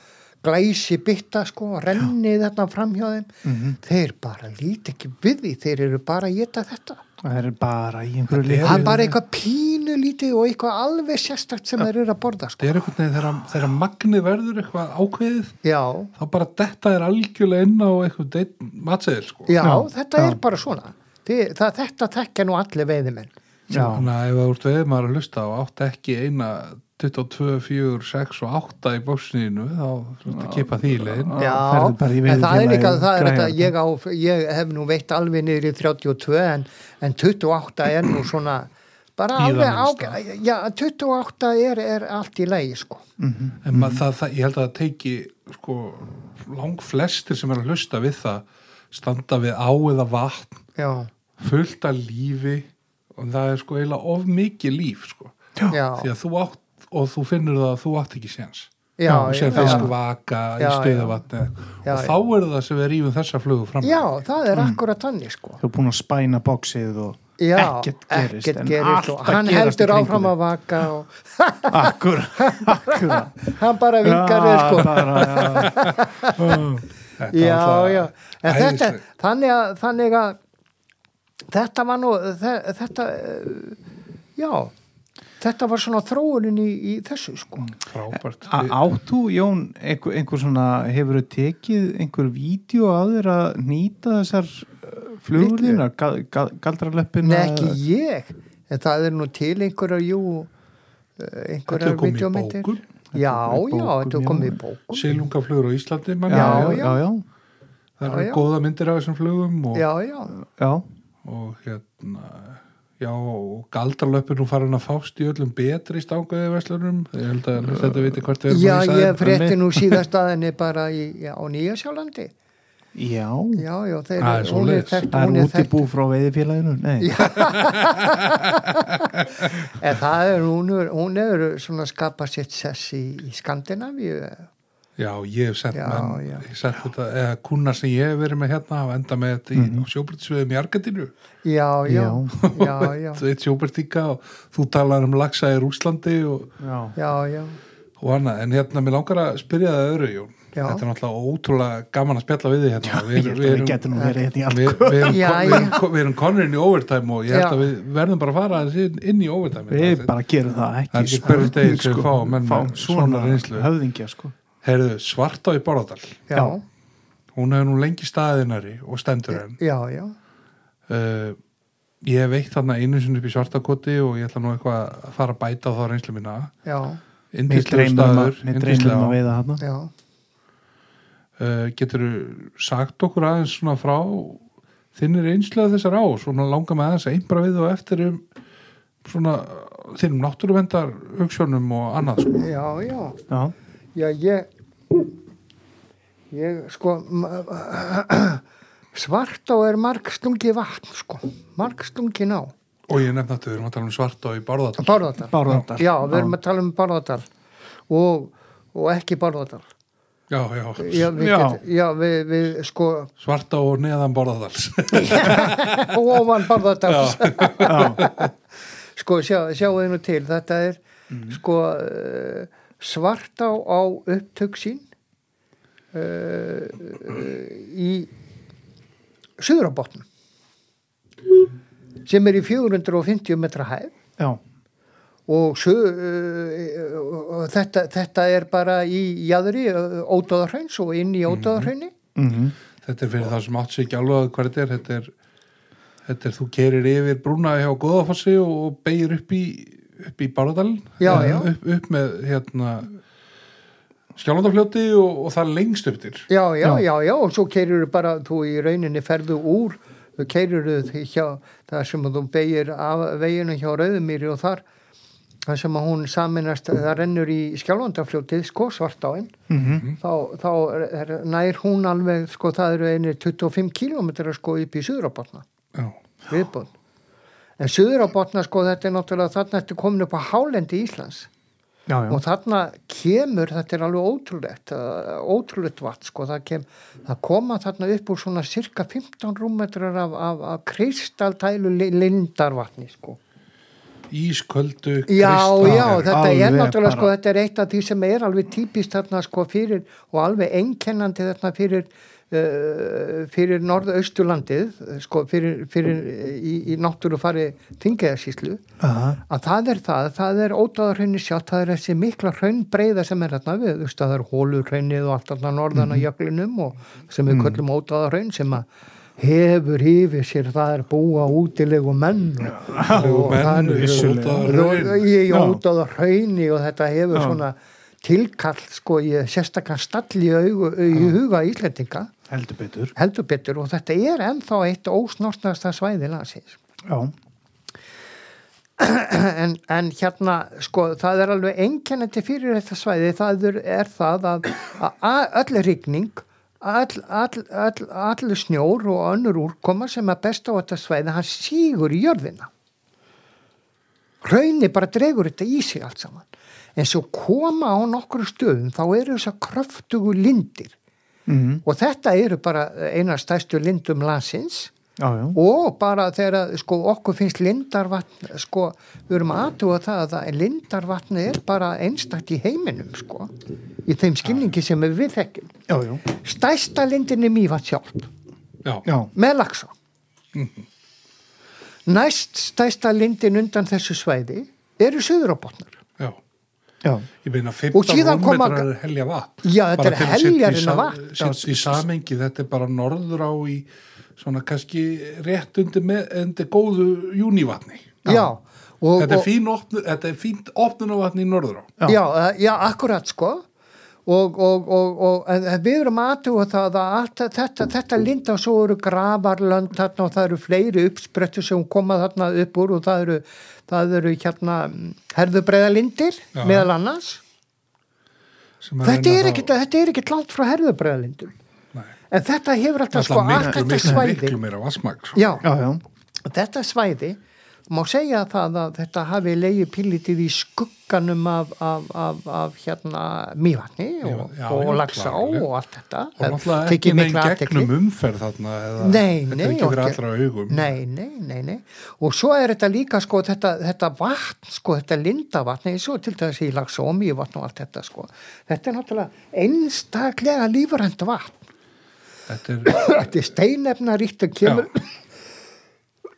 glæsi bytta sko, rennið þarna framhjá þeim. Þeir bara líti ekki við því þeir eru bara að geta þetta. Það er bara í einhverju liði. það er bara eitthvað pínu lítið og eitthvað alveg sérstakt sem þeir eru að borða sko. það er einhvern veginn þegar, þegar magnið verður eitthvað ákveðið já, þá bara detta er algjörlega inn á eitthvað matseðil sko. Já, Já, þetta já. er bara svona. Þi, það, þetta tekja nú allir veiðimenn. Já, þannig að ef þú ert veið maður að hlusta og átt ekki eina 22, 4, 6 og 8 í bóksninu þá þetta kipa því í leiðin Já, en það er líka það er þetta, ég, á, ég hef nú veitt alveg niður í 32 en, en 28 er nú svona bara alveg Víðaminnsta. á já, 28 er, er allt í lagi sko. En maður, það, það, ég held að það teiki sko, lang flestir sem er að hlusta við það standa við á eða vatn já, fullt af lífi og það er sko eiginlega of mikið líf sko. já, því að þú átt og þú finnur það að þú átt ekki séns. Já, og sér já, fisk vaka í Já, og þá er það sem við rýfum þessa flugu fram já, það er akkurat þannig sko. Þú er búin að spæna bóksið og já, ekkert gerist ekkert gerist og hann heldur áfram að vaka og Akkur, akkur. Hann bara vinkar þér sko. já. Er já, já, en þetta, þannig að, þannig að þetta var nú þe- þetta, já þetta var svona þróunin í, í þessu sko. Frábært. A- Átt þú, Jón, einhver, einhver svona hefur þú tekið einhver vídeo á þér að nýta þessar flugurlínar, gal, gal, galdraleppina Nei, ekki ég, en það er nú til Þetta einhverjar er komið í videómyndir. bókum. Já, Þetta er já, þetta er já. komið í bókum. Silungaflugur á Íslandi já, já, já, já, það Já, eru já. góða myndir af þessum flugum og, Já, já, já. og hérna já, og galdralöpur nú farin að fást í öllum betri stangaði veslunum ég held að þetta viti hvort við já, búin að ég segja. frétti nú síðast aðinni bara í, já, á Nýja Sjálandi. Já. Já, já, þeir, Það er hún er þekkt Það hún er er þekkt útibú frá veiðifélaginu? Nei, en það er, hún er, hún er svona skapað sitt sess í, í Skandinavíu já, ég hef sett Já, menn já. ég sett þetta, eða kuna sem ég hef verið með hérna og enda með þetta í mm -hmm. sjóbrytisviðum í Argentínu Já, já, já, já, þú veit sjóbrytika og þú talar um lagsa í Rúslandi og, já. já, já, og annað, en hérna mér langar að spyrja það öðru, Jón Já. þetta er náttúrulega ótrúlega gaman að spjalla við þig hérna Ég við, held við, að við getum nú verið hérna í allt við, við, erum, Já, við, erum, við erum konurinn í overtime og ég held Já. að við verðum bara að fara aðeins inn, inn í overtime Við bara gerum það ekki Það er ekki degi sem við fáum svona svona reynslu. höfðingja sko. Heyrðu, Svartá í Bárðardal já, hún hefur nú lengi staðinari og stendur enn. já, já, uh, ég hef veitt þarna einu sinni upp í Svartakoti og ég ætla nú eitthvað að fara að bæta á þá reynslu mína. Já, að, staður mér dreymum að veiða hana já. Uh, getur sagt okkur aðeins svona frá þinnir einslega þessar á svona langar með aðeins einbra við og eftir um svona þinnum náttúruvendar hugssjónum og annað sko. Já, já, Já, já, ég ég, sko svartá er margstungi vatn, sko. Margstungi ná. Og ég nefndi að við erum að tala um Svartá í Bárðardal. Bárðardal, Bárðardal. já, við erum að tala um Bárðardal. Og, og ekki Bárðardal. Já, já, já, við, Já. Get, já, við, við sko Svartá og neðan Bárðardals. Og ofan Bárðardal já, sko, sjá, sjáu þið nú til. Þetta er sko uh, svartá á upptök sín uh, uh, í Suðurabotn sem er í 450 metra hæð. Já, og su, uh, uh, þetta, þetta er bara í jæðri ódóðarhraunns og inn í mhm, þetta er fyrir það sem átt sig ekki alveg hvað þetta er. Þetta er, þetta er þú kerir yfir brúna hjá Góðafossi og beigir upp í, upp í Bárðardal Já, já. upp, upp með hérna skjálfandafljóti og, og það lengst upp til. Já, já, Já. já, já, og svo keirir bara, þú í rauninni ferðu úr, þú keirir hjá, það sem þú beigir af veginu hjá Rauðumýri og þar, það sem að hún saminast, það rennur í skjálfandafljótið, sko, svartáin, mhm, þá, þá er, nær hún alveg, sko, það eru einir 25 kilometrar, sko, upp í Suðurabotna, já, viðbúð. En Suðurabotna, sko, þetta er náttúrulega, þarna ertu komin upp á hálendi Íslands já, já. og þarna kemur, þetta er alveg ótrúlegt uh, ótrúlegt vatn sko, það, kem, það koma þarna upp úr svona cirka 15 rúmetrar af, af, af kristaltælu li- lindarvatni sko. ísköldu já, kristal- já, þetta er náttúrulega sko, þetta er eitt af því sem er alveg típist þarna sko fyrir og alveg einkennandi þarna fyrir fyrir norðausturlandið sko fyrir, fyrir í, í náttúru fari tingeðarsíslu Aha, að það er það, það er ótáðarhraunni sjátt, það er þessi mikla hraunbreiða sem er þarna við, þú veist að það er hólurhraunið og allt þarna norðan á jöklinum og sem við köllum ótáðarhraun sem að hefur yfir sér það er búa útilegu menn og, og menn það er í Já. ótáðarhrauni og þetta hefur Já. svona tilkall sko í sérstakann stall í, huga Íslendinga. Heldur betur. Heldur betur og þetta er ennþá eitt ósnortnasta svæði landsins. En, en hérna sko það er alveg einkennandi fyrir þetta svæði það er, er það að, að öll rigning all, all, all, all snjór og önnur úrkoma sem er best á þetta svæði hann sígur í jörðina. Raunni bara dregur þetta í sig allt saman en svo koma á nokkru stöðum þá eru þess að kröftugu lindir. Mm og þetta eru bara eina stærstu lindum landsins. Já, já, og bara þegar sko, okkur finnst lindarvatn sko, við erum aðtúa það að lindarvatn er bara einstakt í heiminum sko, í þeim skilningi sem við þekkjum. Já, já, stærsta lindin er mývat sjálf Já, já, með lagsa næst stærsta lindin undan þessu svæði eru söðurabotnar já. Já, Ég meina Og 15 síðan koma- rúmmetrar er helja vatn. Já, þetta Bara er að heljarinn sam- vatn. Í samengi, þetta er bara norður á í svona kannski rétt undir, með, undir góðu júnivatni. já, og, Þetta er, og, fín opnun, þetta er fínt opnunarvatni í norður á. Já. já, eh, já, akkurat sko og, og, og, og við erum aðtúa það að allt, þetta, þetta linda og svo eru gravarlönd þarna og það eru fleiri uppsprettu sem koma þarna upp úr og það eru, það eru hérna herðubreiðalindir Já. meðal annars að þetta er þá- ekkit, þetta er ekkit langt frá herðubreiðalindum Nei. en þetta hefur alltaf sko allt þetta svæði miklu meira vassmag. Sko. já, já, já, þetta svæði má segja það að þetta hafi leiði pillitið í skugganum af, af, af, af hérna mývatni og, Já, og já, lagsá klárlega. og allt þetta Og náttúrulega ekki athygli. gegnum umferð þarna. Eða, Nei, þetta nei, er ekki fyrir allra augum. Nei, nei, nei, nei. Og svo er þetta líka sko þetta, þetta vatn, sko þetta lindavatn eins og til dæmis í lags og mývatn og allt þetta sko. Þetta er náttúrulega einstaklega lífrænt vatn. Þetta, er, er steinefna ríkt og kemur.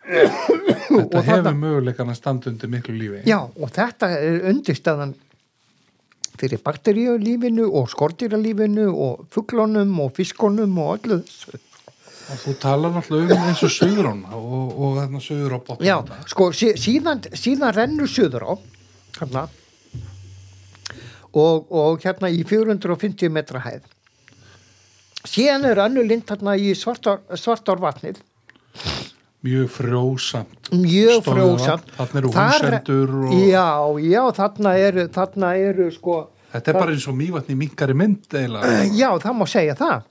Þetta hefur þarna- möguleikan að standa undir miklu lífi. Já, og þetta er undirstæðan fyrir bakteríulífinu og skordýralífinu og fugglunum og fiskunum og öllu þessu. Og þú talar náttúrulega um eins og söðurón og, og þarna söður á botnum. Já, sko, sí, síðan, síðan rennur söður á, hérna, og, og hérna í 450 metra hæð. Síðan er önnur lind hérna í svartar, svartar vatnið, Mjög frjósamt. mjög frjósamt. Þarna eru húsendur og- Já, já, þarna eru, þarna eru, sko, Þetta er bara eins og mývatni minkari mynd eiginlega. já, það má segja það.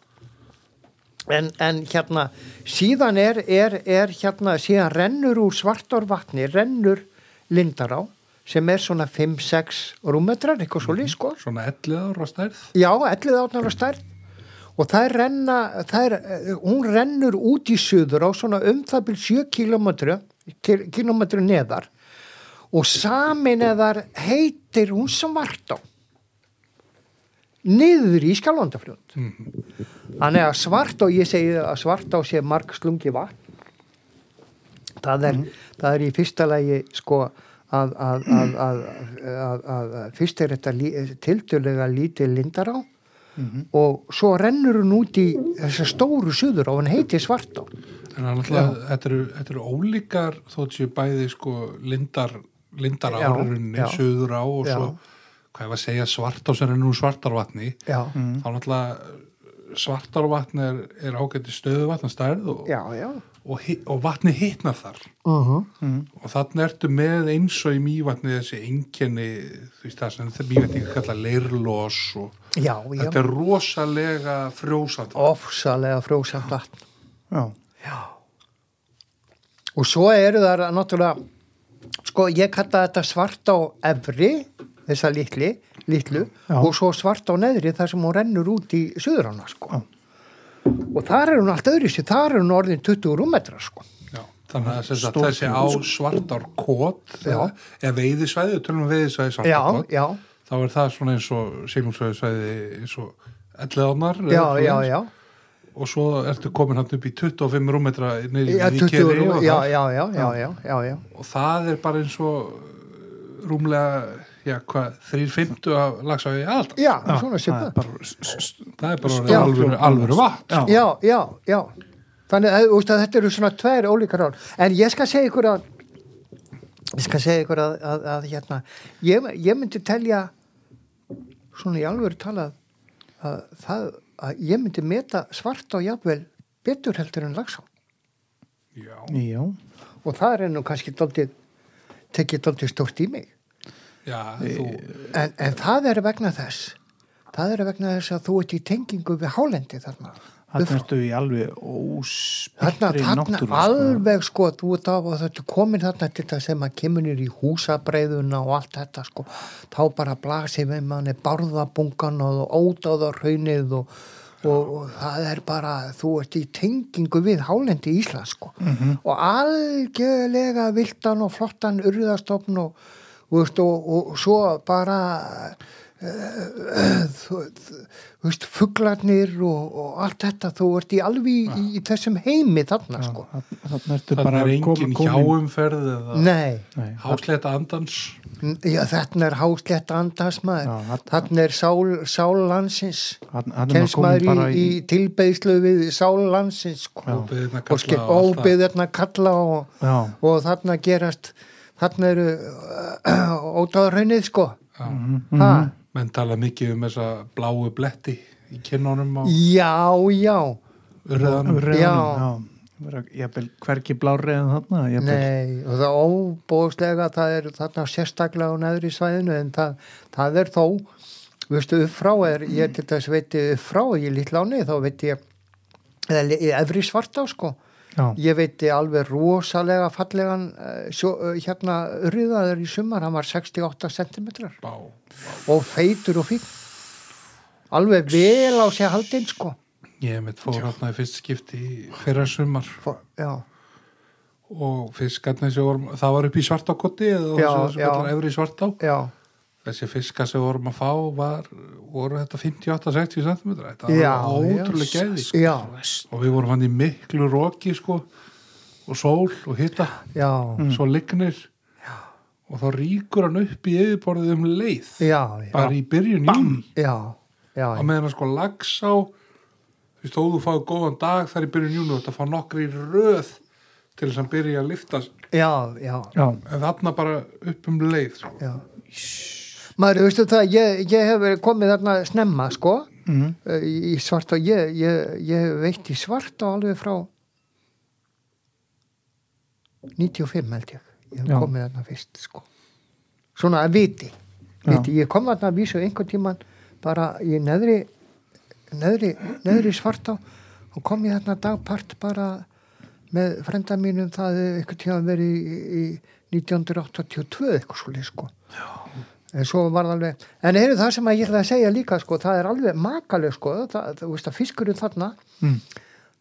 En, en hérna, síðan er, er, er hérna, síðan rennur úr svartar vatni, rennur lindará, sem er svona 5-6 rúmetrar, eitthvað svo líð, sko. Svona 11 ára stærð. Já, 11 átnar á stærð og það renna, það er, hún rennur út í suður á svona um það byrj 7 kilometru, kilometru neðar. Og samin eðar heitir hún Svartá. Niður í Skjálfandafljónd þannig að Svartá, ég segi að Svartá sé marg slungi vatn. Það er, það er í fyrsta lagi sko að, að, að, að, fyrst er þetta lí, tildulega lítið lindará og svo rennur hún út í þessa stóru suður og hann heiti Svartá En er náttúrulega, þetta eru, þetta eru ólíkar þótt séu bæði sko lindar, lindar Já, árunni, já. söður á og Já. svo, hvað var að segja, svartá sem er nú svartarvatni. já, Þá náttúrulega svartarvatn er, er ágæti stöðuvatn stærð og, já, já og, og vatni hitnar þar. uh -huh. Og þannig ertu með eins og í mývatni þessi einkenni, þú veist það sem þetta mývatni kalla leirlós og já, já, þetta er rosalega frjósat. ofsalega frjósamt vatn já, og svo eru það náttúrulega sko ég kalla þetta svart á efri þessa litli, litlu Já. og svo svart á neðri þar sem hún rennur út í suðurána sko Já. Og þar er hún allt öðru sér, þar er hún orðin 20 rúmetra sko. Já, þannig að, sem sagt, Stórt þessi á svartar kót eða, eða veiðisvæði, tölum við veiðisvæði já, svartar kót, já, þá er það svona eins og seglumsvæðisvæði eins og elleðarnar já, já, já. Og svo ertu komin hann upp í 25 rúmetra Já, í 20 Víkeri rúm, og, já, það- já, já, já, já, já, já. og það er bara eins og rúmlega já, hvað, 350 af lagsaði alltaf, Já, já, svona það svipað. er bara s- s- það er bara Já. orðið alvöru, alvöru vatn Já. Já, já, já. Þannig að, úst, að þetta eru svona tveir ólíkar ár. En ég skal segja ykkur að, ég skal segja ykkur að, að, að hérna, ég, ég myndi telja, svona í alvöru talað, að, það, að ég myndi meta svart á jafnvel betur heldur en lagsá. Já. já, Og það er nú kannski tekið daldið stórt í mig. Já, þú, En, en það er vegna þess, það er vegna þess að þú ert í tengingu við hálendi þarna. Þarna ertu í alveg þarna, óspillri þarna náttúru sko. alveg sko, þú ert á og þetta komin þarna til þetta sem að kemur nýr í húsabreiðuna og allt þetta sko þá bara blasir við manni barðabungan og ódáðar hraunið og, og, og það er bara þú ert í tengingu við hálendi Íslands sko og algjörlega viltan og flottan urðastofn og, og, veist, og, og svo bara uh, þú, þú veist fugglarnir og, og allt þetta þú ert í alveg í, í þessum heimi þarna sko. Þarna ertu Þannig bara er engin hjáumferð eða Nei, Nei, hásleta andans? Já, þarna er háslett andans maður, þarna- er sál, sál landsins. Þarna- þarna er kemst komin maður í, bara í tilbeðslu við sál landsins sko. og óbyðirna kalla og, Já, og þarna gerast þarna eru ótáður hraunið sko Mhm. ha, menn tala mikið um þessa bláu bletti í kinnunum á já, já urðanum Urriðanum, Já. já. Vera, jafnvel, hvergi blárið en þarna. Nei, og það óbóðslega það er þarna sérstaklega á neðri svæðinu en það, það er þó veistu, upp frá er, ég til þess veit upp frá, ég lít láni, þá veit ég eða efri svartá sko Já, ég veit alveg rosalega fallegan eh, sjó, eh, hérna urriðaður í sumar, hann var 68 cm og feitur og fín alveg vel á sig haldinn sko. Ég mitt fór hérna í fyrst skipti í fyrra sumar. Já, og fiskarnir sem vorum það var upp í svartákotti eða Já, já. efri svartá. Já, þessi fiskar sem vorum að fá var, voru þetta 58-60 cm þetta Já, var ótrúlega gæði sko. já, og við vorum hann í miklu roki sko, og sól og hitta já. Svo lignir og þá ríkur hann upp í yfirborðið um leið. Já, já, bara í byrjun júni já, já, og meðan að sko lagsá þú veist, þó þú fáið góðan dag þar í byrjun júni og þetta fá nokkri í röð til þess að byrja að lifta já, já, já, en þarna bara upp um leið sko. já. Maður, veistu það, ég, ég hef komið þarna snemma, sko, Mhm. uh, í svarta, ég, ég, ég hef veitt í svarta alveg frá 95 held ég, ég hef Já. komið þarna fyrst, sko. Svona að viti, viti, ég kom þarna að vísu einhvern tíman bara í neðri, neðri, neðri svarta og kom ég þarna dagpart bara með frenda mínum það hefði einhvern tíma verið í, í 1982 eitthvað svolítið sko en svo var það alveg en eru það sem ég ætla að segja líka sko það er alveg makaleg sko það, þú veist að fiskurinn þarna Mm.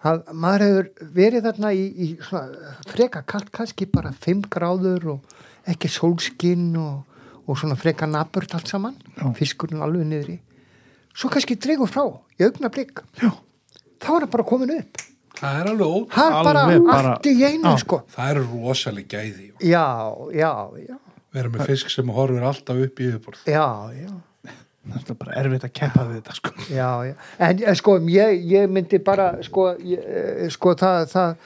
að maður hefur verið þarna í, í svona freka kallt kannski bara 5 gráður og ekki sólskinn og, og svona freka naburt allt saman Já. fiskurinn alveg niðri svo kannski dregur frá í augna blik Já. þá er það bara komin upp. Það er alveg ótrúlega bara Alveg bara- allt í einu sko. Það er rosalega gæði já, já, já vera með fisk sem horfir alltaf upp í yfirborð já, já, það er bara erfitt að keppa við þetta sko. já, já. en eh, sko ég, ég myndi bara sko, ég, eh, sko það, það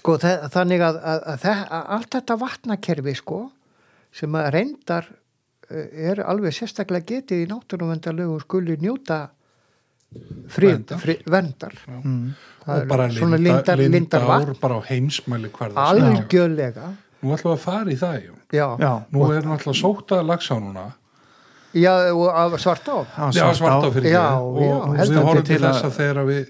sko það, þannig að, að, að, það, að allt þetta vatnakerfi sko sem að reyndar eh, er alveg sérstaklega getið í náttúruvendalögu skuli njóta frið, frið, vendar mm. Það og er bara svona linda, lindar- linda lindar vatn. ár bara á heimsmæli hverða algjörlega nú ætlum við að fara í það jú. já, Já, nú er náttúrulega sótað lagsá núna. Já og af svart á. Já, svart á. fyrir Já, því og, já, og heldur við til horfum til að- þess að þegar við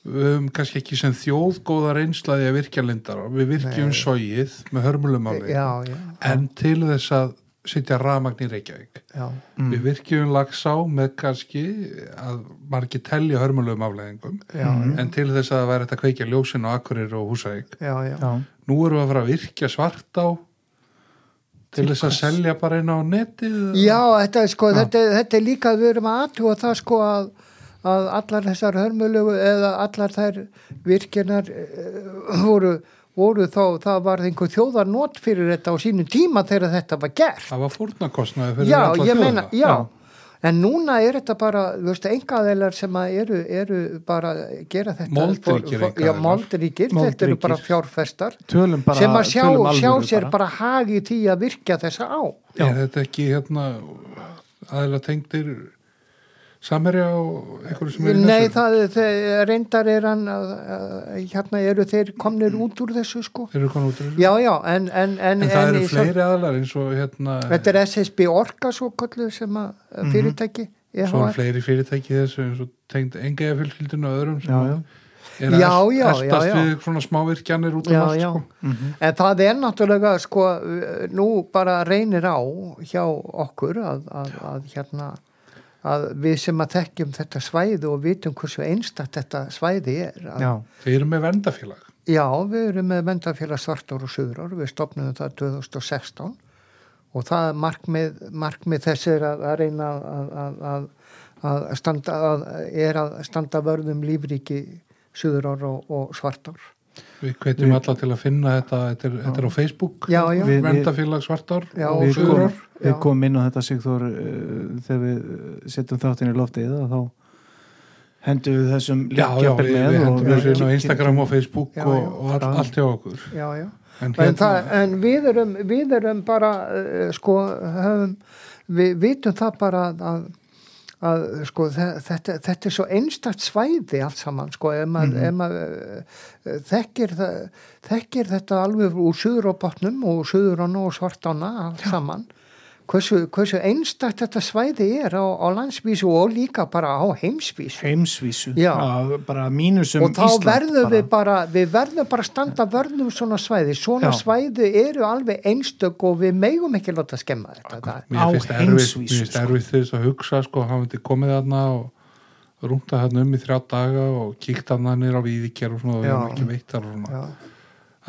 við höfum kannski ekki sem þjóð góða reynslaði að virkja lindar við virkjum sóið með hörmulumáli já, já, en til þess að sitja ramagn í Reykjavík. Já, við virkjum lagsá með kannski að margir telja hörmulegum afleðingum já, en til þess að það væri þetta kveikja ljósin á Akkurir og Húsavík. Já, já. já, nú erum við að fara að virkja svart á til þess að selja bara inn á netið Já, þetta er sko, þetta, þetta er líka við erum að aðtúa það sko að, að allar þessar hörmulegu eða allar þær virkjunar uh, voru, voru þá, það var einhver þjóðar not fyrir þetta á sínum tíma þegar þetta var gert. það var fórnarkostnaði fyrir Já, alla ég þjóðina meina, já. En núna er þetta bara, þú veist, engaðeilar sem að eru, eru bara að gera þetta. Moldríkir Já, einkaaðilar. moldríkir, þetta eru bara fjárfestar tölum bara sem að sjá, sjá sér bara hagi í því að virkja þessa á. er þetta ekki hérna aðeila tengdir samherja og eitthvað sem er í Nei, þessu það, þeir, reyndar er hann að, að, hérna eru þeir komnir út úr þessu sko Þeir eru konar út úr þessu Já, já, en en, en, en það eru í- fleiri aðlar eins og hérna Þetta er SSB Orka svo kallu sem að Mhm. fyrirtæki svo er fleiri fyrirtæki þessu eins og tengd engaða fjölskyldinu og öðrum sem Já, já. er Já, að já, eltast já, já. við svona smávirkjanir út um Já, allt já. sko. En það er náttúrulega sko, nú bara reynir á hjá okkur að, að, að hérna að við sem að þekkjum þetta svæði og vitum hversu einstakt þetta svæði er að, Já, Þeir eru með vendafélag Já, við erum með vendafélag svartar og suðrar, við stopnum það 2016 og það er markmið, markmið þess er að, að reyna að, að, að, að standa, að, er að standa vörðum lífríki suðrar og, og svartar. Við hvetjum alla til að finna þetta þetta er, þetta er á Facebook Já, já. Við- vendafélag svartar Já, og við, suðurar við Já. komum inn á þetta Sigþór uh, þegar við uh, setjum þáttinn í loftið og þá hendum við þessum Já, já, jafnvel við, með við og hendum þessu inn á Instagram og Facebook Já, og, já. og all, Já. allt hjá okkur Já, já. En, En, hérna, það, en við, erum, við erum bara, uh, sko, höfum, við vitum það bara að, að sko, þe- þetta, þetta er svo einstakt svæði allt saman, sko, ef maður, Mhm. ef maður uh, þekkir, það, þekkir þetta alveg úr suður á botnum og suður á og svart ána allt saman, hversu, hversu einstakt þetta svæði er á, á landsvísu og líka bara á heimsvísu. heimsvísu Já. bara mínusum og þá Ísland verðum bara. við bara við verðum bara standa vörnum svona svæði svona Já. svæði eru alveg einstök og við megum ekki láta skemma þetta á heimsvísu, mér finnst sko. þess að hugsa sko, hann myndi komið þarna og rúnta þarna um í þrjá daga og kíkt þarna nýr á víðikjær og svona og við erum ekki veittar og svona Já.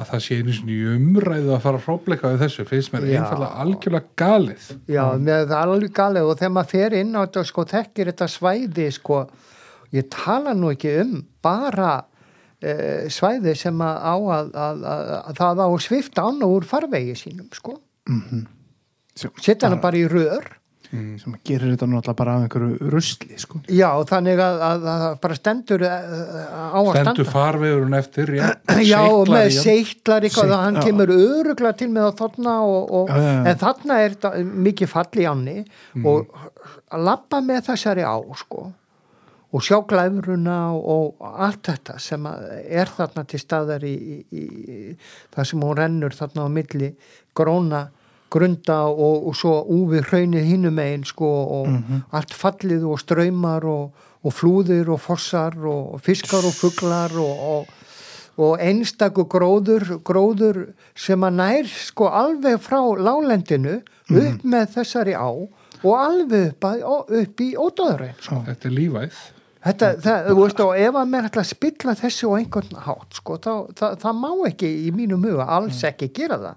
Að það sé einu svona umræðu að fara að hrópleika við þessu, finnst mér einfallega algjörlega galið. Já, með það er alveg galið og þegar maður fer inn á þetta sko þekkir þetta svæði sko ég tala nú ekki um bara uh, svæði sem að á að, að, að, að það á að svifta án og úr farvegi sínum sko. Sem- setja hana bara í rör sem gerir þetta náttúrulega bara af einhverju rusli sko. já, þannig að, að, að bara stendur uh, á að standa stendur farvegurinn eftir já, Já, og með seitlar eitthvað, Seytl- hann já. kemur öruglega til með að þarna og, og, Já, já, já. en þarna er þetta mikið fall í ánni Mhm. og að lappa með þessari á sko og sjá glæfruna og, og allt þetta sem að er þarna til staðar í, í, í það sem hún rennur þarna á milli gróna grunda og, og svo úfið hraunið hínum megin sko og Mhm. allt fallið og ströymar og, og flúðir og fossar og fiskar og fuglar og, og, og einstakur gróður, gróður sem að nær sko alveg frá lálendinu upp með þessari á og alveg upp, að, upp í ódöðurinn sko. þetta er lífæð Þetta, það, þú veist, og ef að mér ætla að spilla þessu á einhvern hátt, sko, þá, það, það má ekki í mínu muga alls ekki gera það.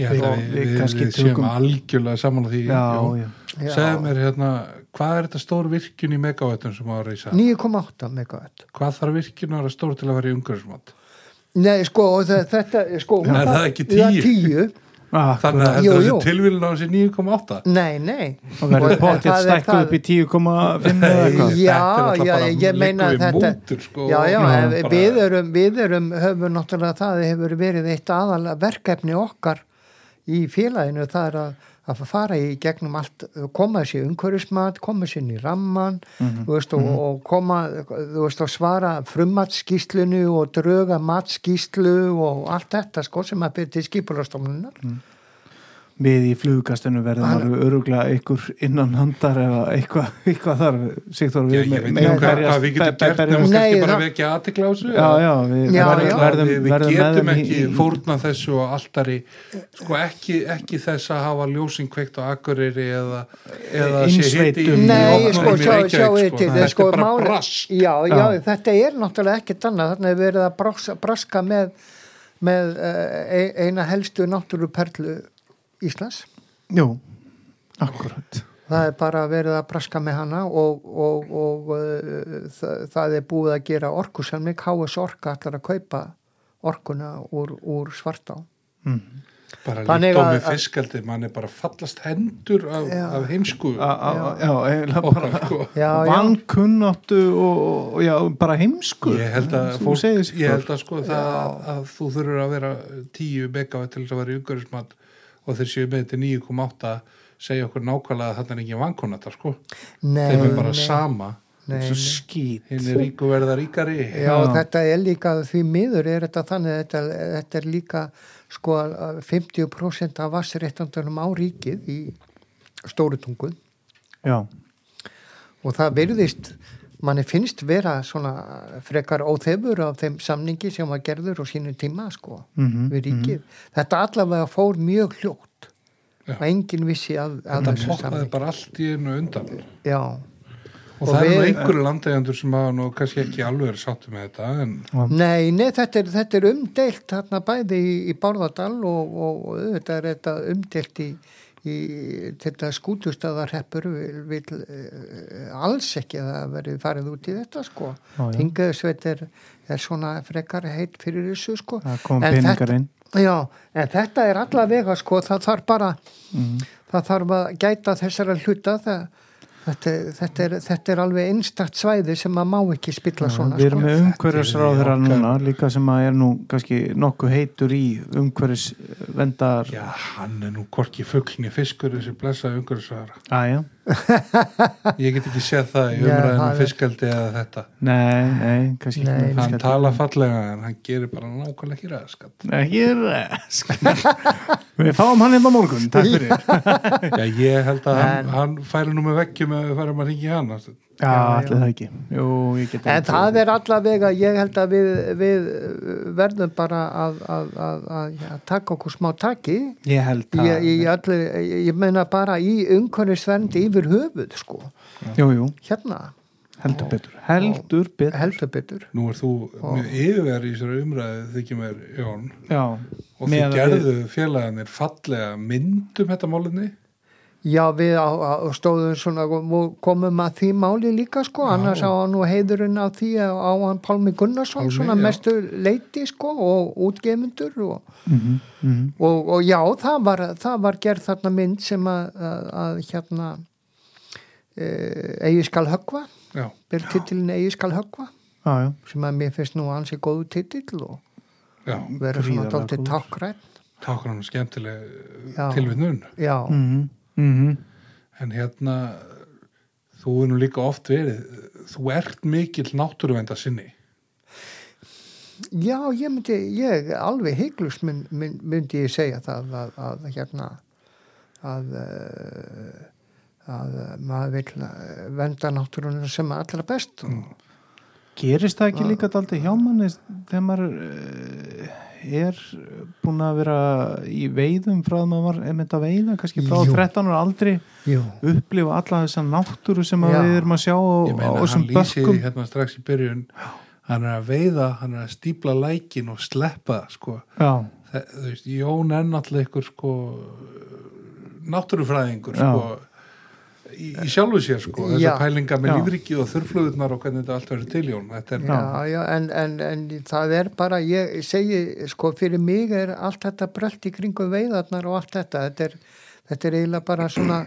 Ég held að Já, við, við við, séum algjörlega saman á því já, já. Segðu mér hérna, hvað er þetta stór virkjun í megavættum sem á að reysa 9,8 megawatt. hvað þarf virkjun að vera stór til að vera í umhverfismat Nei, sko, þetta, sko... hún Er þarf- það ekki Já, 10? tíu. Ah, þannig að Jú, þetta er tilvílun á þessi 9,8 Nei, nei. og verður potið það er það- upp í 10,5 eða eitthvað Já, er já, ég meina þetta mútur, sko, Já, já, við erum við erum, höfum náttúrulega það hefur verið eitt aðal verkefni okkar í félaginu það er að, að fara í gegnum allt koma þessi umhverfismat, koma þessi inn í ramman Mhm. þú veist, og, og koma þú veist, og svara frummatskíslunu og dröga matskíslu og allt þetta, sko, sem að byrja til skipulastofnunar við í flugkastinu verðum alveg öruglega einhver innan handar eða eitthvað, eitthvað þar Sigþór Já, við ég me- veit ekki megum hvað, berjast- við getum gert nema kannski bara vekja aðtikla á þessu já, já, við Já, verðum, já. verðum, við, við verðum með getum ekki í, í, fórna þessu og alltari sko ekki, ekki þess að hafa ljósing kveikt á Akureyri eða, eða sé hiti Innsveitum. Nei, Í sko, opnum sjá, sjá Reykjavík, eitthvað, þetta sko, er bara máli- brask Já, já, Já. þetta er náttúrulega ekkert annað, þarna er verið að braska, með, með uh, eina helstu náttúruperlu Íslands. jú, akkurat Það er bara verið að braska með hana og, og, og uh, það, það er búið að gera orkusamning, KS Orka ætlar að kaupa orkuna úr, úr svartá. mm. bara Þannig líkt á með fiskaldi mann er bara fallast hendur af, Já. af heimsku A- a- já, eiginlega og bara sko. Vankunnáttu og, og já, bara heimsku Ég held að, fólk, segir, ég held að sko það að, að þú þurfur að vera 10 megawatt til þess að vera í umhverfismat og þeir séu með þetta 9,8 segja okkur nákvæmlega að þetta er ekki vankunnata sko. nei, þeim er bara nei. sama hinn er ríku verða ríkari Já, Já. þetta er líka því miður er þetta þannig þetta, þetta er líka sko að 50% af vassréttandunum á ríkið í stóru tungu já, og það virðist manni finnst vera svona frekar óþefur af þeim samningi sem var gerður á sínu tíma sko Mhm, við ríkið. Þetta allavega fór mjög hljótt Já. og enginn vissi að, að þetta þessu samningi. bara allt í einu undan Já, og, Og það er við- einhverju landeigandur sem hafa nú kannski ekki alveg sáttu með þetta en nei, nei, þetta er, þetta er umdeilt þarna bæði í, í Bárðardal og, og, og auðvitað er þetta umdeilt í, í þetta skútustöðarheppur vil, vil uh, alls ekki að það verið farið út í þetta sko. Tingaðsveit er, er svona frekar heitt fyrir þessu sko. En þetta- Já, en þetta er allavega sko, það þarf bara Mhm. það þarf að gæta þessara hluta það, þetta, þetta, er, þetta er alveg einstakt svæði sem maður má ekki spilla svona við erum sko. með umhverfisráðherra Þetta er núna líka sem að er nú kannski nokkuð heitur í umhverfisvendar já, hann er nú korki fuglni fiskur þessi blessaði umhverfisraðara aðja, ég get ekki séð það í umræðinu er- fiskaldi eða þetta. Nei, nei kannski Nei, ekki hann tala fallega en hann gerir bara nákvæmlega ekki ræðskatt ekki resk við fáum hann hérna morgun, takk fyrir. Já, ég held að hann, hann færi nú með veggjum ef við færum að ringi hann já, allir það ekki. Jú, ég get En það er allavega, ég held að við, við verðum bara að, að, að, að, að taka okkur smá taki. Ég held í, það í allir, ég meina bara í umhverfisverndi yfir höfuð sko, jú, jú, hérna. Heldur betur. Heldur betur. heldur betur. Nú er þú mjög yfirverð í þessari umræðu þykir mér Jón. Já, og þið Meðan gerðu félagarnir fallega myndum þetta málinni Já, við á, á, stóðum svona og komum að því máli líka sko, annars á hann nú heiðurinn á því á hann Pálmi Gunnarsson Pálmi, svona já. mestu leiti sko og útgefundur og, mhm, mhm. Og, og já, það var, það var gerð þarna mynd sem að, að, að hérna e, eigi skal höggva, já, ber titilin eigi skal höggva já, já, sem að mér finnst nú ansi góðu titill og já, vera svona góður. tákrætt tákur hann skemmtileg Já. tilvinnun. Já, mhm, mhm en hérna þú er nú líka oft verið þú ert mikill náttúruvenda sinni Já, ég myndi, ég alveg heiklust mynd, mynd, myndi ég segja það að, að hérna að, eh, að maður vil eh, venda náttúrunum sem allra best og, Gerist það ekki líka daldi hjá manni þegar maður uh, er búin að vera í veiðum frá að maður var einmitt að veiða, kannski frá Jú. 13 ára aldrei Jú, upplifa alla þessa náttúru sem að Já. við erum að sjá á meina hann lýsi bökkum hérna strax í byrjun. Hann er að veiða, hann er að stípla lækin og sleppa það, sko þú veist, Jón er náttúrulega ykkur sko náttúrufræðingur sko í, í sjálfu sér sko Já. þessar pælingar með Já. lífrikið og þurrflöðunar og hvernig þetta allt verður til Jón er já, já, en, en, en það er bara, ég segi, sko, fyrir mig er allt þetta brölt í kringu veiðarnar og allt þetta, þetta er, þetta er eiginlega bara svona,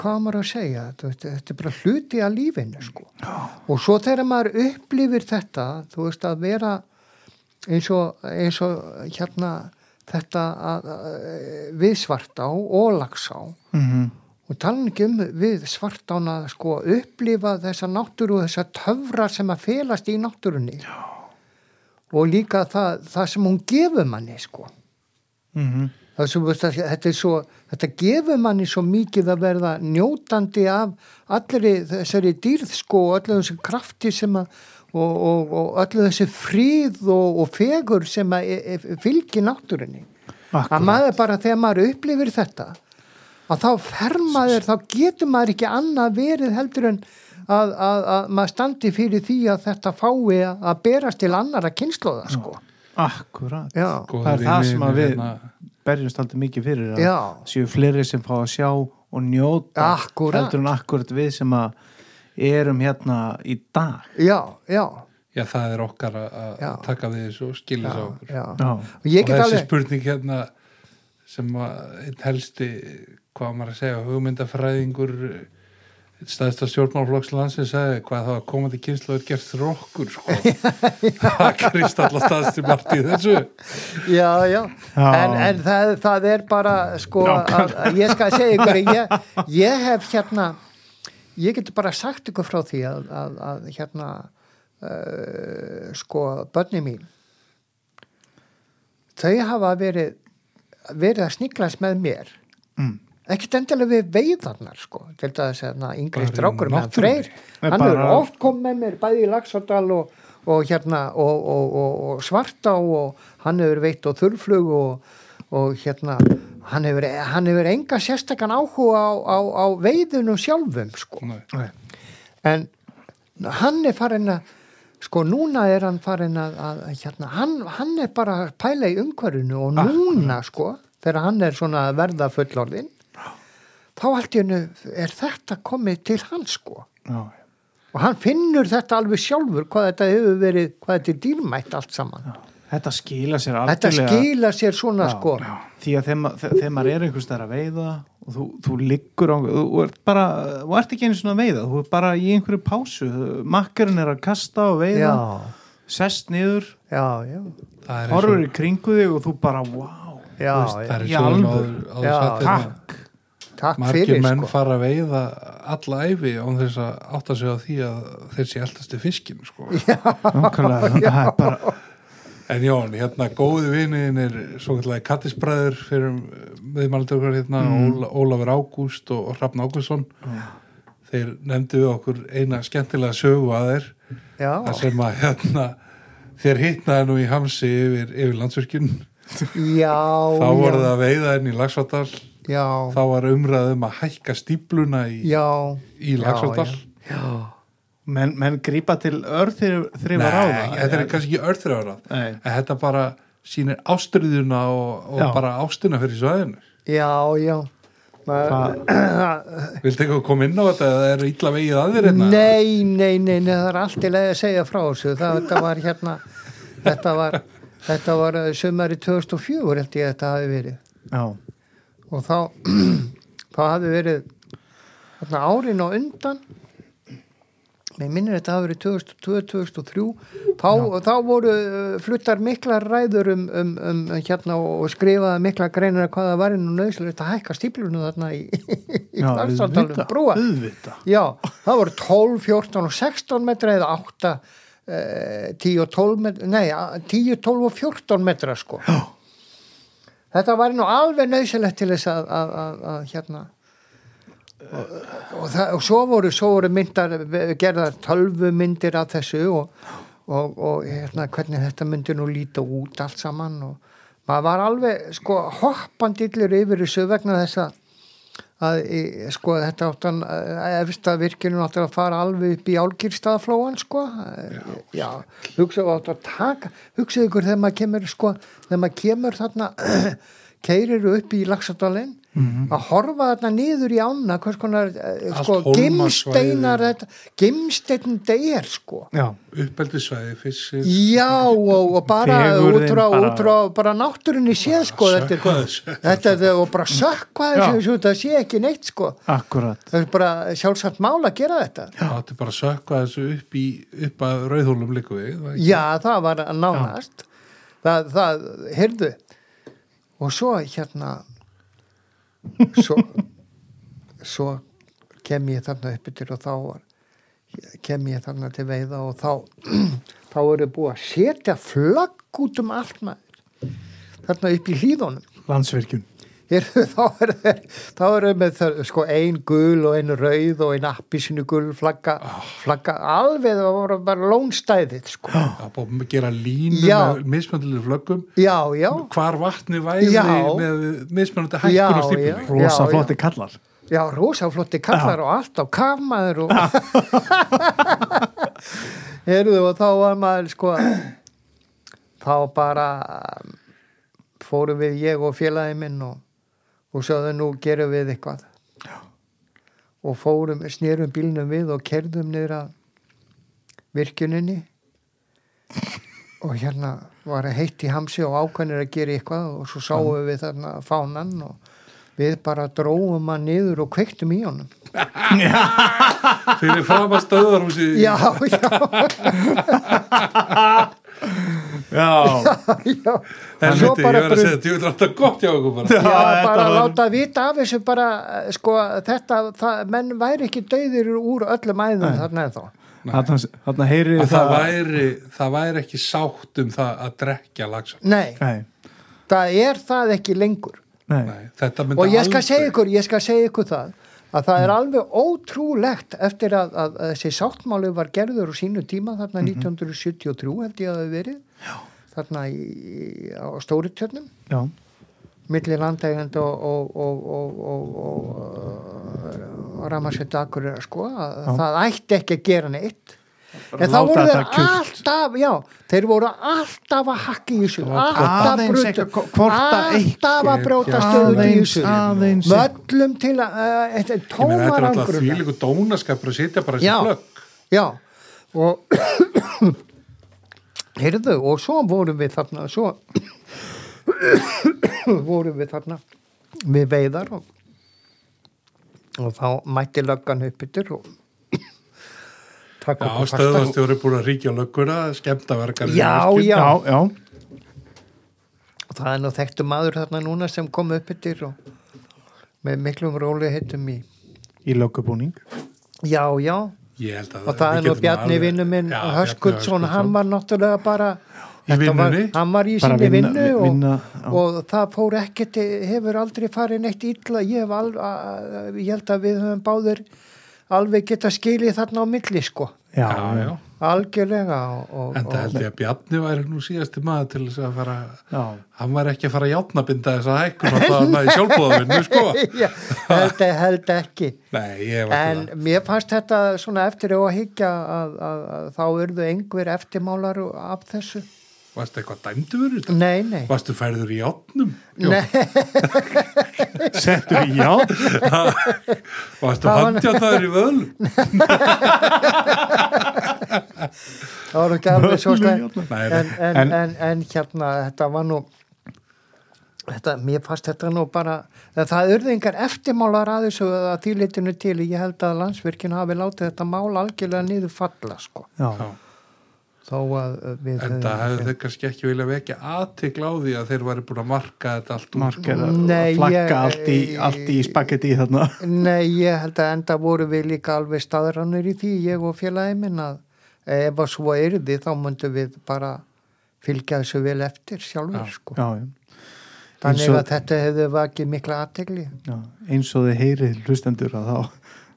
hvað maður að segja, þetta, þetta er bara hluti af lífinu, sko. Og svo þegar maður upplifir þetta, þú veist, að vera eins og, eins og hérna þetta að, að, við svartá og lagsá, mhm og ekki um við svartána sko upplifa þessa náttúru og þessa töfra sem að felast í náttúrunni. Já. og líka það, það sem hún gefur manni sko. Mhm. Það sem, að þetta svo þetta gefur manni svo mikið að verða njótandi af allri þessari dýrð sko og öllu þessi krafti sem að og, og, og öllu þessi fríð og, og fegur sem að e, e, fylgir náttúrunni. Að Akkurat, maður bara þegar maður upplifir þetta að þá fer maður, þá getur maður ekki annað verið heldur en að, að, að maður standi fyrir því að þetta fái að berast til annara kynnslóða sko. akkurat Já, Góða Það er það sem að við hérna, berjumst aldrei mikið fyrir að já, séu fleiri sem fá að sjá og njóta Akkúrat. heldur en akkurat við sem að erum hérna í dag já, já, já það er okkar að að Já. taka við þessu og skilja þessu okkur já. Já, Og ég og get þessi alveg, spurning hérna sem að einn helsti hvað maður að segja, hugmyndafræðingur staðista stjórnmálflokks landsins sagði hvað það að komandi kynslu er gert þrokkur sko. Það krist alltaf staðst í margt í þessu. Já, já, Já. en, en það, það er bara sko að, að ég skal segja ykkur ég, ég hef hérna ég getur bara sagt ykkur frá því að, að, að hérna uh, sko börni mín þau hafa verið verið að sniglast með mér. Mm. Ekkert endilega við veiðarnar sko, til þess að yngri Bara í strákur með freyr, hann er oft kom með mér bæði í Laxardal og, og hérna og, og, og, og Svartá og hann hefur veitt á þurrflug og, og hérna hann hefur, hann hefur enga sérstakann áhuga á, á, á veiðunum sjálfum sko. Nei. en hann er farin að sko núna er hann farin að, að hérna, hann, hann er bara pæla í umhverfinu og núna sko þegar hann er svona að verða fullorðin þá allt í hennu er þetta komið til hann sko. Já, og hann finnur þetta alveg sjálfur hvað þetta hefur verið, hvað þetta er dýrmætt allt saman. Þetta skila sér þetta algjörlega skila sér svona Já, sko. því að þegar ma- þegar þegar maður er einhvers þar að veiða og þú, þú liggur á þú ert bara, þú ert ekki einu svona að veiða þú ert bara í einhverju pásu. Makkarinn er að kasta og veiða já, sest niður, já, já. Er horfur í kringu þig og þú bara, wow já, það já, er Já, hérna, takk takk margir fyrir menn sko. fara að veiða alla æfi án þess að átta sig á því að þeir sé eldast í fiskin sko. Nákvæmlega, það er bara en Jón, hérna góði viniðin er svo kallega kattisbræður fyrir viðmældur okkar hérna Óla, Ólafur Ágúst og, og Hrafn Ágústsson. Þeir nefndu við okkur eina skemmtilega sögu að þeir já, þar sem að hérna þér hittnaði nú í hamsi yfir, yfir landsvirkjun. Já þá voru já, það að veiða inn í Lagsvárdal já, þá var umræðum að hækka stípluna í, já. í Lagsvárdal já, menn, menn grípa til örþrifar á Nei, þetta er kannski ekki örþrjára Nei. en þetta bara sýnir ástriðuna og, og bara ástina fyrir svæðinu. Já, já. Viltu eitthvað koma inn á þetta eða er illa vegið að þér hérna? Nei, nei, nei, nei, það er allt í leið að segja frá þessu. Það, þetta var hérna, þetta var, þetta var eh, sumari 2004 held ég að þetta hafi verið. já, Og þá, þá hafi verið þarna árin á undan, mér minnir þetta hafi verið 2002-2003, þá, þá voru eh, fluttar miklar ræður um, um, um hérna og skrifaði mikla greinar hvað það var inn og nöðslega að hækka stíplunum þarna í, í já, Laxárdalum, brúa. Já, það voru 12, 14 og 16 metra eða 8, eh, 10 og 12 metra, nei, 10, 12 og 14 metra sko. Já. Þetta var nú alveg nöðsilegt til þess að, að, að, að hérna, og, og, það, og svo voru, svo voru myndar, gerðar tölvumyndir af þessu og, og, hérna, hvernig þetta myndi nú líta út allt saman og maður var alveg sko hoppandillur yfir þessu vegna þess að að sko þetta áttan efsta virkinu áttu að fara alveg upp í álgýrstaðaflóan sko. Já, já hugsaðu áttu að taka hugsaðu ykkur þegar maður kemur sko þegar maður kemur þarna keirir upp í Laxardalinn að horfa þarna niður í ána hvers konar Allt sko gimsteinar þetta gimsteinn þetta er sko. Já, Uppeldisvæði, fiskir Já, og, og bara Fegurðin út frá, bara- bara náttúrunni séð sko þetta, er- þetta er og bara sökva Já. þessu það sé ekki neitt sko. Akkurat. Það er bara sjálfsagt mál að gera þetta. Það átti bara að sökva þessu upp í upp að rauðhólum líku við já það var nánast. Það, það, heyrðu. Og svo hérna svo svo kem ég þarna upp yfir og þá kem ég þarna til veiða og þá þá eru búið að setja flagg út um allt maður. Þarna upp í hlýðunum landsvirkjun Heyrðu, þá er þeir þá er þeir með það, sko ein gul og ein rauð og ein appisinu gul flagga, flagga. Alveg það var bara lónstæðið sko. Það búið að gera línu Já. með mismöndilega flöggum. Já, já, hvar vatni væri Já. með mismöndandi hækkun Já, og já. rosa flotti kallar. Já, rosa flotti kallar og allt á kafmaður og Heyrðu, og þá var maður sko þá bara fórum við ég og félagi minn og, og sagði nú gerum við eitthvað. Já. og fórum, snérum bílnum við og kerðum niður að virkuninni og hérna var heitt í hamsi og ákvæmur að gera eitthvað og svo sáum við þarna fánan og við bara dróum hann niður og kveiktum í honum. Fyrir fram að stöðarhúsi já, já, já, já. En Svo viti, ég bara verð að segja, þetta er alltaf gott hjá okkur bara. Já, þetta bara var- láta vita af þessu bara, sko, þetta, það, menn væri ekki dauðir úr öllum æðum þarna en þá. þarna, þarna heyri að það væri, það væri ekki sátt um það að drekja lagsa Nei, Nei, það er það ekki lengur. Nei. Nei, og ég skal aldrei- segja ykkur, ég skal segja ykkur það að það er alveg ótrúlegt eftir að, að, að þessi sáttmáli var gerður á sínu tíma þarna 1973 held ég að það verið Já. þarna í, á stóritjörnum. Já, milli landegend og, og, og, og, og, og, og Ramarsveit Akureyra sko að Já. það ætti ekki að gera neitt en þá voru þeir alltaf já, þeir voru alltaf að hakka í þessu alltaf að alltaf að brjóta Já. stöðut í þessu völlum til að uh, þetta er tómar alltaf ágruna þvílíku dónaskapur að sitja bara þessi flögg. já og heyrðu og svo vorum við þarna svo vorum við þarna við veiðar og, og þá mætti löggan upp yttir og taka Já, okkur fasta stöðastjóri búin að ríkja á lögguna, skemmtaverkar. Já, já. já, já. og það er nú þekktu maður þarna núna sem kom upp yttir og með miklum róli heitum í Í löggubúning já, já, Ég held að og það er nú Bjarni alveg- vinnu minn Já, Bjarni Höskuldsson, hann var náttúrulega bara Í vinnunni? hann var í sinni vinna- vinnu og, vinna, já. og það fór ekkert hefur aldrei farið neitt illa ég, hef al, að, ég held að við höfum báðir alveg geta skilið þarna á milli sko Já, Já, já. algjörlega og, og, En það held ég að Bjarni væri nú síðasti maður til þess að fara, já. hann var ekki að fara að játnabinda þess að hækkun og það í sjálfbóðavinnu, sko. Já, held, held ekki Nei, ég var en mér fannst þetta svona eftir á að higgja að, að, að þá urðu einhver eftirmálar af þessu það. Varstu eitthvað dæmdu verið þetta? nei, nei, Varstu færður í játnum? nei Settur í já Varstu Það var- handjátaður í vöðlum? það var ekki alveg svo nei. en, en, En- en, hérna þetta var nú þetta, mér fannst þetta nú bara það, það urðu engar eftirmálar að þessu að þýlitinu til, ég held að landsvirkinu hafi látið þetta mál algjörlega niður falla sko, Já, Já. Þó að uh, við En það hefðu þau kannski ekki vilja vekja aðtikla á því að þeir væri búin að marka þetta allt Nei, og flagga ég- allt í, allt í spagetti þarna Nei, ég held að enda voru við líka alveg staðrannir í því, ég og félagi minn að ef að svo yrði þá myndum við bara fylgja þessu vel eftir sjálfur sko. Já, já, Þannig og- að þetta hefði vakið mikla aðtegli. já eins og þið heyrið hlustendur að þá,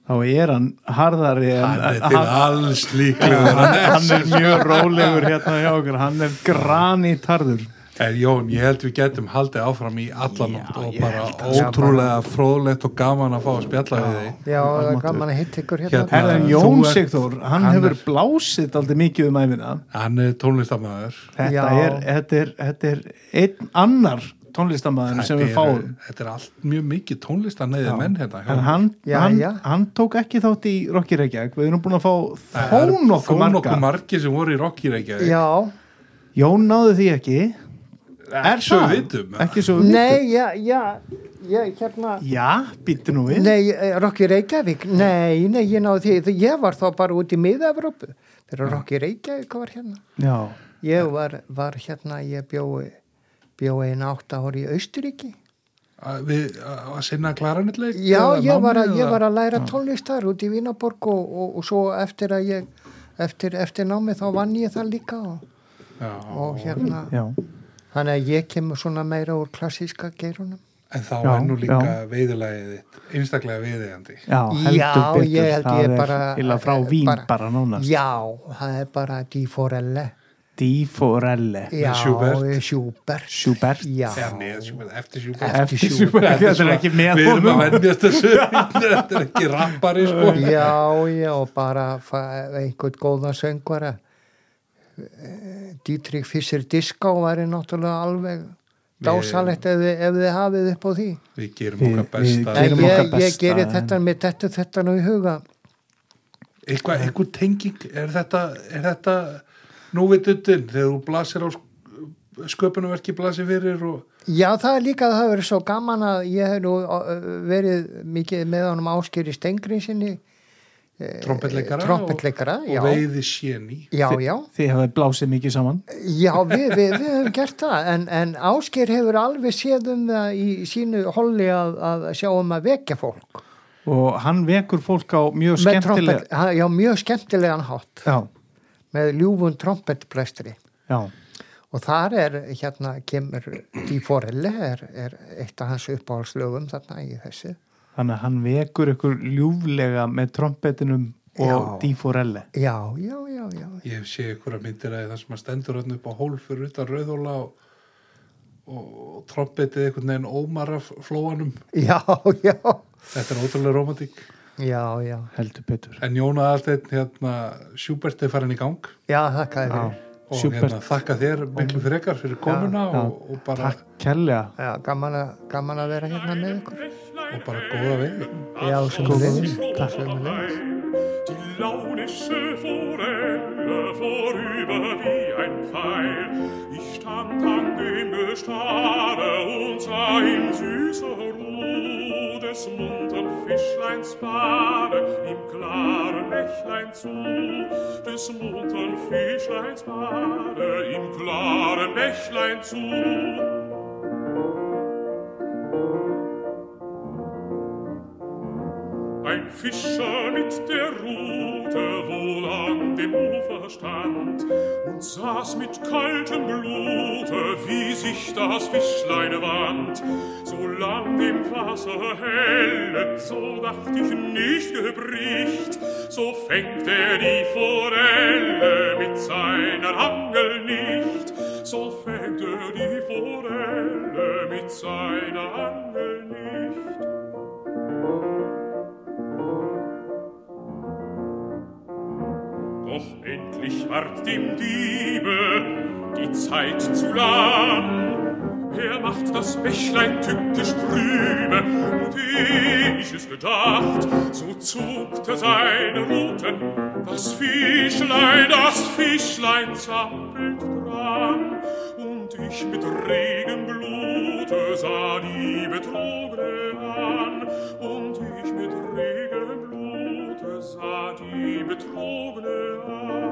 þá er hann harðari en Hann er til alls líklega. hann, hann er mjög rólegur hérna hjá okkur hann er granít harður En Jón, ég held við getum haldið áfram í allan nótt og bara ótrúlega fróðlegt og gaman að fá að spjalla við þig. Já, það er gaman að hitta ykkur hérna. Hérna. Þú Jón Sigþór, hann, hann hefur er- blásið aldrei mikið um æfina Hann er tónlistamæður. þetta er, er, þetta er einn annar tónlistamæður sem við fáum. Þetta er allt mjög mikið tónlistaneyði menn hérna. en hann, Já, hann, já. hann tók ekki þátt í Rocky Reykjavík. Við erum búin að fá þó nokkuð þó marga. nokkuð margir sem voru í Rocky Reykjavík. Já, Jón náðu því ekki. Er svo vitum. ekki svo við nei, já, já, ég, hérna, vitum já, býttu nú við. Nei, eh, Rocky Reykjavík, nei, nei, ég náði því, ég var þá bara út í miða-Evrópu, þegar Rocky Reykjavík var hérna. já, Ég var, var hérna, ég bjói, bjói einn átt ári í Austuríki. Að Við að sinna klaranitleik? Já, ég var, að, ég var að læra tónlist þar út í Vínaborg og, og, og svo eftir að ég, eftir, eftir námið þá vann ég það líka og, Já, og hérna, já, þannig að ég kemur svona meira úr klassíska geirunum. En þá Já, er nú líka þitt, einstaklega veiðigandi. já, heldur Já, betur ég held það ég er bara- illa frá vín bara- bara, nánast Já, það er bara Di Forelle. Di Forelle Já, Schubert. Schubert. Schubert. Já, Eða með Schubert, eftir Schubert. Eftir eftir Schubert. Schubert er ekki með Við erum að vennjast þessu, þetta er ekki rappari sko. já, já, og bara einhvern góðan söngvara. Dietrich Fischer Diská væri náttúrulega alveg dásalegt ef, þið- ef þið hafið upp á því. Við gerum okkar besta. ég, ég besta, geri en- þetta með þetta, þetta nú í huga. Eitthvað, tenging, er þetta, er þetta núvitutin þegar þú blasir á sk- sköpunarverki blasir fyrir og Já, það er líka að það verið svo gaman að ég hef nú verið mikið með honum áskýri stengrinsinni trompetleikara, trompetleikara, og, já. og veiði séni. Já, já, þið hafið blásið mikið saman. Já, við, við, við höfum gert það en, en Ásker hefur alveg séð um það í sínu holli að, að sjá um að vekja fólk. Og hann vekur fólk á mjög Með skemmtileg trompet, ha- já, mjög skemmtilegan hátt. Já, með ljúfun trompetplæstri já, og þar er hérna kemur Di Forelle er, er eitt af hans uppáhaldslögum þarna í þessu þannig að hann vekur ykkur ljúflega með trompetinum og Já. Di Forelle já, já, já, já Ég hef séð ykkur að myndir að það sem að stendur hann upp á hól fyrir utan rauðóla og, og trompetið einhvern veginn ómar af flóanum. já, já, Þetta er ótrúlega romantík. Já, já. Heldur betur. En Jóna Alsteinn, hérna, Schubert er farin í gang. Já, þakka þér og Schubert. hérna, þakka þér miklu frekar fyrir komuna Já. og, og, bara, takk kærlega. Já, gaman, að, gaman að vera hérna með ykkur og bara góða vegi. já, sem Takk. sömuleiðis. Die launische Forelle vorüber wie ein Pfeil. Ich stand an dem Gestade und sah in süßer Ruhe des muntern Fischleins Bade im klaren Bächlein zu. Des muntern Fischleins Bade im klaren Bächlein zu. ein Fischer mit der Rute wohl an dem Ufer stand und saß mit kaltem Blute, wie sich das Fischlein wand. Solang dem Wasser helle, so dacht ich nicht gebricht, so fängt er die Forelle mit seiner Angel nicht, so fängt er die Forelle mit seiner Angel doch endlich ward dem Diebe die Zeit zu lang. Er macht das Bächlein tückisch trübe, und eh ich es gedacht, so zog er seine Ruten. Das Fischlein, das Fischlein zappelt dran, und ich mit Regenblute sah die Betrogene an, und ich mit Regen sah die betrogene an.